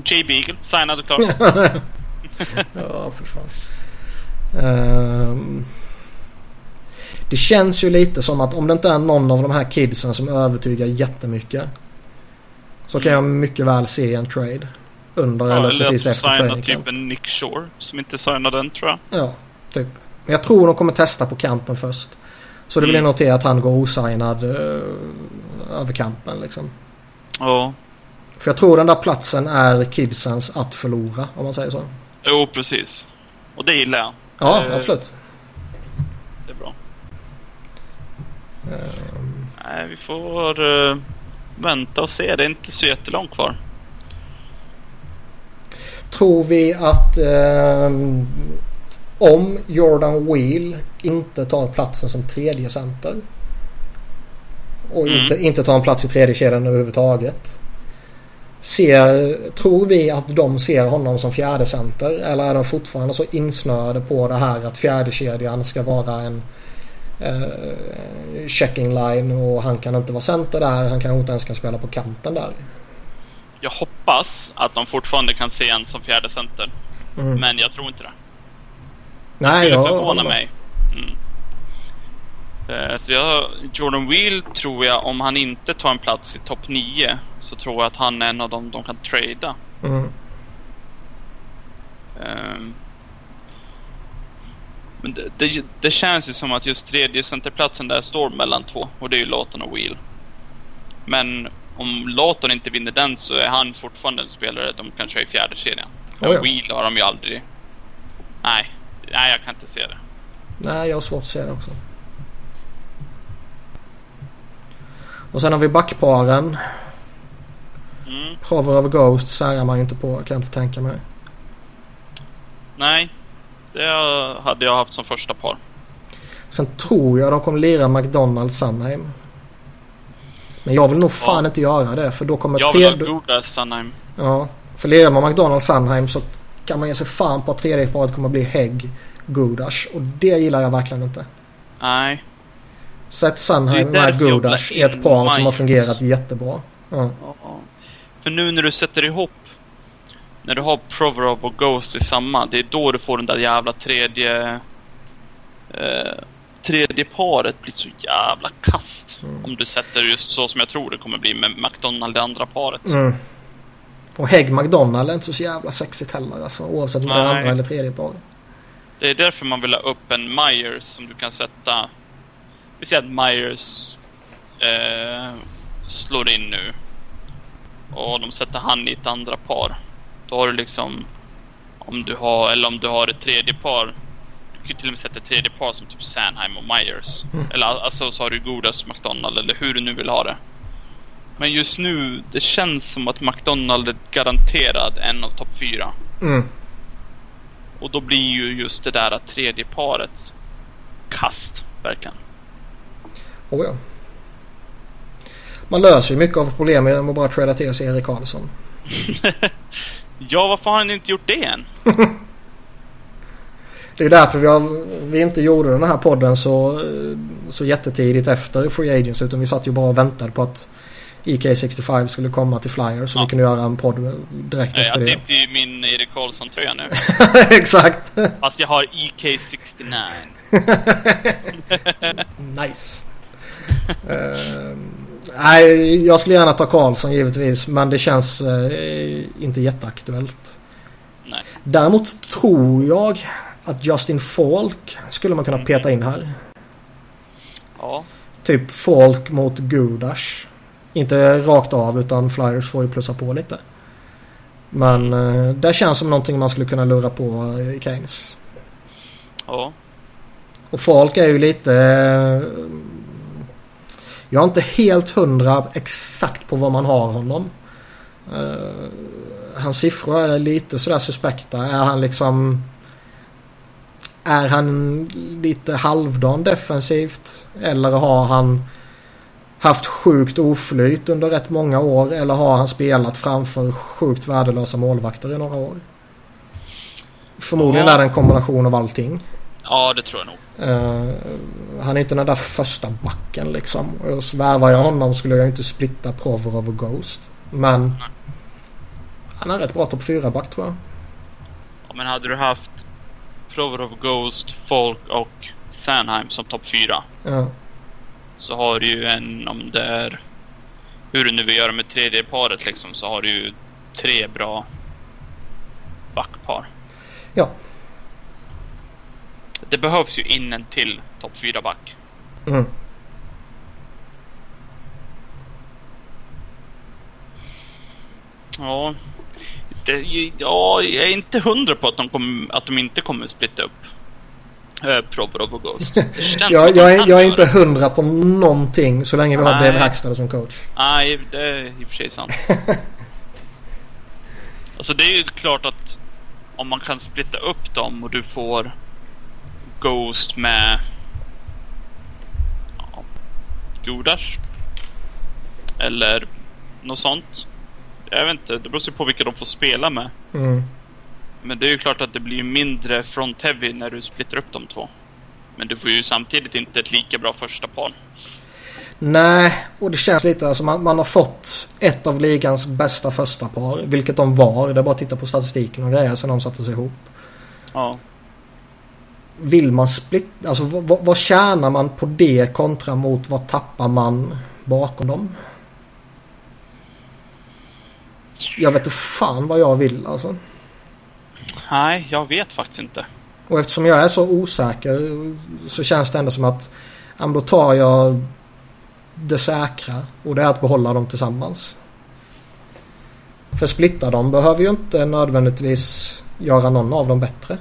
Jay Beagle, signad och klart. Ja, för fan. Ehm, det känns ju lite som att om det inte är någon av de här kidsen som övertygar jättemycket. Så kan jag mycket väl se en trade. Under Ja, eller eller precis efter signar training camp. typ en Nick Shore som inte signade den tror jag. Ja, typ. Men jag tror de kommer testa på campen först. Så det vill jag Mm. notera att han går osignad uh, över campen liksom. Ja. För jag tror den där platsen är kidsens att förlora om man säger så. Jo, precis. Och det gillar jag. Ja, Eh, absolut. Det är bra. Ehm, Nej, vi får uh, vänta och se. Det är inte så jättelångt kvar. Tror vi att ehm, om Jordan Wheel inte tar platsen som tredje center och Mm. inte, inte tar en plats i tredje kedjan överhuvudtaget. Ser, tror vi att de ser honom som fjärde center eller är de fortfarande så insnöade på det här att fjärde kedjan ska vara en eh, checking line och han kan inte vara center där. Han kanske inte ens kan spela på kanten där. Jag hoppas att de fortfarande kan se en som fjärde center. Mm. Men jag tror inte det. Nej, skulle jag förvåna håller med. mig. Mm. Eh, Så jag, Jordan Wheel tror jag, om han inte tar en plats i topp 9 så tror jag att han är en av dem de kan trada. Mm. Men det, det, det känns ju som att just tredje centerplatsen där står mellan två. Och det är ju Lawton och Wheel. Men om Lawton inte vinner den så är han fortfarande en spelare de kan köra i fjärde serien. Oh ja. Wheel har de ju aldrig... Nej. Nej, jag kan inte se det. Nej, jag har svårt att se det också. Och sen har vi backparen. Mm. Prover of Ghost särar man ju inte på kan jag inte tänka mig. Nej. Det hade jag haft som första par. Sen tror jag de kommer lira McDonalds Sunheim. Men jag vill nog fan Ja. inte göra det för då kommer Jag vill ha tredje... Goda Sunheim. Ja. För lirar man McDonalds Sunheim så kan man ge sig fan på att tredje paret kommer bli Hägg Gudash. Och det gillar jag verkligen inte. Nej. Sätt Sunheim med vill i ha ett par som har fungerat jättebra. Ja. Ja. För nu när du sätter ihop när du har Provorov och Ghost i samma, det är då du får den där jävla tredje eh, tredje paret blir så jävla kast. Mm. Om du sätter just så som jag tror det kommer bli med McDonald det andra paret. Mm. Och Hägg McDonald är inte så jävla sexigt heller alltså. Oavsett om det är andra eller tredje paret. Det är därför man vill ha upp en Myers som du kan sätta. Vi säger att Myers eh, slår in nu. Och de sätter han i ett andra par. Då har du liksom, om du har, eller om du har ett tredje par. Du kan till och med sätta ett tredje par som typ Sanheim och Myers. Mm. Eller alltså så har du Godas McDonald eller hur du nu vill ha det. Men just nu, det känns som att McDonald är garanterad en av topp fyra. Mm. Och då blir ju just det där tredje paret kast, verkligen. Oh, ja. Man löser ju mycket av problemet genom att bara träda till sig Erik Karlsson. Ja, varför har han inte gjort det än? Det är därför vi, har, vi inte gjorde den här podden så, så jättetidigt efter Free Agents. Utan vi satt ju bara och väntade på att EK65 skulle komma till Flyers. Så Ja. vi kunde göra en podd direkt Nej, efter jag det. sitter ju i min Erik Karlsson-tröja nu. Exakt. Fast jag har E EK69. nice. Eh, nej, jag skulle gärna ta Karlsson givetvis. Men det känns eh, inte jätteaktuellt. Nej. Däremot tror jag att Justin Falk skulle man kunna peta in här. Ja, Typ Falk mot Gudash. Inte rakt av utan Flyers får ju plussa på lite. Men eh, det känns som någonting man skulle kunna lura på i Keynes. ja. Och Falk är ju lite... Jag är inte helt hundra exakt på vad man har honom. Eh, hans siffror är lite sådär suspekta. Är han liksom... Är han lite halvdan defensivt? Eller har han haft sjukt oflyt under rätt många år? Eller har han spelat framför sjukt värdelösa målvakter i några år? Förmodligen Ja. är det en kombination av allting. Ja, det tror jag nog. Eh, han är inte den där första backen liksom. Och så värvar jag honom skulle jag inte splitta Provorov och Ghost. Men han är rätt bra topp 4-back tror jag. Ja, men hade du haft Provorov, Ghost, Folk och Sanheim som topp fyra. Ja. Så har du ju en, om det är hur du nu vill göra med tredje paret liksom, så har du ju tre bra backpar. Ja. Det behövs ju in en till topp fyra back. Mm. Ja. Det, ja, jag är inte hundra på att de, kommer, att de inte kommer splitta upp eh, Provorov och Ghost. Som Jag, är, jag är inte hundra på någonting så länge vi har. Dave Hackstad som coach. Nej, det är i och för sig sant. alltså det är ju klart att om man kan splitta upp dem och du får Ghost med ja, Godash. Eller något sånt. Jag vet inte, det beror sig på vilka de får spela med. Mm. Men det är ju klart att det blir mindre front-heavy när du splittar upp de två. Men du får ju samtidigt inte ett lika bra första par. Nej, och det känns lite som man, man har fått ett av ligans bästa första par. Vilket de var. Det är bara att titta på statistiken och grejer sen de satte sig ihop. Ja. Vill man splitta? Alltså vad, vad- tjänar man på det kontra mot vad tappar man bakom dem? Jag vet inte fan vad jag vill alltså. Nej, jag vet faktiskt inte. Och eftersom jag är så osäker så känns det ändå som att ja, då tar jag det säkra och det är att behålla dem tillsammans. För splitta dem behöver ju inte nödvändigtvis göra någon av dem bättre.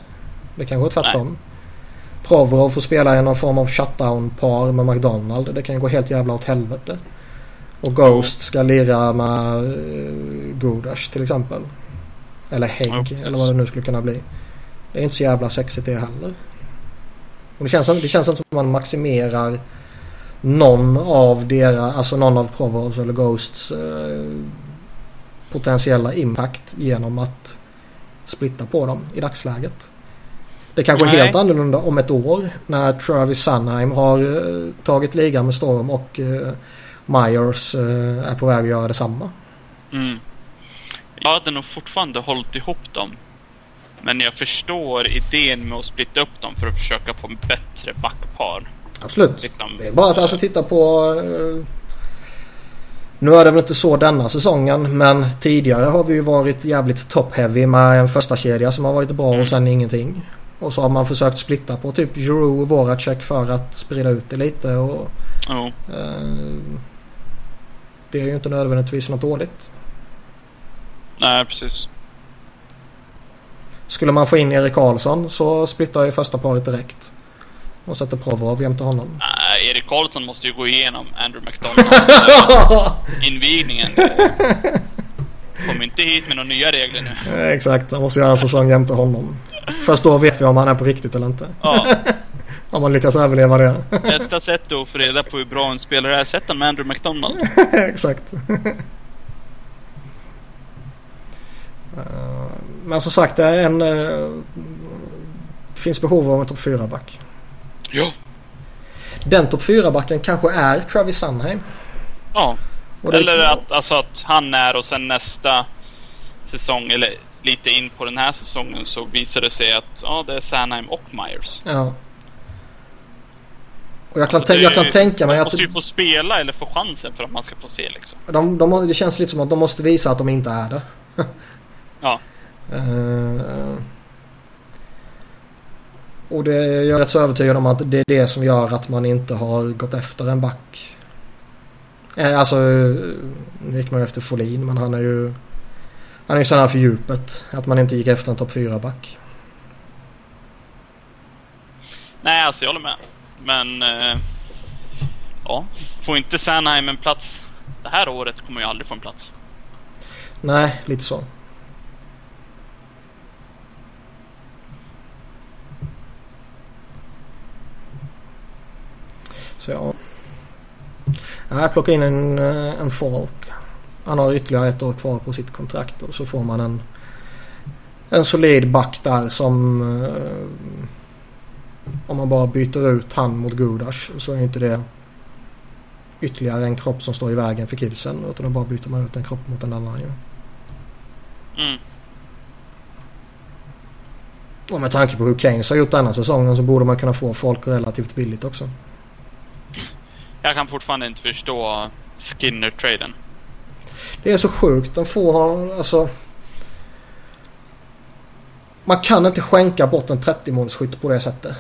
Det kan gå tvärtom. Nej. Provorov får spela i någon form av shutdown-par med McDonald. Det kan gå helt jävla åt helvete. Och Ghost ska lira med uh, Godash till exempel. Eller Hägg eller vad det nu skulle kunna bli. Det är inte så jävla sexigt det heller. Och det, känns, det känns som att man maximerar någon av deras, alltså någon av Provorovs eller Ghosts uh, potentiella impact genom att splitta på dem i dagsläget. Det kanske är helt annorlunda om ett år när Travis Sunheim har uh, tagit ligan med storm och uh, Myers uh, är på väg att göra detsamma. Mm. Jag hade nog fortfarande hållit ihop dem. Men jag förstår idén med att splitta upp dem för att försöka få en bättre backpar. Absolut. Liksom, det är bara att alltså titta på nu är det väl inte så denna säsongen men tidigare har vi ju varit jävligt top-heavy med en första kedja som har varit bra och mm. sen ingenting. Och så har man försökt splitta på typ Giroud och Voracek för att sprida ut det lite och... Oh. Eh, det är ju inte nödvändigtvis något dåligt. Nej, precis. Skulle man få in Erik Karlsson så splittar ju första paret direkt. Och sätter Provorov jämte honom. Nej, Erik Karlsson måste ju gå igenom Andrew McDonald. invigningen. Kom inte hit med några nya regler nu. Exakt, han måste göra en säsong jämte honom. Först då vet vi om han är på riktigt eller inte. Ja. om man lyckas överleva det. Bästa sättet att få reda på hur bra en spelare är, sätt med Andrew McDonald. Exakt. Men som sagt, det är en... Uh, finns behov av en topp 4-back. Ja. Den topp 4-backen kanske är Travis Sunheim. Ja. Eller att, alltså att han är och sen nästa säsong, eller lite in på den här säsongen så visar det sig att ja, det är Sanheim och Myers. Ja. Och jag kan, alltså, jag kan tänka mig att... De måste ju få spela eller få chansen för att man ska få se liksom. De, de, det känns lite som att de måste visa att de inte är det. ja. Uh, och det är jag rätt så övertygad om att det är det som gör att man inte har gått efter en back. Eh, alltså, nu gick man ju efter Folin men han är ju... Han är ju sån för djupet. Att man inte gick efter en topp 4-back. Nej, alltså jag håller med. Men... Eh, ja, får inte Sanheim en plats det här året kommer jag aldrig få en plats. Nej, lite så. Så ja. Jag plockar in en, eh, en folk. Han har ytterligare ett år kvar på sitt kontrakt och så får man en, en solid back där som eh, om man bara byter ut han mot Gudash så är inte det ytterligare en kropp som står i vägen för kidsen utan då bara byter man ut en kropp mot en annan ju. Mm. Och med tanke på hur Keynes har gjort denna säsongen så borde man kunna få folk relativt billigt också. Jag kan fortfarande inte förstå Skinner-traden. Det är så sjukt. De får ha, alltså... Man kan inte skänka bort en 30-målsskytt på det sättet.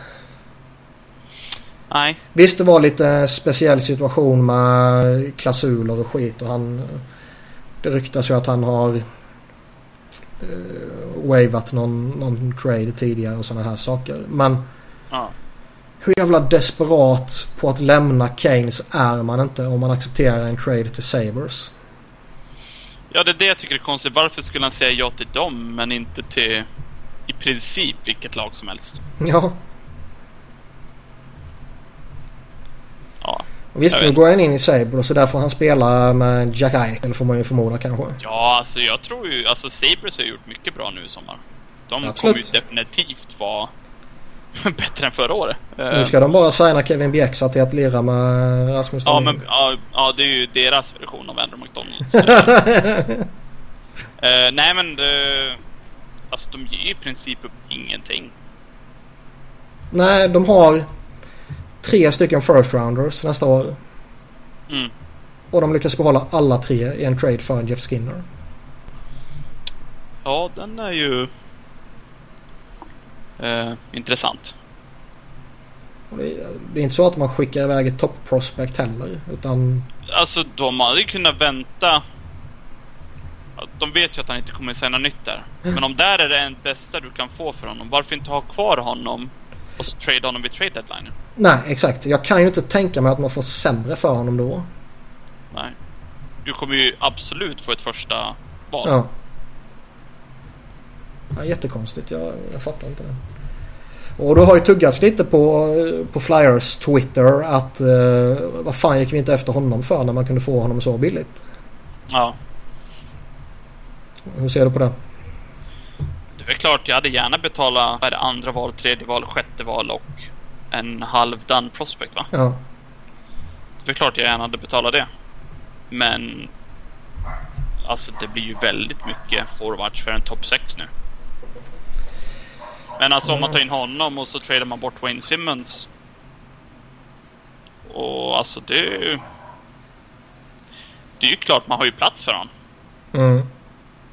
Nej. Visst det var lite speciell situation med klausuler och skit och han... Det ryktas ju att han har uh, wavat någon, någon trade tidigare och sådana här saker. Men... Ja. Hur jävla desperat på att lämna Keynes är man inte om man accepterar en trade till Sabres? Ja, det är det jag tycker är konstigt. Varför skulle han säga ja till dem men inte till i princip vilket lag som helst? Ja. Ja. Och visst, nu går han in i Sabre och så där får han spela med Jack Eichel får man ju förmoda kanske. Ja, alltså jag tror ju... Alltså Sabres har gjort mycket bra nu i sommar. De Absolut. kommer ju definitivt vara bättre än förra året. Nu ska de bara signa Kevin Bjäxa till att lira med Rasmus Ja, men ja, ja, det är ju deras version av Andrew McDonalds. uh, nej, men det, alltså de ger i princip upp ingenting. Nej, de har tre stycken first rounders nästa år. Mm. Och de lyckas behålla alla tre i en trade för Jeff Skinner. Ja, den är ju eh, intressant. Det är, inte så att man skickar iväg ett top prospect heller. Utan... Alltså de hade kunnat vänta. De vet ju att han inte kommer säga något nytt där. Men om där är det en bästa du kan få för honom. Varför inte ha kvar honom och så trade honom vid trade deadline? Nej, exakt. Jag kan ju inte tänka mig att man får sämre för honom då. Nej. Du kommer ju absolut få ett första val. Ja. ja jättekonstigt. Jag, jag fattar inte det. Och då har ju tuggats lite på, på Flyers Twitter att uh, vad fan gick vi inte efter honom för när man kunde få honom så billigt? Ja. Hur ser du på det? Det är väl klart, jag hade gärna betalat vad andra val, tredje val, sjätte val och en halvdan prospect va? Ja. Det är klart jag gärna hade betalat det. Men alltså det blir ju väldigt mycket forwards för en topp 6 nu. Men alltså om man tar in honom och så tradar man bort Wayne Simmons. Och alltså det är ju... Det är ju klart man har ju plats för honom. Mm.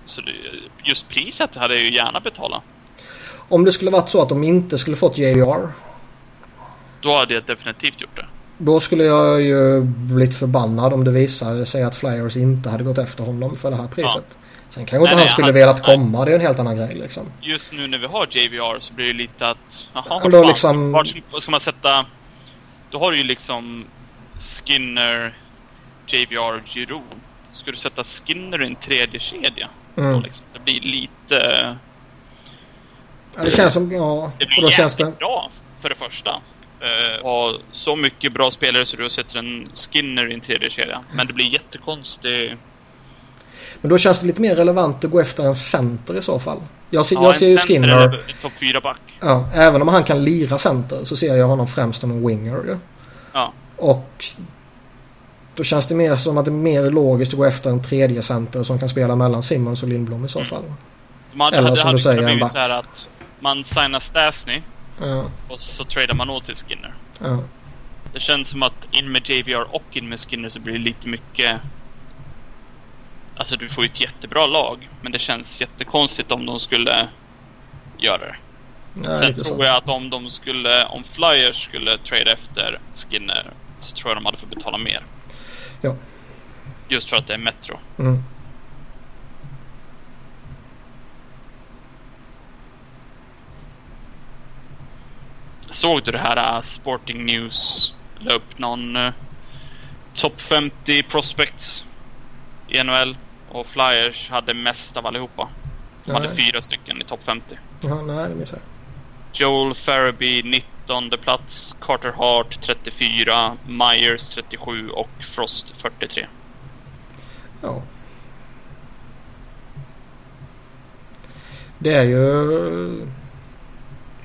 Så det, just priset hade jag ju gärna betalat. Om det skulle varit så att de inte skulle fått JVR. Då hade jag definitivt gjort det. Då skulle jag ju blivit förbannad om det visade sig att Flyers inte hade gått efter honom för det här priset. Ja. Sen kanske inte han skulle han, velat komma. Det är en helt annan grej liksom. Just nu när vi har JVR så blir det lite att... Jaha, då liksom... vart ska, ska man sätta... Då har du ju liksom Skinner, JVR, Giroud. Ska du sätta Skinner i en tredje kedja? Mm. Då liksom, det blir lite... Ja, det känns som... Ja, det blir och då känns det... bra för det första. Uh, ha så mycket bra spelare så du sätter en Skinner i en tredje kedja. Men det blir jättekonstigt. Men då känns det lite mer relevant att gå efter en center i så fall. Jag, ser, ja, jag ser ju Skinner... topp 4-back. Ja, även om han kan lira center så ser jag honom främst som en winger ju. Ja. Och då känns det mer som att det är mer logiskt att gå efter en tredje center som kan spela mellan Simmons och Lindblom i så fall. Mm. Man, Eller som du säger en back. Så här att man signar Stasny ja. och så tradar man åt till Skinner. Ja. Det känns som att in med JVR och in med Skinner så blir det lite mycket Alltså du får ju ett jättebra lag, men det känns jättekonstigt om de skulle göra det. Nej, Sen tror så. jag att om de skulle, om Flyers skulle trade efter Skinner så tror jag de hade fått betala mer. Ja. Just för att det är Metro. Mm. Såg du det här uh, Sporting News la upp någon uh, Top 50 prospects i NHL? Och Flyers hade mest av allihopa. De hade fyra stycken i topp 50. Jaha, nej det missade jag. Joel Farabee 19 plats, Carter Hart 34, Myers 37 och Frost 43. Ja. Det är ju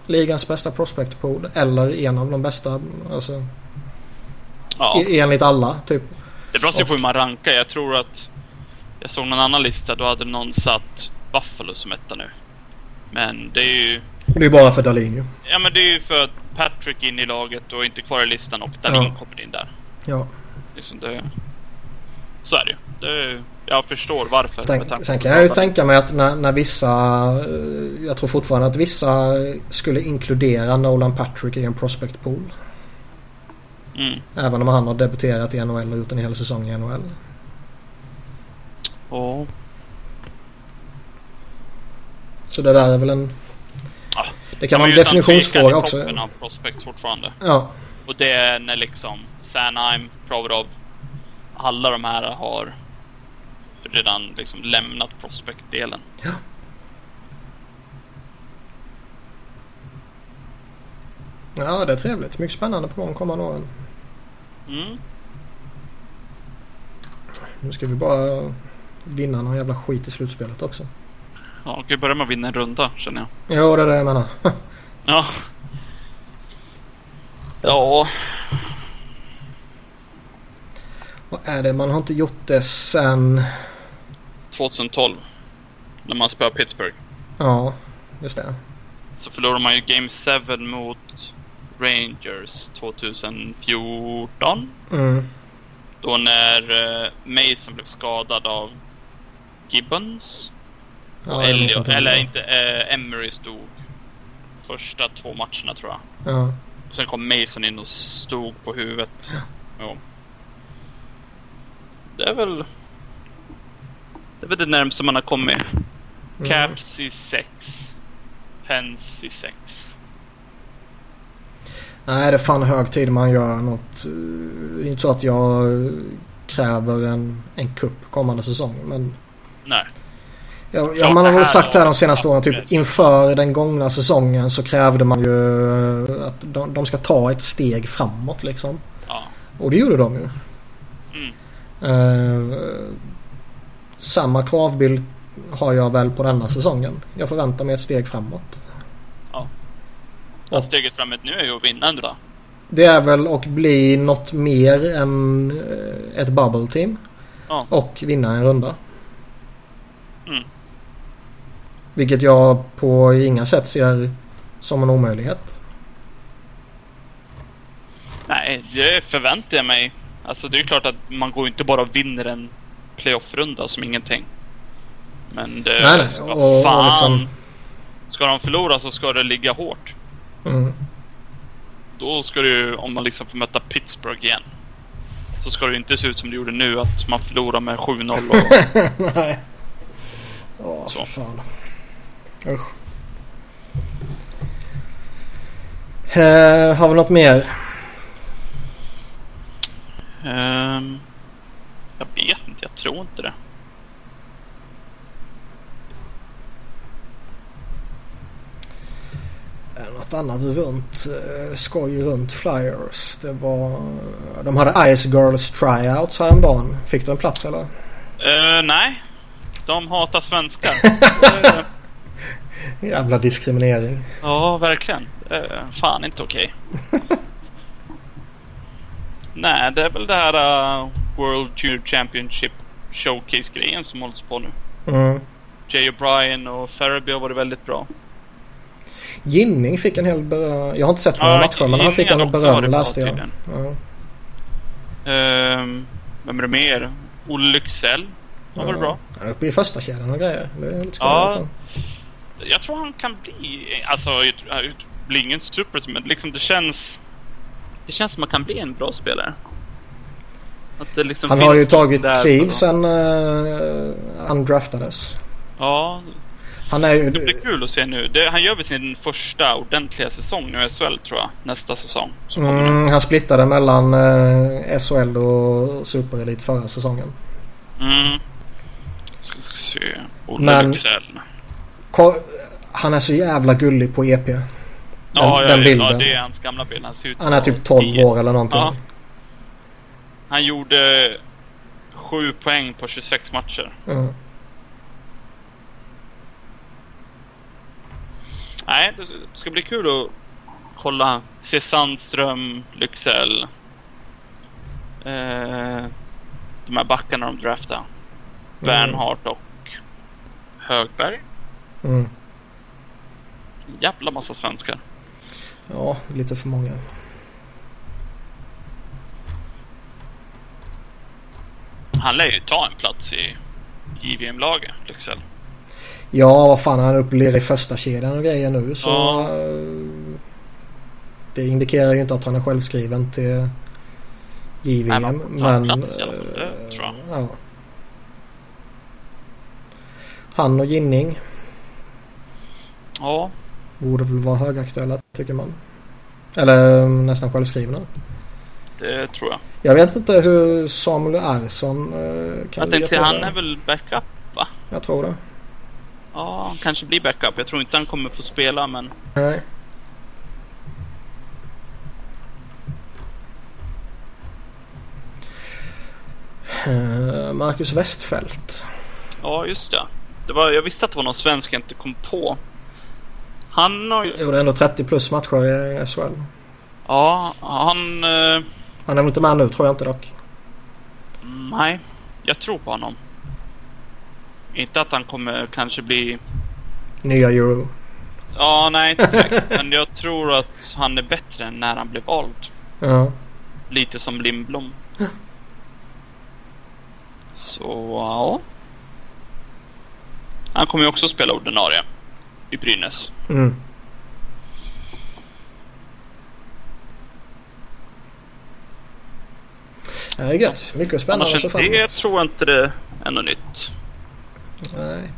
ligans bästa prospect pool eller en av de bästa. Alltså, ja. Enligt alla typ. Det beror ju på hur man rankar. Jag tror att jag såg någon annan lista, då hade någon satt Buffalo som etta nu. Men det är ju... Det är bara för Dahlin ju. Ja men det är ju för att Patrick in i laget och inte kvar i listan och Dahlin ja. kommer in där. Ja. Liksom det... Så är det ju. Det... Jag förstår varför. Sen, sen kan jag ju tänka mig att när, när vissa... Eh, jag tror fortfarande att vissa skulle inkludera Nolan Patrick i en prospect pool. Mm. Även om han har debuterat i NHL och gjort en hel säsong i NHL. Ja. Så det där är väl en... Ja. Det kan vara en definitionsfråga också. De av prospects fortfarande. Ja. Och det är när liksom Sanheim, Provorov, alla de här har redan liksom lämnat prospect-delen. Ja. Ja, det är trevligt. Mycket spännande på gång kommande åren. Mm. Nu ska vi bara vinna någon jävla skit i slutspelet också. Ja, kan vi börja med att vinna en runda känner jag. Jo, det är det jag menar. ja. Ja. Vad är det? Man har inte gjort det sen... 2012. När man spöade Pittsburgh. Ja, just det. Så förlorade man ju Game 7 mot Rangers 2014. Mm. Då när uh, Mason blev skadad av Gibbons. Ja, och Elliot, eller inte, uh, Emery stod. första två matcherna tror jag. Ja. Och sen kom Mason in och stod på huvudet. Ja. Det är väl... Det är väl det närmaste man har kommit. Mm. Caps i 6. Pens i 6. Nej, det är fan hög tid man gör något. eh, Det är inte så att jag kräver en, en kupp kommande säsong. Men Nej. ja, ja, man har väl sagt här de senaste åren. Typ inför den gångna säsongen så krävde man ju eh, att de, de ska ta ett steg framåt liksom. Ja. Och det gjorde de ju. Mm. Eh, samma kravbild har jag väl på denna säsongen. Jag förväntar mig ett steg framåt. Ja. Ja. Steget framåt nu är ju att vinna ändå. Det är väl att bli något mer än eh, ett bubble team. Ja. Och vinna en runda. Mm. Vilket jag på inga sätt ser som en omöjlighet. Nej, det förväntar jag mig. Alltså det är klart att man går inte bara och vinner en playoff-runda som ingenting. Men det Nej, nej, ska och- och fan... liksom- Ska de förlora så ska det ligga hårt. Mm. Då ska det ju, om man liksom får möta Pittsburgh igen. Så ska det ju inte se ut som det gjorde nu att man förlorar med 7-0 och... Nej. Åh, Så. för fan. Usch. Eh, har vi något mer? Ehm, jag vet inte, jag tror inte det. Något annat runt eh, skoj runt Flyers. Det var... De hade Ice Girls tryouts häromdagen. Fick du en plats eller? Eh, nej. De hatar svenskar. Jävla diskriminering. Ja, verkligen. Är fan inte okej. Nej, det är väl det här uh, World Junior Championship Showcase-grejen som hålls på nu. Mm. Jay O'Brien och Ferraby har varit väldigt bra. Ginning fick en hel beröm. Jag har inte sett några Ja, matcher men han fick en beröm läste jag. Ja. Ehm, vem är det mer? Olle Lycksell har varit bra. Han är uppe i första kedjan och grejer. Det är lite Ja. Jag tror han kan bli, alltså, jag- bli ingen super, men liksom det känns... Det känns som att han kan bli en bra spelare. Det liksom Han har ju tagit kliv sen uh, han draftades. Ja, Han är ju... det blir kul att se nu. Det, han gör väl sin första ordentliga säsong nu i SHL tror jag. Nästa säsong. Det. Mm, han splittade mellan uh, SHL och Superelit förra säsongen. Mm. Se. Olle Men-. Ko- Han är så jävla gullig på EP. Den, Ja, ja, den ja, bilden. ja, det är hans gamla bild. Han ser ut Han är typ vara 12 10. år eller någonting. Ja. Han gjorde sju poäng på 26 matcher. Mm. Nej, det ska bli kul att kolla. Se Sandström, Lycksell. Eh, de här backarna de draftade. Bernhardt och Högberg. Mm. Jävla massa svenskar. Ja, lite för många. Han lär ju ta en plats i JVM-laget, Lycksell. Ja, vad fan han uppe i första kedjan och grejer nu så... Ja. eh, Det indikerar ju inte att han är självskriven till JVM. Nej, men... plats det eh, tror jag. Ja. Han och Ginning Ja, borde väl vara högaktuella tycker man. Eller eh, nästan självskrivna. det tror jag. Jag vet inte hur Samuel Ersson eh, kan Jag tänkte säga, han är väl backup, va? Jag tror det. Ja, han kanske blir backup. Jag tror inte han kommer få spela, men... Nej. Eh, Marcus Westfält. Ja, just det. Det var, jag visste att det var någon svensk jag inte kom på. Han har ju... Gjorde ändå 30 plus matcher i SHL. Ja, han... Eh, Han är väl inte med nu tror jag inte dock. nej, jag tror på honom. Inte att han kommer kanske bli... Nya Euro. Ja, nej, inte direkt. Men jag tror att han är bättre än när han blev vald. Ja. Lite som Lindblom. Så, ja. Han kommer ju också spela ordinarie i Brynäs. Mm. Det är gött. Mycket spännande Annars, så fan. Det tror jag inte det är något nytt. Nej.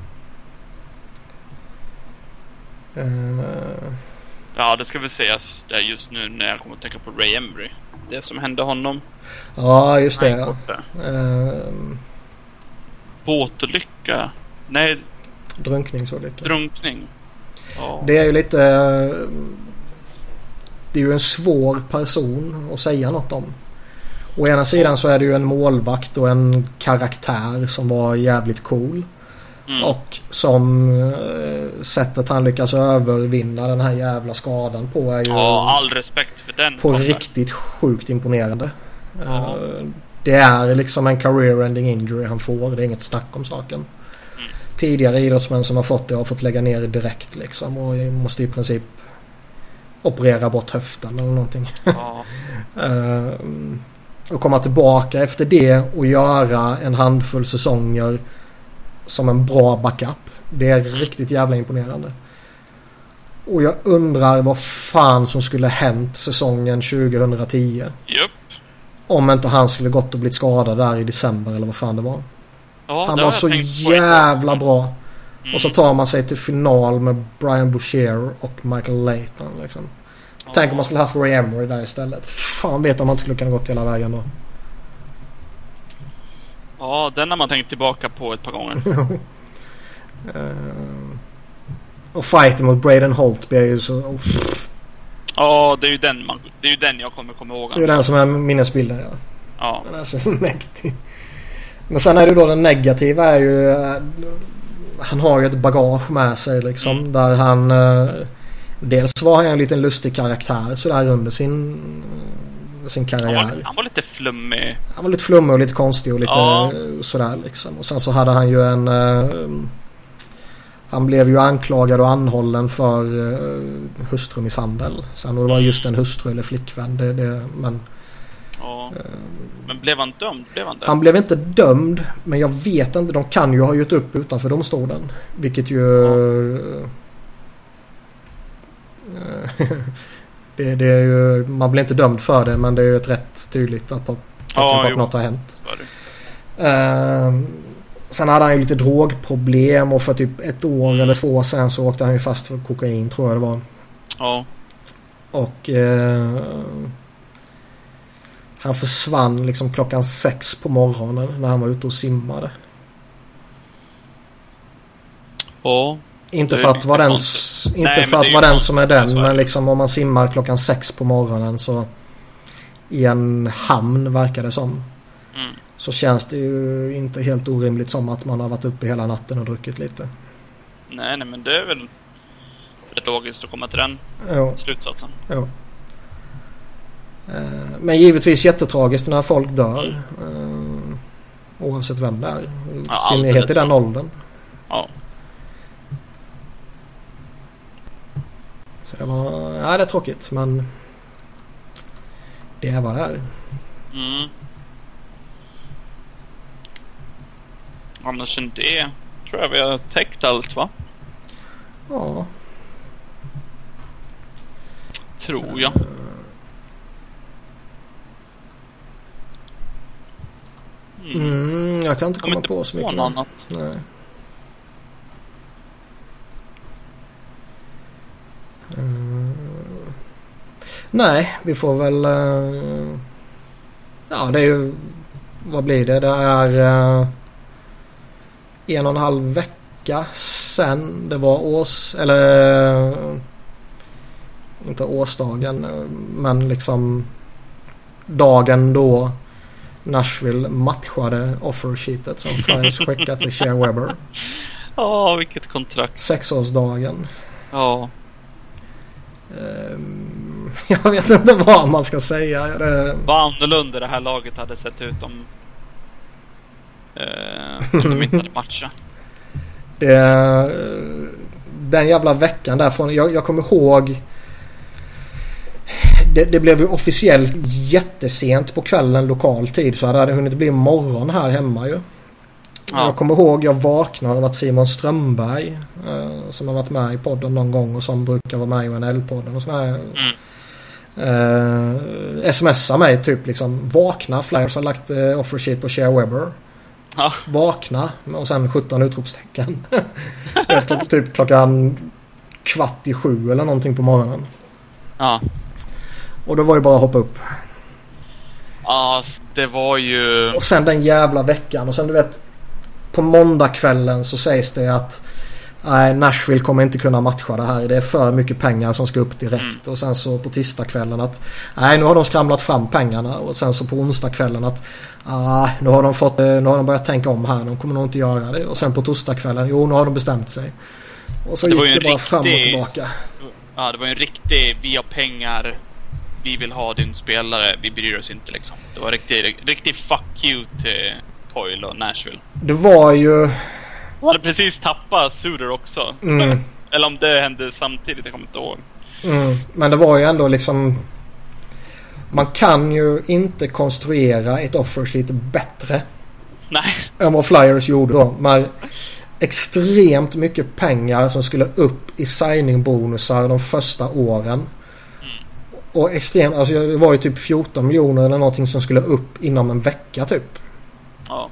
Uh... Ja, det ska väl sägas där just nu när jag kommer att tänka på Ray Embry. Det som hände honom. Ja, just det. Ja. Uh... Båtolycka. Nej, drunkningsolycka. drunkning. Ja. Det är ju lite... eh, Det är ju en svår person att säga något om. Å ena sidan så är det ju en målvakt och en karaktär som var jävligt cool. Mm. Och som eh, sättet han lyckas övervinna den här jävla skadan på är ju Ja, all respekt för den. på riktigt sjukt imponerande. Ja. Eh, Det är liksom en career-ending injury han får. Det är inget snack om saken. Tidigare idrottsmän som har fått det har fått lägga ner direkt liksom och måste i princip operera bort höften eller någonting. Ja. Eh, och komma tillbaka efter det och göra en handfull säsonger som en bra backup. Det är riktigt jävla imponerande. Och jag undrar vad fan som skulle hänt säsongen 2010. Jupp. Om inte han skulle gått och blivit skadad där i december eller vad fan det var. Ja, Han var så jävla bra. Mm. Och så tar man sig till final med Brian Boucher och Michael Layton liksom. Ja. Tänk om man skulle haft Ray Emery där istället. Fan vet om man inte skulle kunna gått hela vägen då. Ja, den har man tänkt tillbaka på ett par gånger. Eh, och fighten mot Braden Holtby är ju så... Oh, Ja, det är ju den, man, det är ju den jag kommer komma ihåg. det är ju den som är minnesbilden ja. Ja. Den är så mäktig. Men sen är det då den negativa är ju... eh, Han har ju ett bagage med sig liksom. Mm. Där han... eh, Dels var han en liten lustig karaktär sådär under sin... Sin Han, karriär. var, han var lite flummig. Han var lite flummig och lite konstig och lite Ja. sådär liksom. Och sen så hade han ju en... eh, han blev ju anklagad och anhållen för uh, hustrumisshandel. Sen om det var just en hustru eller flickvän. Det, det, men Ja. Men blev han dömd? Blev han han blev inte dömd. Men jag vet inte. De kan ju ha gjort upp utanför domstolen. Vilket ju... eh, det, det är ju... Man blir inte dömd för det men det är ju ett rätt tydligt att, tecken Ja, att något har hänt. Ehm, sen hade han ju lite drogproblem och för typ ett år eller två år sedan så åkte han ju fast för kokain tror jag det var. Ja. Och eh, han försvann liksom klockan sex på morgonen när han var ute och simmade. Ja. Inte för att vara den, inte Nej, för att vara den som är den men liksom om man simmar klockan sex på morgonen så i en hamn verkar det som. Mm. Så känns det ju inte helt orimligt som att man har varit uppe hela natten och druckit lite. Nej, nej, men det är väl rätt logiskt att komma till den Jo. slutsatsen. Jo. Eh, Men givetvis jättetragiskt när folk dör. eh, Oavsett vem det är. I Ja, synnerhet i den åldern. Ja. Så det var... Ja, det är tråkigt men... Det är vad det är. Mm. Annars än det tror jag vi har täckt allt va? Ja. Tror jag. Mm. Mm, jag kan inte komma inte på så på mycket. något mer. annat. Nej. Eh, nej, vi får väl... eh, ja, det är ju... Vad blir det? Det är eh, en och en halv vecka sen det var års... Eller... inte årsdagen, men liksom dagen då Nashville matchade offersheetet som Flyers skickade till Shea Weber. Ja, vilket kontrakt. Sexårsdagen. Ja. Ehm, jag vet inte vad man ska säga. Det, Vad annorlunda det här laget hade sett ut om... Eh, om de inte hade matchat. det, den jävla veckan därifrån. Jag, jag kommer ihåg. Det, det blev ju officiellt jättesent på kvällen lokal tid. Så hade det hunnit bli morgon här hemma ju. Ja. Jag kommer ihåg jag vaknade av att Simon Strömberg eh, som har varit med i podden någon gång och som brukar vara med i NL-podden och sådär. Mm. Uh, smsar mig typ liksom vakna. Flyers har lagt uh, offer sheet på Shea Weber. Ja. Vakna och sen 17 utropstecken. Typ klockan kvart i sju eller någonting på morgonen. Ja. Och då var ju bara att hoppa upp. Ja, det var ju... Och sen den jävla veckan och sen du vet på måndagskvällen så sägs det att nej, Nashville kommer inte kunna matcha det här. Det är för mycket pengar som ska upp direkt. Mm. Och sen så på tisdagskvällen att nej, nu har de skramlat fram pengarna. Och sen så på onsdagskvällen att ah, nu har de fått, nu har de börjat tänka om här. De kommer nog inte göra det. Och sen på torsdagskvällen, jo nu har de bestämt sig. Och så det gick det bara riktig, fram och tillbaka. Ja, det var ju en riktig, vi har pengar, vi vill ha din spelare, vi bryr oss inte liksom. Det var riktigt, riktigt fuck you till Coil och Nashville. Det var ju... Han hade precis tappat Suder också. Mm. Eller om det hände samtidigt, jag kommer inte ihåg. Mm. Men det var ju ändå liksom... Man kan ju inte konstruera ett offer sheet bättre. Nej. Än vad Flyers gjorde då. Med extremt mycket pengar som skulle upp i signingbonusar de första åren. Och extremt, alltså det var ju typ 14 miljoner eller någonting som skulle upp inom en vecka typ. Ja.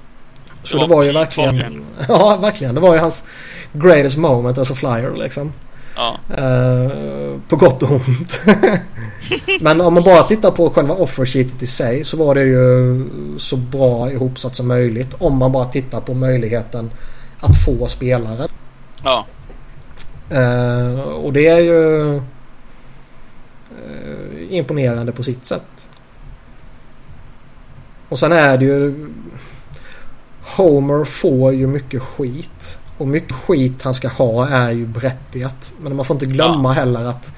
Så det var ju verkligen... Ja, verkligen. Det var ju hans greatest moment as a flyer liksom. Ja. Uh, på gott och ont. Men om man bara tittar på själva offersheetet i sig så var det ju så bra ihopsatt som möjligt. Om man bara tittar på möjligheten att få spelare. Ja. Uh, och det är ju uh, imponerande på sitt sätt. Och sen är det ju Homer får ju mycket skit. Och mycket skit han ska ha är ju berättigat. Men man får inte glömma ja. heller att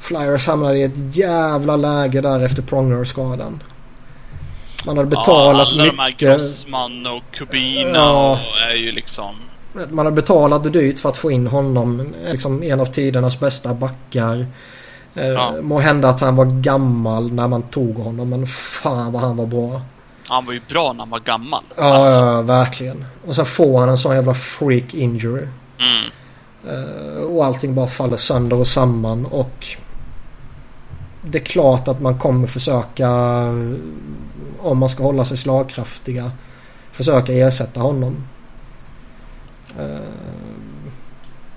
Flyers hamnade i ett jävla läge där efter Pronger-skadan. Man hade betalat ja, alla mycket. de här Grossman och Kubina ja. och är ju liksom... Man hade betalat dyrt för att få in honom. Liksom en av tidernas bästa backar. Eh, ja. Må hända att han var gammal när man tog honom men fan vad han var bra. Han var ju bra när han var gammal. Ja, alltså. ja verkligen. Och sen får han en sån jävla freak injury. Mm. Uh, och allting bara faller sönder och samman och det är klart att man kommer försöka om man ska hålla sig slagkraftiga försöka ersätta honom. Uh,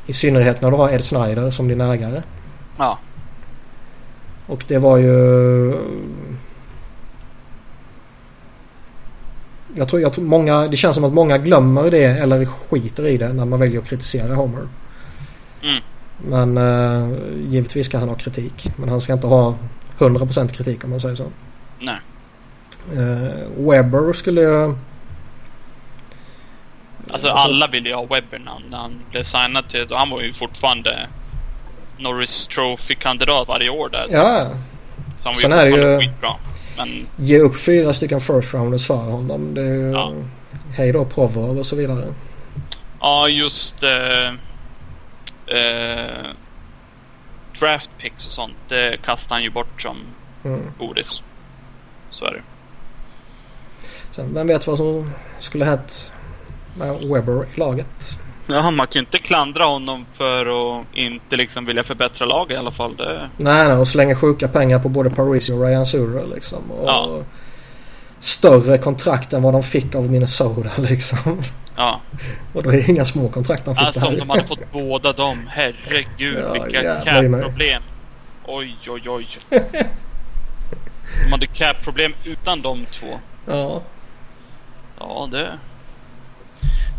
I synnerhet när du har Ed Snyder som din ägare. Ja. Och det var ju jag tror, jag tror många, det känns som att många glömmer det eller skiter i det när man väljer att kritisera Homer. Mm. Men uh, givetvis ska han ha kritik. Men han ska inte ha 100% kritik om man säger så. Nej. Uh, Webber skulle jag... Alltså, alltså alla ville ju ha Webber när han, blev signad till... Och han var ju fortfarande Norris Trophy-kandidat varje år där. Ja. Var Sen är det ju... skitbra. Men... Ge upp fyra stycken first rounders för honom. Det är ju... Ja. Hej då Provorov och så vidare. Ja, just... Eh, eh, draft picks och sånt. Det kastar han ju bort som mm. godis. Så är det. Sen, vem vet vad som skulle hänt med Webber i laget. Ja, man kan ju inte klandra honom för att inte liksom vilja förbättra laget i alla fall. Det... Nej, nej, och slänga sjuka pengar på både Parisi och Ryan Surer liksom. Och ja. Större kontrakt än vad de fick av Minnesota liksom. Ja. Och då är det inga små kontrakt han fick Alltså om de hade fått båda dem. Herregud ja, vilka cap-problem. Oj, oj, oj. de hade cap-problem utan de två. Ja. Ja, det...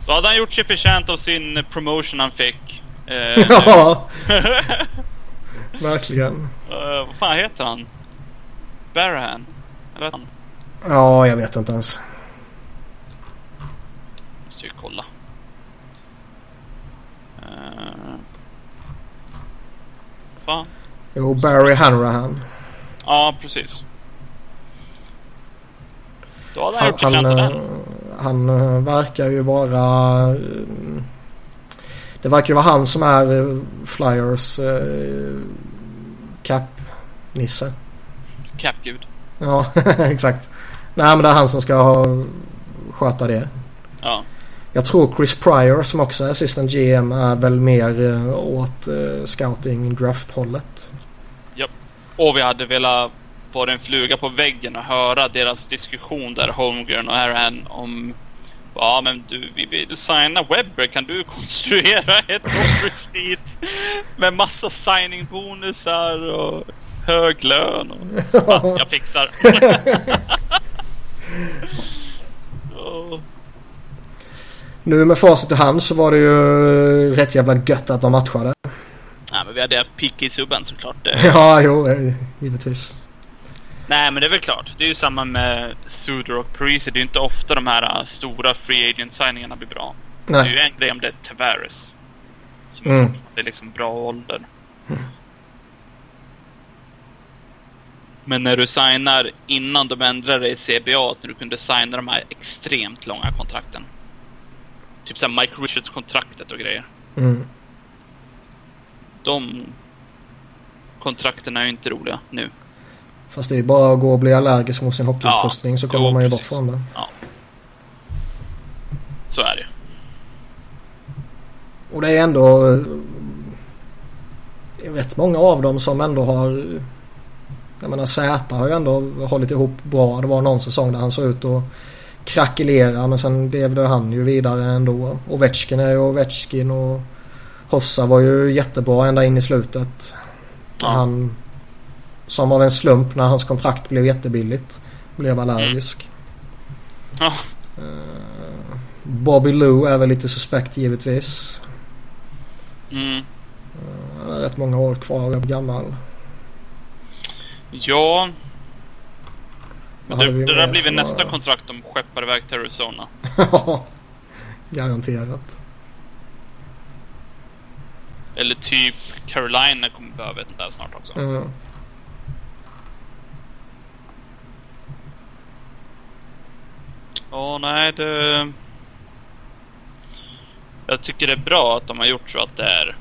Då hade han gjort sig förtjänt av sin promotion han fick. Eh, ja. Verkligen. Uh, vad fan heter han? Barahan? Eller han? Ja, jag vet inte ens. Måste ju kolla. Uh, fan. Jo, Barry Hanrahan. Ja, precis. Då hade han, han gjort av den han eh, verkar ju vara... Eh, det verkar ju vara han som är eh, Flyers cap-nisse. Cap-gud. Ja, exakt. Nej men det är han som ska ha, sköta det. Ja. Jag tror Chris Pryor som också är assistant GM är väl mer åt scouting draft-hållet. Japp. Och vi hade velat vara en fluga på väggen och höra deras diskussion där, Holmgren och Aaron, om Ja men du, vi vill signa Webber. Kan du konstruera ett offer sheet med massa signing bonusar och hög lön? Och... Ja, jag fixar. oh. Nu med facit i hand så var det ju rätt jävla gött att de matchade. Ja, men vi hade haft pick i subben såklart. ja, jo, eh, givetvis. Nej, men det är väl klart. Det är ju samma med Suder och Parisi. Det är ju inte ofta de här uh, stora free agent-signingarna blir bra. Nej. Det är ju en grej om det är Tavares. Som mm. är liksom bra ålder. Mm. Men när du signar innan de ändrade i CBA, när du kunde signa de här extremt långa kontrakten. Typ såhär Mike Richards-kontraktet och grejer. Mm. De kontrakten är ju inte roliga nu. Fast det är bara att gå och bli allergisk mot sin hockeyutrustning ja, så kommer jo, man ju precis. bort från det. Ja. Så är det Och det är ändå det är rätt många av dem som ändå har jag menar Zäta har ju ändå hållit ihop bra. Det var någon säsong där han såg ut att krackelera men sen blev det han ju vidare ändå. Ovechkin är ju Ovechkin och Hossa var ju jättebra ända in i slutet. Ja. Han som av en slump när hans kontrakt blev jättebilligt blev allergisk. Mm. Oh. Bobby Lou är väl lite suspekt givetvis. Mm. Uh, han har rätt många år kvar, är gammal. Ja. Men det, det där blir väl nästa kontrakt de skeppar iväg till Arizona. Ja, garanterat. Eller typ Carolina kommer behöva ett där snart också. Mm. Ja, nej det... Jag tycker det är bra att de har gjort så att det är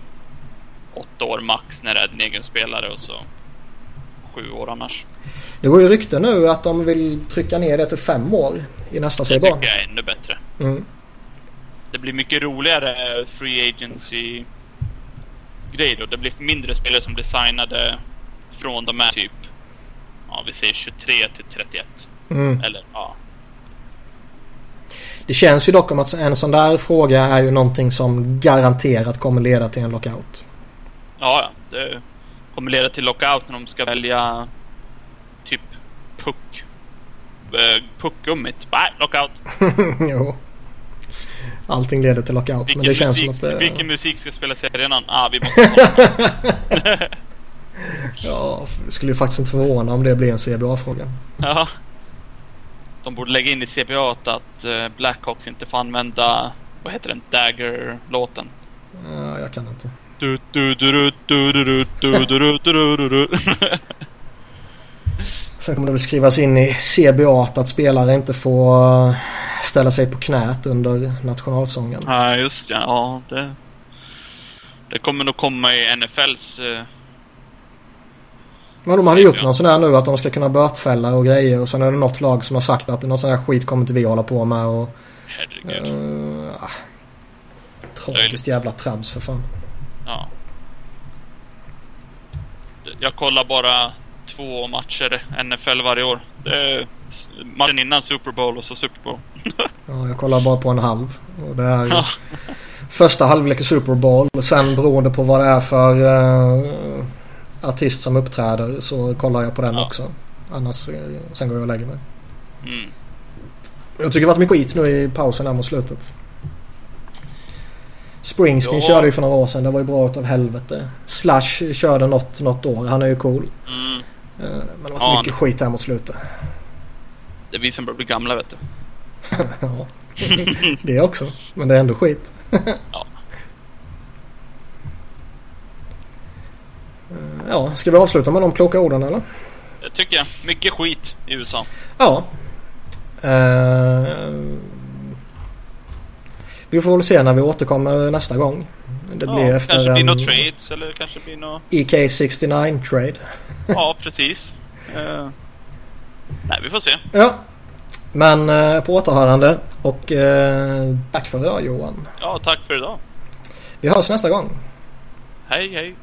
åtta år max när det är en egen spelare och så sju år annars. Det går ju rykten nu att de vill trycka ner det till fem år i nästa säsong. Det tycker jag är ännu bättre. Mm. Det blir mycket roligare free agency grej då. Det blir mindre spelare som blir signade från de här typ, ja vi säger 23 till 31. Mm. Eller ja, det känns ju dock om att en sån där fråga är ju någonting som garanterat kommer leda till en lockout. Ja, det kommer leda till lockout när de ska välja typ puck. Eh, puckgummit. Nej, lockout. jo. Allting leder till lockout. Vilken, men det känns musik, som att det... vilken musik ska spelas i arenan? Ah, vi måste Ja, skulle ju faktiskt inte förvåna om det blir en CBA-fråga. Ja de borde lägga in i CBA att Blackhawks inte får använda, vad heter den, Dagger-låten? Ja, jag kan inte. Sen kommer det väl skrivas in i CBA att spelare inte får ställa sig på knät under nationalsången. Ja, just ja. ja det, det kommer nog komma i NFLs men de hade gjort någon sån här nu att de ska kunna bötfälla och grejer och sen är det något lag som har sagt att något sån här skit kommer inte vi hålla på med och... Herregud. Uh, ah, tragiskt jävla trams för fan. Ja. Jag kollar bara två matcher NFL varje år. Det är matchen innan Super Bowl och så Super Bowl. ja, jag kollar bara på en halv. Och det är ja. första halvlek i Super Bowl. Sen beroende på vad det är för... Uh, artist som uppträder så kollar jag på den ja. också. Annars, eh, sen går jag och lägger mig. Mm. Jag tycker det varit mycket skit nu i pausen här mot slutet. Springsteen ja. körde ju för några år sedan. Det var ju bra utav helvete. Slash körde något, något år. Han är ju cool. Mm. Eh, men det har varit ja, mycket skit här mot slutet. Det är vi som börjar bli gamla vet du. ja. det också. Men det är ändå skit. ja. Ja, ska vi avsluta med de kloka orden eller? Det tycker jag. Mycket skit i USA. Ja. Uh, vi får väl se när vi återkommer nästa gång. Det blir ja, efter kanske blir några trades eller kanske blir något... EK69 trade. ja, precis. Uh, nej, vi får se. Ja. Men uh, på återhörande och uh, tack för idag Johan. Ja, tack för idag. Vi hörs nästa gång. Hej, hej.